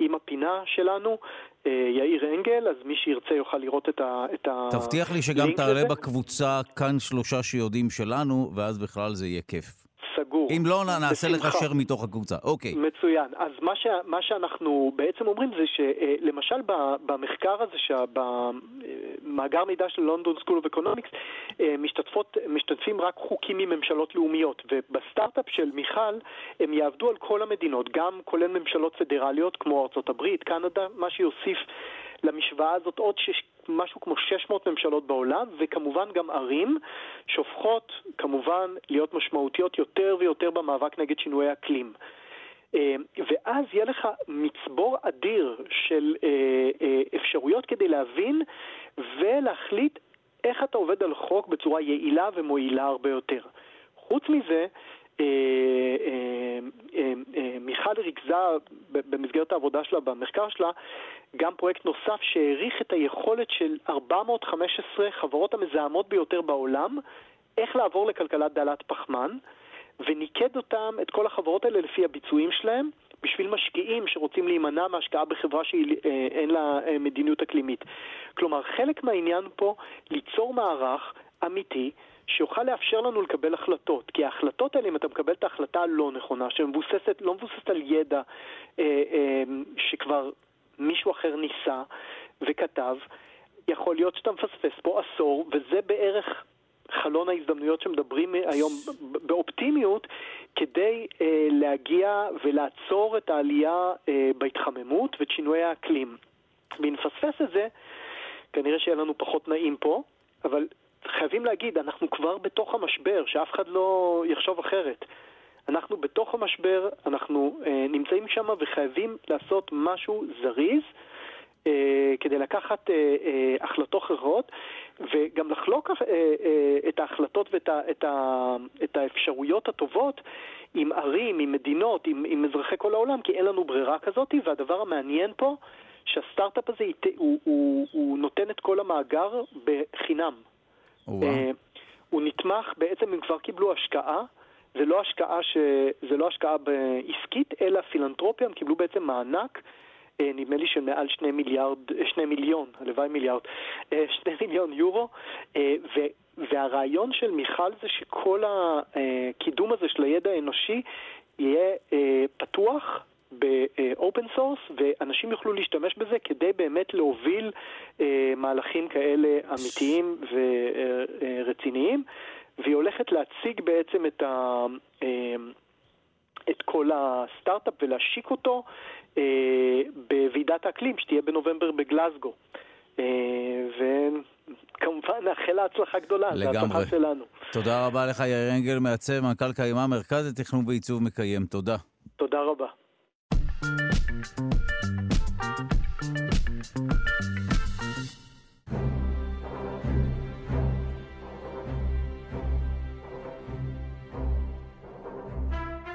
עם הפינה שלנו, אה, יאיר אנגל, אז מי שירצה יוכל לראות את ה... את תבטיח לי שגם תעלה לזה. בקבוצה כאן שלושה שיודעים שלנו, ואז בכלל זה יהיה כיף. סגור. אם לא, נעשה לך שר מתוך הקבוצה. אוקיי. מצוין. אז מה, ש, מה שאנחנו בעצם אומרים זה שלמשל אה, במחקר הזה, במאגר מידע של London School of Economics, משתתפים רק חוקים מממשלות לאומיות, ובסטארט-אפ של מיכל הם יעבדו על כל המדינות, גם כולל ממשלות פדרליות כמו ארה"ב, קנדה, מה שיוסיף למשוואה הזאת עוד שש, משהו כמו 600 ממשלות בעולם, וכמובן גם ערים שהופכות כמובן להיות משמעותיות יותר ויותר במאבק נגד שינויי אקלים. אה, ואז יהיה לך מצבור אדיר של אה, אה, אפשרויות כדי להבין ולהחליט איך אתה עובד על חוק בצורה יעילה ומועילה הרבה יותר. חוץ מזה, מיכל ריכזה במסגרת העבודה שלה, במחקר שלה, גם פרויקט נוסף שהעריך את היכולת של 415 חברות המזהמות ביותר בעולם, איך לעבור לכלכלת דלת פחמן, וניקד אותם, את כל החברות האלה, לפי הביצועים שלהם, בשביל משקיעים שרוצים להימנע מהשקעה בחברה שאין לה אה, מדיניות אקלימית. כלומר, חלק מהעניין פה ליצור מערך אמיתי שיוכל לאפשר לנו לקבל החלטות. כי ההחלטות האלה, אם אתה מקבל את ההחלטה הלא נכונה, שמבוססת, לא מבוססת על ידע אה, אה, שכבר מישהו אחר ניסה וכתב, יכול להיות שאתה מפספס פה עשור, וזה בערך חלון ההזדמנויות שמדברים היום באופטימיות כדי אה, להגיע ולעצור את העלייה אה, בהתחממות ואת שינויי האקלים. ואם נפספס את זה, כנראה שיהיה לנו פחות נעים פה, אבל חייבים להגיד, אנחנו כבר בתוך המשבר, שאף אחד לא יחשוב אחרת. אנחנו בתוך המשבר, אנחנו אה, נמצאים שם וחייבים לעשות משהו זריז אה, כדי לקחת אה, אה, החלטות אחרות וגם לחלוק אה, אה, את ההחלטות ואת ה, את ה, את האפשרויות הטובות עם ערים, עם מדינות, עם, עם אזרחי כל העולם, כי אין לנו ברירה כזאת, והדבר המעניין פה, שהסטארט-אפ הזה הוא, הוא, הוא נותן את כל המאגר בחינם. אה, הוא נתמך, בעצם הם כבר קיבלו השקעה. זה לא השקעה, ש... זה לא השקעה עסקית, אלא פילנטרופיה, הם קיבלו בעצם מענק, אה, נדמה לי של מעל שני מיליארד, אה, שני מיליון, הלוואי מיליארד, שני מיליון יורו, ו... והרעיון של מיכל זה שכל הקידום הזה של הידע האנושי יהיה פתוח ב open source, ואנשים יוכלו להשתמש בזה כדי באמת להוביל אה, מהלכים כאלה אמיתיים ורציניים, והיא הולכת להציג בעצם את, ה, אה, את כל הסטארט-אפ ולהשיק אותו אה, בוועידת האקלים שתהיה בנובמבר בגלסגו. אה, וכמובן נאחל לה הצלחה גדולה, לגמרי. זו הצלחה שלנו. תודה רבה לך, יאיר אנגל, מעצב, מנכ"ל קיימה, מרכז לתכנון ועיצוב מקיים. תודה. תודה רבה.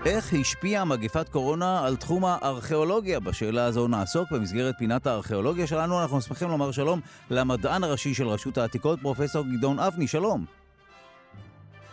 איך השפיעה מגפת קורונה על תחום הארכיאולוגיה? בשאלה הזו נעסוק במסגרת פינת הארכיאולוגיה שלנו. אנחנו שמחים לומר שלום למדען הראשי של רשות העתיקות, פרופסור גדעון אבני. שלום.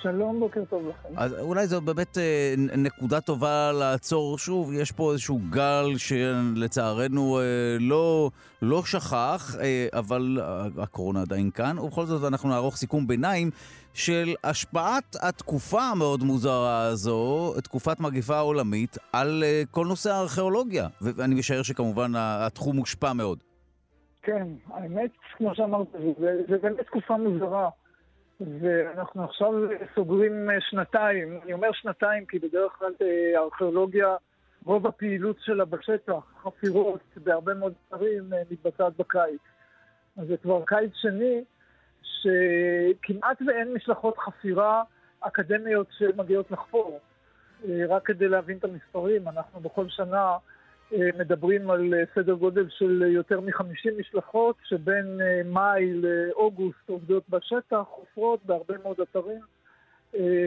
שלום, בוקר טוב לכם. אז אולי זו באמת אה, נקודה טובה לעצור שוב. יש פה איזשהו גל שלצערנו אה, לא, לא שכח, אה, אבל הקורונה עדיין כאן, ובכל זאת אנחנו נערוך סיכום ביניים של השפעת התקופה המאוד מוזרה הזו, תקופת מגפה עולמית, על כל נושא הארכיאולוגיה. ואני משער שכמובן התחום מושפע מאוד. כן, האמת, כמו שאמרת, זה באמת תקופה מוזרה. ואנחנו עכשיו סוגרים שנתיים. אני אומר שנתיים כי בדרך כלל הארכיאולוגיה, רוב הפעילות שלה בשטח, חפירות בהרבה מאוד דברים, מתבצעת בקיץ. אז זה כבר קיץ שני, שכמעט ואין משלחות חפירה אקדמיות שמגיעות לחפור. רק כדי להבין את המספרים, אנחנו בכל שנה מדברים על סדר גודל של יותר מ-50 משלחות, שבין מאי לאוגוסט עובדות בשטח, חופרות בהרבה מאוד אתרים,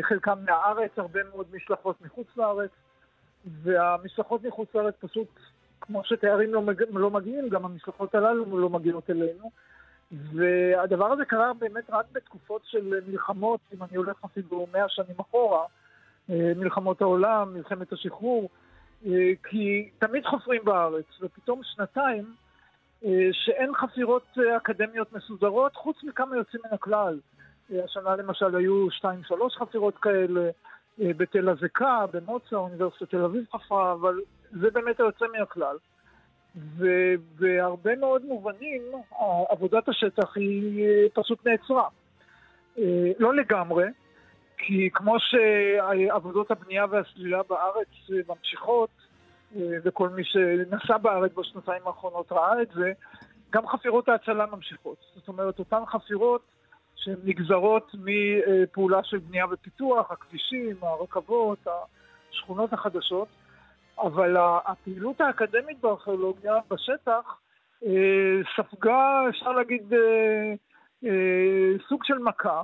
חלקם מהארץ, הרבה מאוד משלחות מחוץ לארץ, והמשלחות מחוץ לארץ פשוט, כמו שתיירים לא, מג... לא מגיעים, גם המשלחות הללו לא מגיעות אלינו. והדבר הזה קרה באמת רק בתקופות של מלחמות, אם אני הולך אפילו מאה שנים אחורה, מלחמות העולם, מלחמת השחרור, כי תמיד חופרים בארץ, ופתאום שנתיים שאין חפירות אקדמיות מסודרות, חוץ מכמה יוצאים מן הכלל. השנה למשל היו שתיים שלוש חפירות כאלה, בתל אזקה, במוצא, אוניברסיטת תל אביב חפרה, אבל זה באמת היוצא מן הכלל. ובהרבה מאוד מובנים עבודת השטח היא פשוט נעצרה. לא לגמרי, כי כמו שעבודות הבנייה והסלילה בארץ ממשיכות, וכל מי שנסע בארץ בשנתיים האחרונות ראה את זה, גם חפירות ההצלה ממשיכות. זאת אומרת, אותן חפירות שהן נגזרות מפעולה של בנייה ופיתוח, הכבישים, הרכבות, השכונות החדשות, אבל הפעילות האקדמית בארכיאולוגיה בשטח ספגה, אפשר להגיד, סוג של מכה.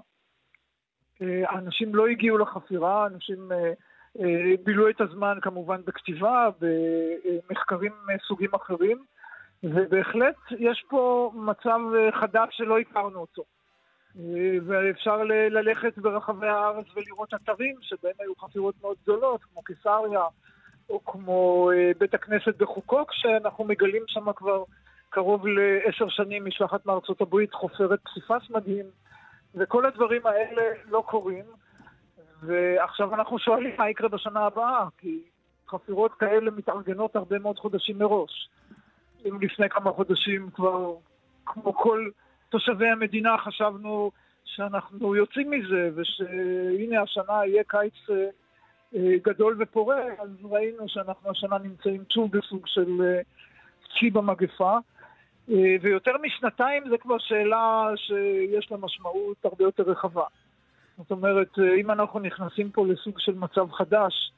האנשים לא הגיעו לחפירה, אנשים בילו את הזמן כמובן בכתיבה, במחקרים מסוגים אחרים, ובהחלט יש פה מצב חדש שלא הכרנו אותו. ואפשר ללכת ברחבי הארץ ולראות אתרים שבהם היו חפירות מאוד גדולות, כמו קיסריה, או כמו בית הכנסת בחוקוק, שאנחנו מגלים שם כבר קרוב לעשר שנים משלחת מארצות הברית חופרת פסיפס מדהים. וכל הדברים האלה לא קורים, ועכשיו אנחנו שואלים מה יקרה בשנה הבאה, כי חפירות כאלה מתארגנות הרבה מאוד חודשים מראש. אם לפני כמה חודשים כבר, כמו כל תושבי המדינה, חשבנו שאנחנו יוצאים מזה, ושהנה השנה יהיה קיץ גדול ופורה, אז ראינו שאנחנו השנה נמצאים שוב בסוג של צי במגפה. ויותר משנתיים זה כבר שאלה שיש לה משמעות הרבה יותר רחבה. זאת אומרת, אם אנחנו נכנסים פה לסוג של מצב חדש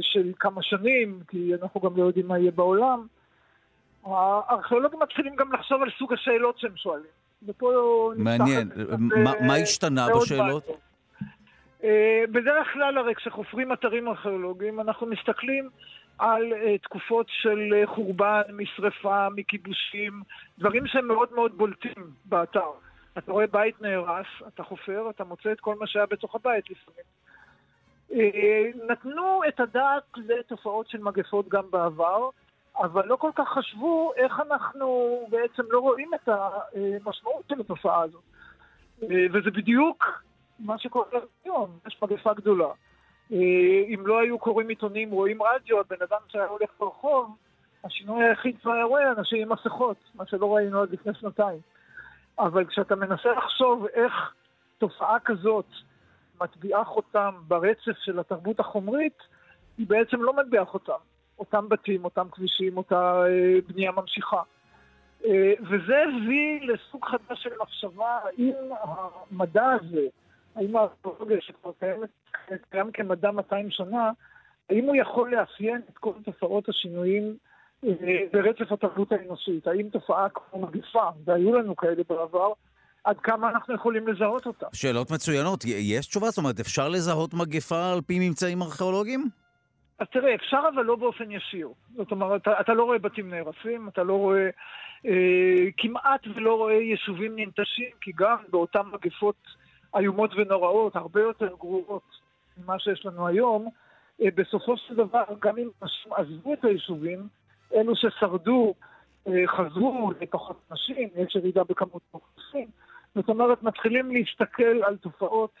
של כמה שנים, כי אנחנו גם לא יודעים מה יהיה בעולם, הארכיאולוגים מתחילים גם לחשוב על סוג השאלות שהם שואלים. ופה מעניין. מה, מה השתנה בשאלות? בדרך כלל הרי כשחופרים אתרים ארכיאולוגיים אנחנו מסתכלים על uh, תקופות של uh, חורבן, משרפה, מכיבושים, דברים שהם מאוד מאוד בולטים באתר. אתה רואה בית נהרס, אתה חופר, אתה מוצא את כל מה שהיה בתוך הבית לפעמים. Uh, נתנו את הדעת לתופעות של מגפות גם בעבר, אבל לא כל כך חשבו איך אנחנו בעצם לא רואים את המשמעות של התופעה הזאת. וזה בדיוק מה שקורה היום, יש מגפה גדולה. אם לא היו קוראים עיתונים, רואים רדיו, הבן אדם שהיה הולך ברחוב, השינוי היחיד שהוא היה רואה, אנשים עם מסכות, מה שלא ראינו עד לפני שנתיים. אבל כשאתה מנסה לחשוב איך תופעה כזאת מטביעה חותם ברצף של התרבות החומרית, היא בעצם לא מטביעה חותם. אותם בתים, אותם כבישים, אותה אה, בנייה ממשיכה. אה, וזה הביא לסוג חדש של מחשבה, האם המדע הזה, האם הארכיאולוגיה שכבר קיימת, קיים כמדע 200 שנה, האם הוא יכול לאפיין את כל תופעות השינויים אה, ברצף התרבות האנושית? האם תופעה כמו מגפה, והיו לנו כאלה בעבר, עד כמה אנחנו יכולים לזהות אותה? שאלות מצוינות. יש תשובה? זאת אומרת, אפשר לזהות מגפה על פי ממצאים ארכיאולוגיים? אז תראה, אפשר אבל לא באופן ישיר. זאת אומרת, אתה, אתה לא רואה בתים נהרסים, אתה לא רואה, אה, כמעט ולא רואה יישובים ננטשים, כי גם באותן מגפות איומות ונוראות, הרבה יותר גרועות ממה שיש לנו היום, אה, בסופו של דבר, גם אם אנשים עזבו את היישובים, אלו ששרדו אה, חזרו לפחות נשים, יש ירידה בכמות האוכלוסין. זאת אומרת, מתחילים להסתכל על תופעות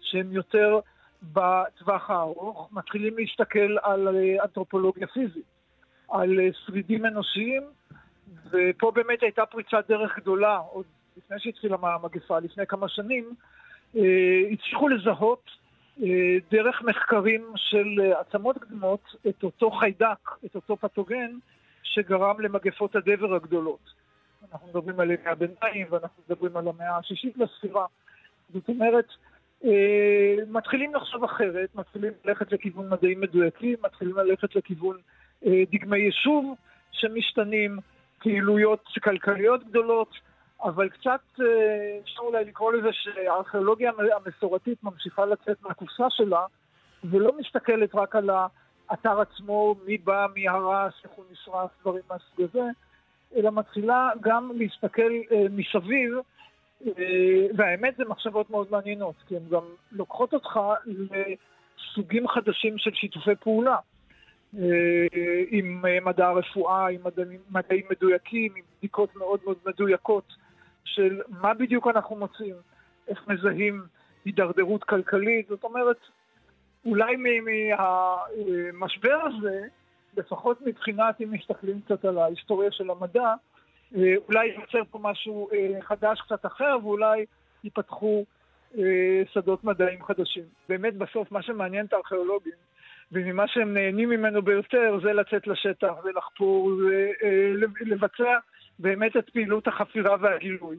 שהן יותר בטווח הארוך, מתחילים להסתכל על אה, אנתרופולוגיה פיזית, על שרידים אנושיים, ופה באמת הייתה פריצת דרך גדולה, עוד לפני שהתחילה המגפה, לפני כמה שנים, הצליחו לזהות דרך מחקרים של עצמות קדמות את אותו חיידק, את אותו פתוגן, שגרם למגפות הדבר הגדולות. אנחנו מדברים על ימי הביניים ואנחנו מדברים על המאה השישית לספירה. זאת אומרת, אה, מתחילים לחשוב אחרת, מתחילים ללכת לכיוון מדעים מדויקים, מתחילים ללכת לכיוון אה, דגמי יישוב שמשתנים, פעילויות כלכליות גדולות, אבל קצת אה, אפשר אולי לקרוא לזה שהארכיאולוגיה המסורתית ממשיכה לצאת מהקופסה שלה, ולא מסתכלת רק על. האתר עצמו, מי בא, מי הרס, איך הוא נשרף, דברים מהסוג הזה, אלא מתחילה גם להסתכל אה, מסביב, אה, והאמת זה מחשבות מאוד מעניינות, כי הן גם לוקחות אותך לסוגים חדשים של שיתופי פעולה. עם מדע הרפואה, עם מדעים מדויקים, עם בדיקות מאוד מאוד מדויקות של מה בדיוק אנחנו מוצאים, איך מזהים הידרדרות כלכלית, זאת אומרת, אולי מהמשבר הזה, לפחות מבחינת, אם מסתכלים קצת על ההיסטוריה של המדע, אה, אולי ייווצר פה משהו אה, חדש קצת אחר, ואולי ייפתחו אה, שדות מדעיים חדשים. באמת בסוף מה שמעניין את הארכיאולוגים, וממה שהם נהנים ממנו ביותר, זה לצאת לשטח ולחפור ולבצע באמת את פעילות החפירה והגילוי.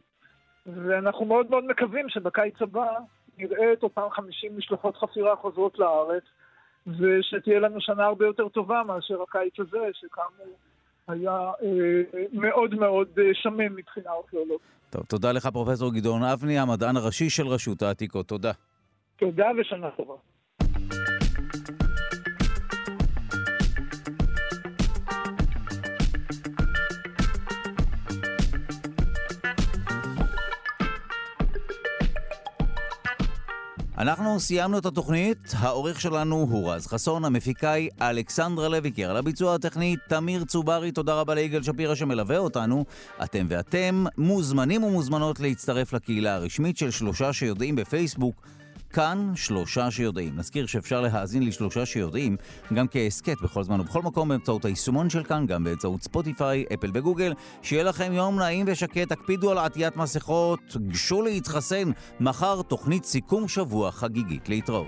ואנחנו מאוד מאוד מקווים שבקיץ הבא נראה את אותן 50 משלחות חפירה חוזרות לארץ, ושתהיה לנו שנה הרבה יותר טובה מאשר הקיץ הזה, שכאמור היה אה, מאוד מאוד אה, שמן מבחינה ארכיאולוגית. טוב, תודה לך פרופסור גדעון אבני, המדען הראשי של רשות העתיקות. תודה. תודה ושנה טובה. אנחנו סיימנו את התוכנית, העורך שלנו הוא רז חסון, המפיקה היא אלכסנדרה לויקר, על הביצוע הטכני תמיר צוברי, תודה רבה ליגאל שפירא שמלווה אותנו. אתם ואתם מוזמנים ומוזמנות להצטרף לקהילה הרשמית של שלושה שיודעים בפייסבוק. כאן שלושה שיודעים. נזכיר שאפשר להאזין לשלושה שיודעים גם כהסכת בכל זמן ובכל מקום באמצעות היישומון של כאן, גם באמצעות ספוטיפיי, אפל וגוגל. שיהיה לכם יום נעים ושקט, תקפידו על עטיית מסכות, גשו להתחסן. מחר תוכנית סיכום שבוע חגיגית להתראות.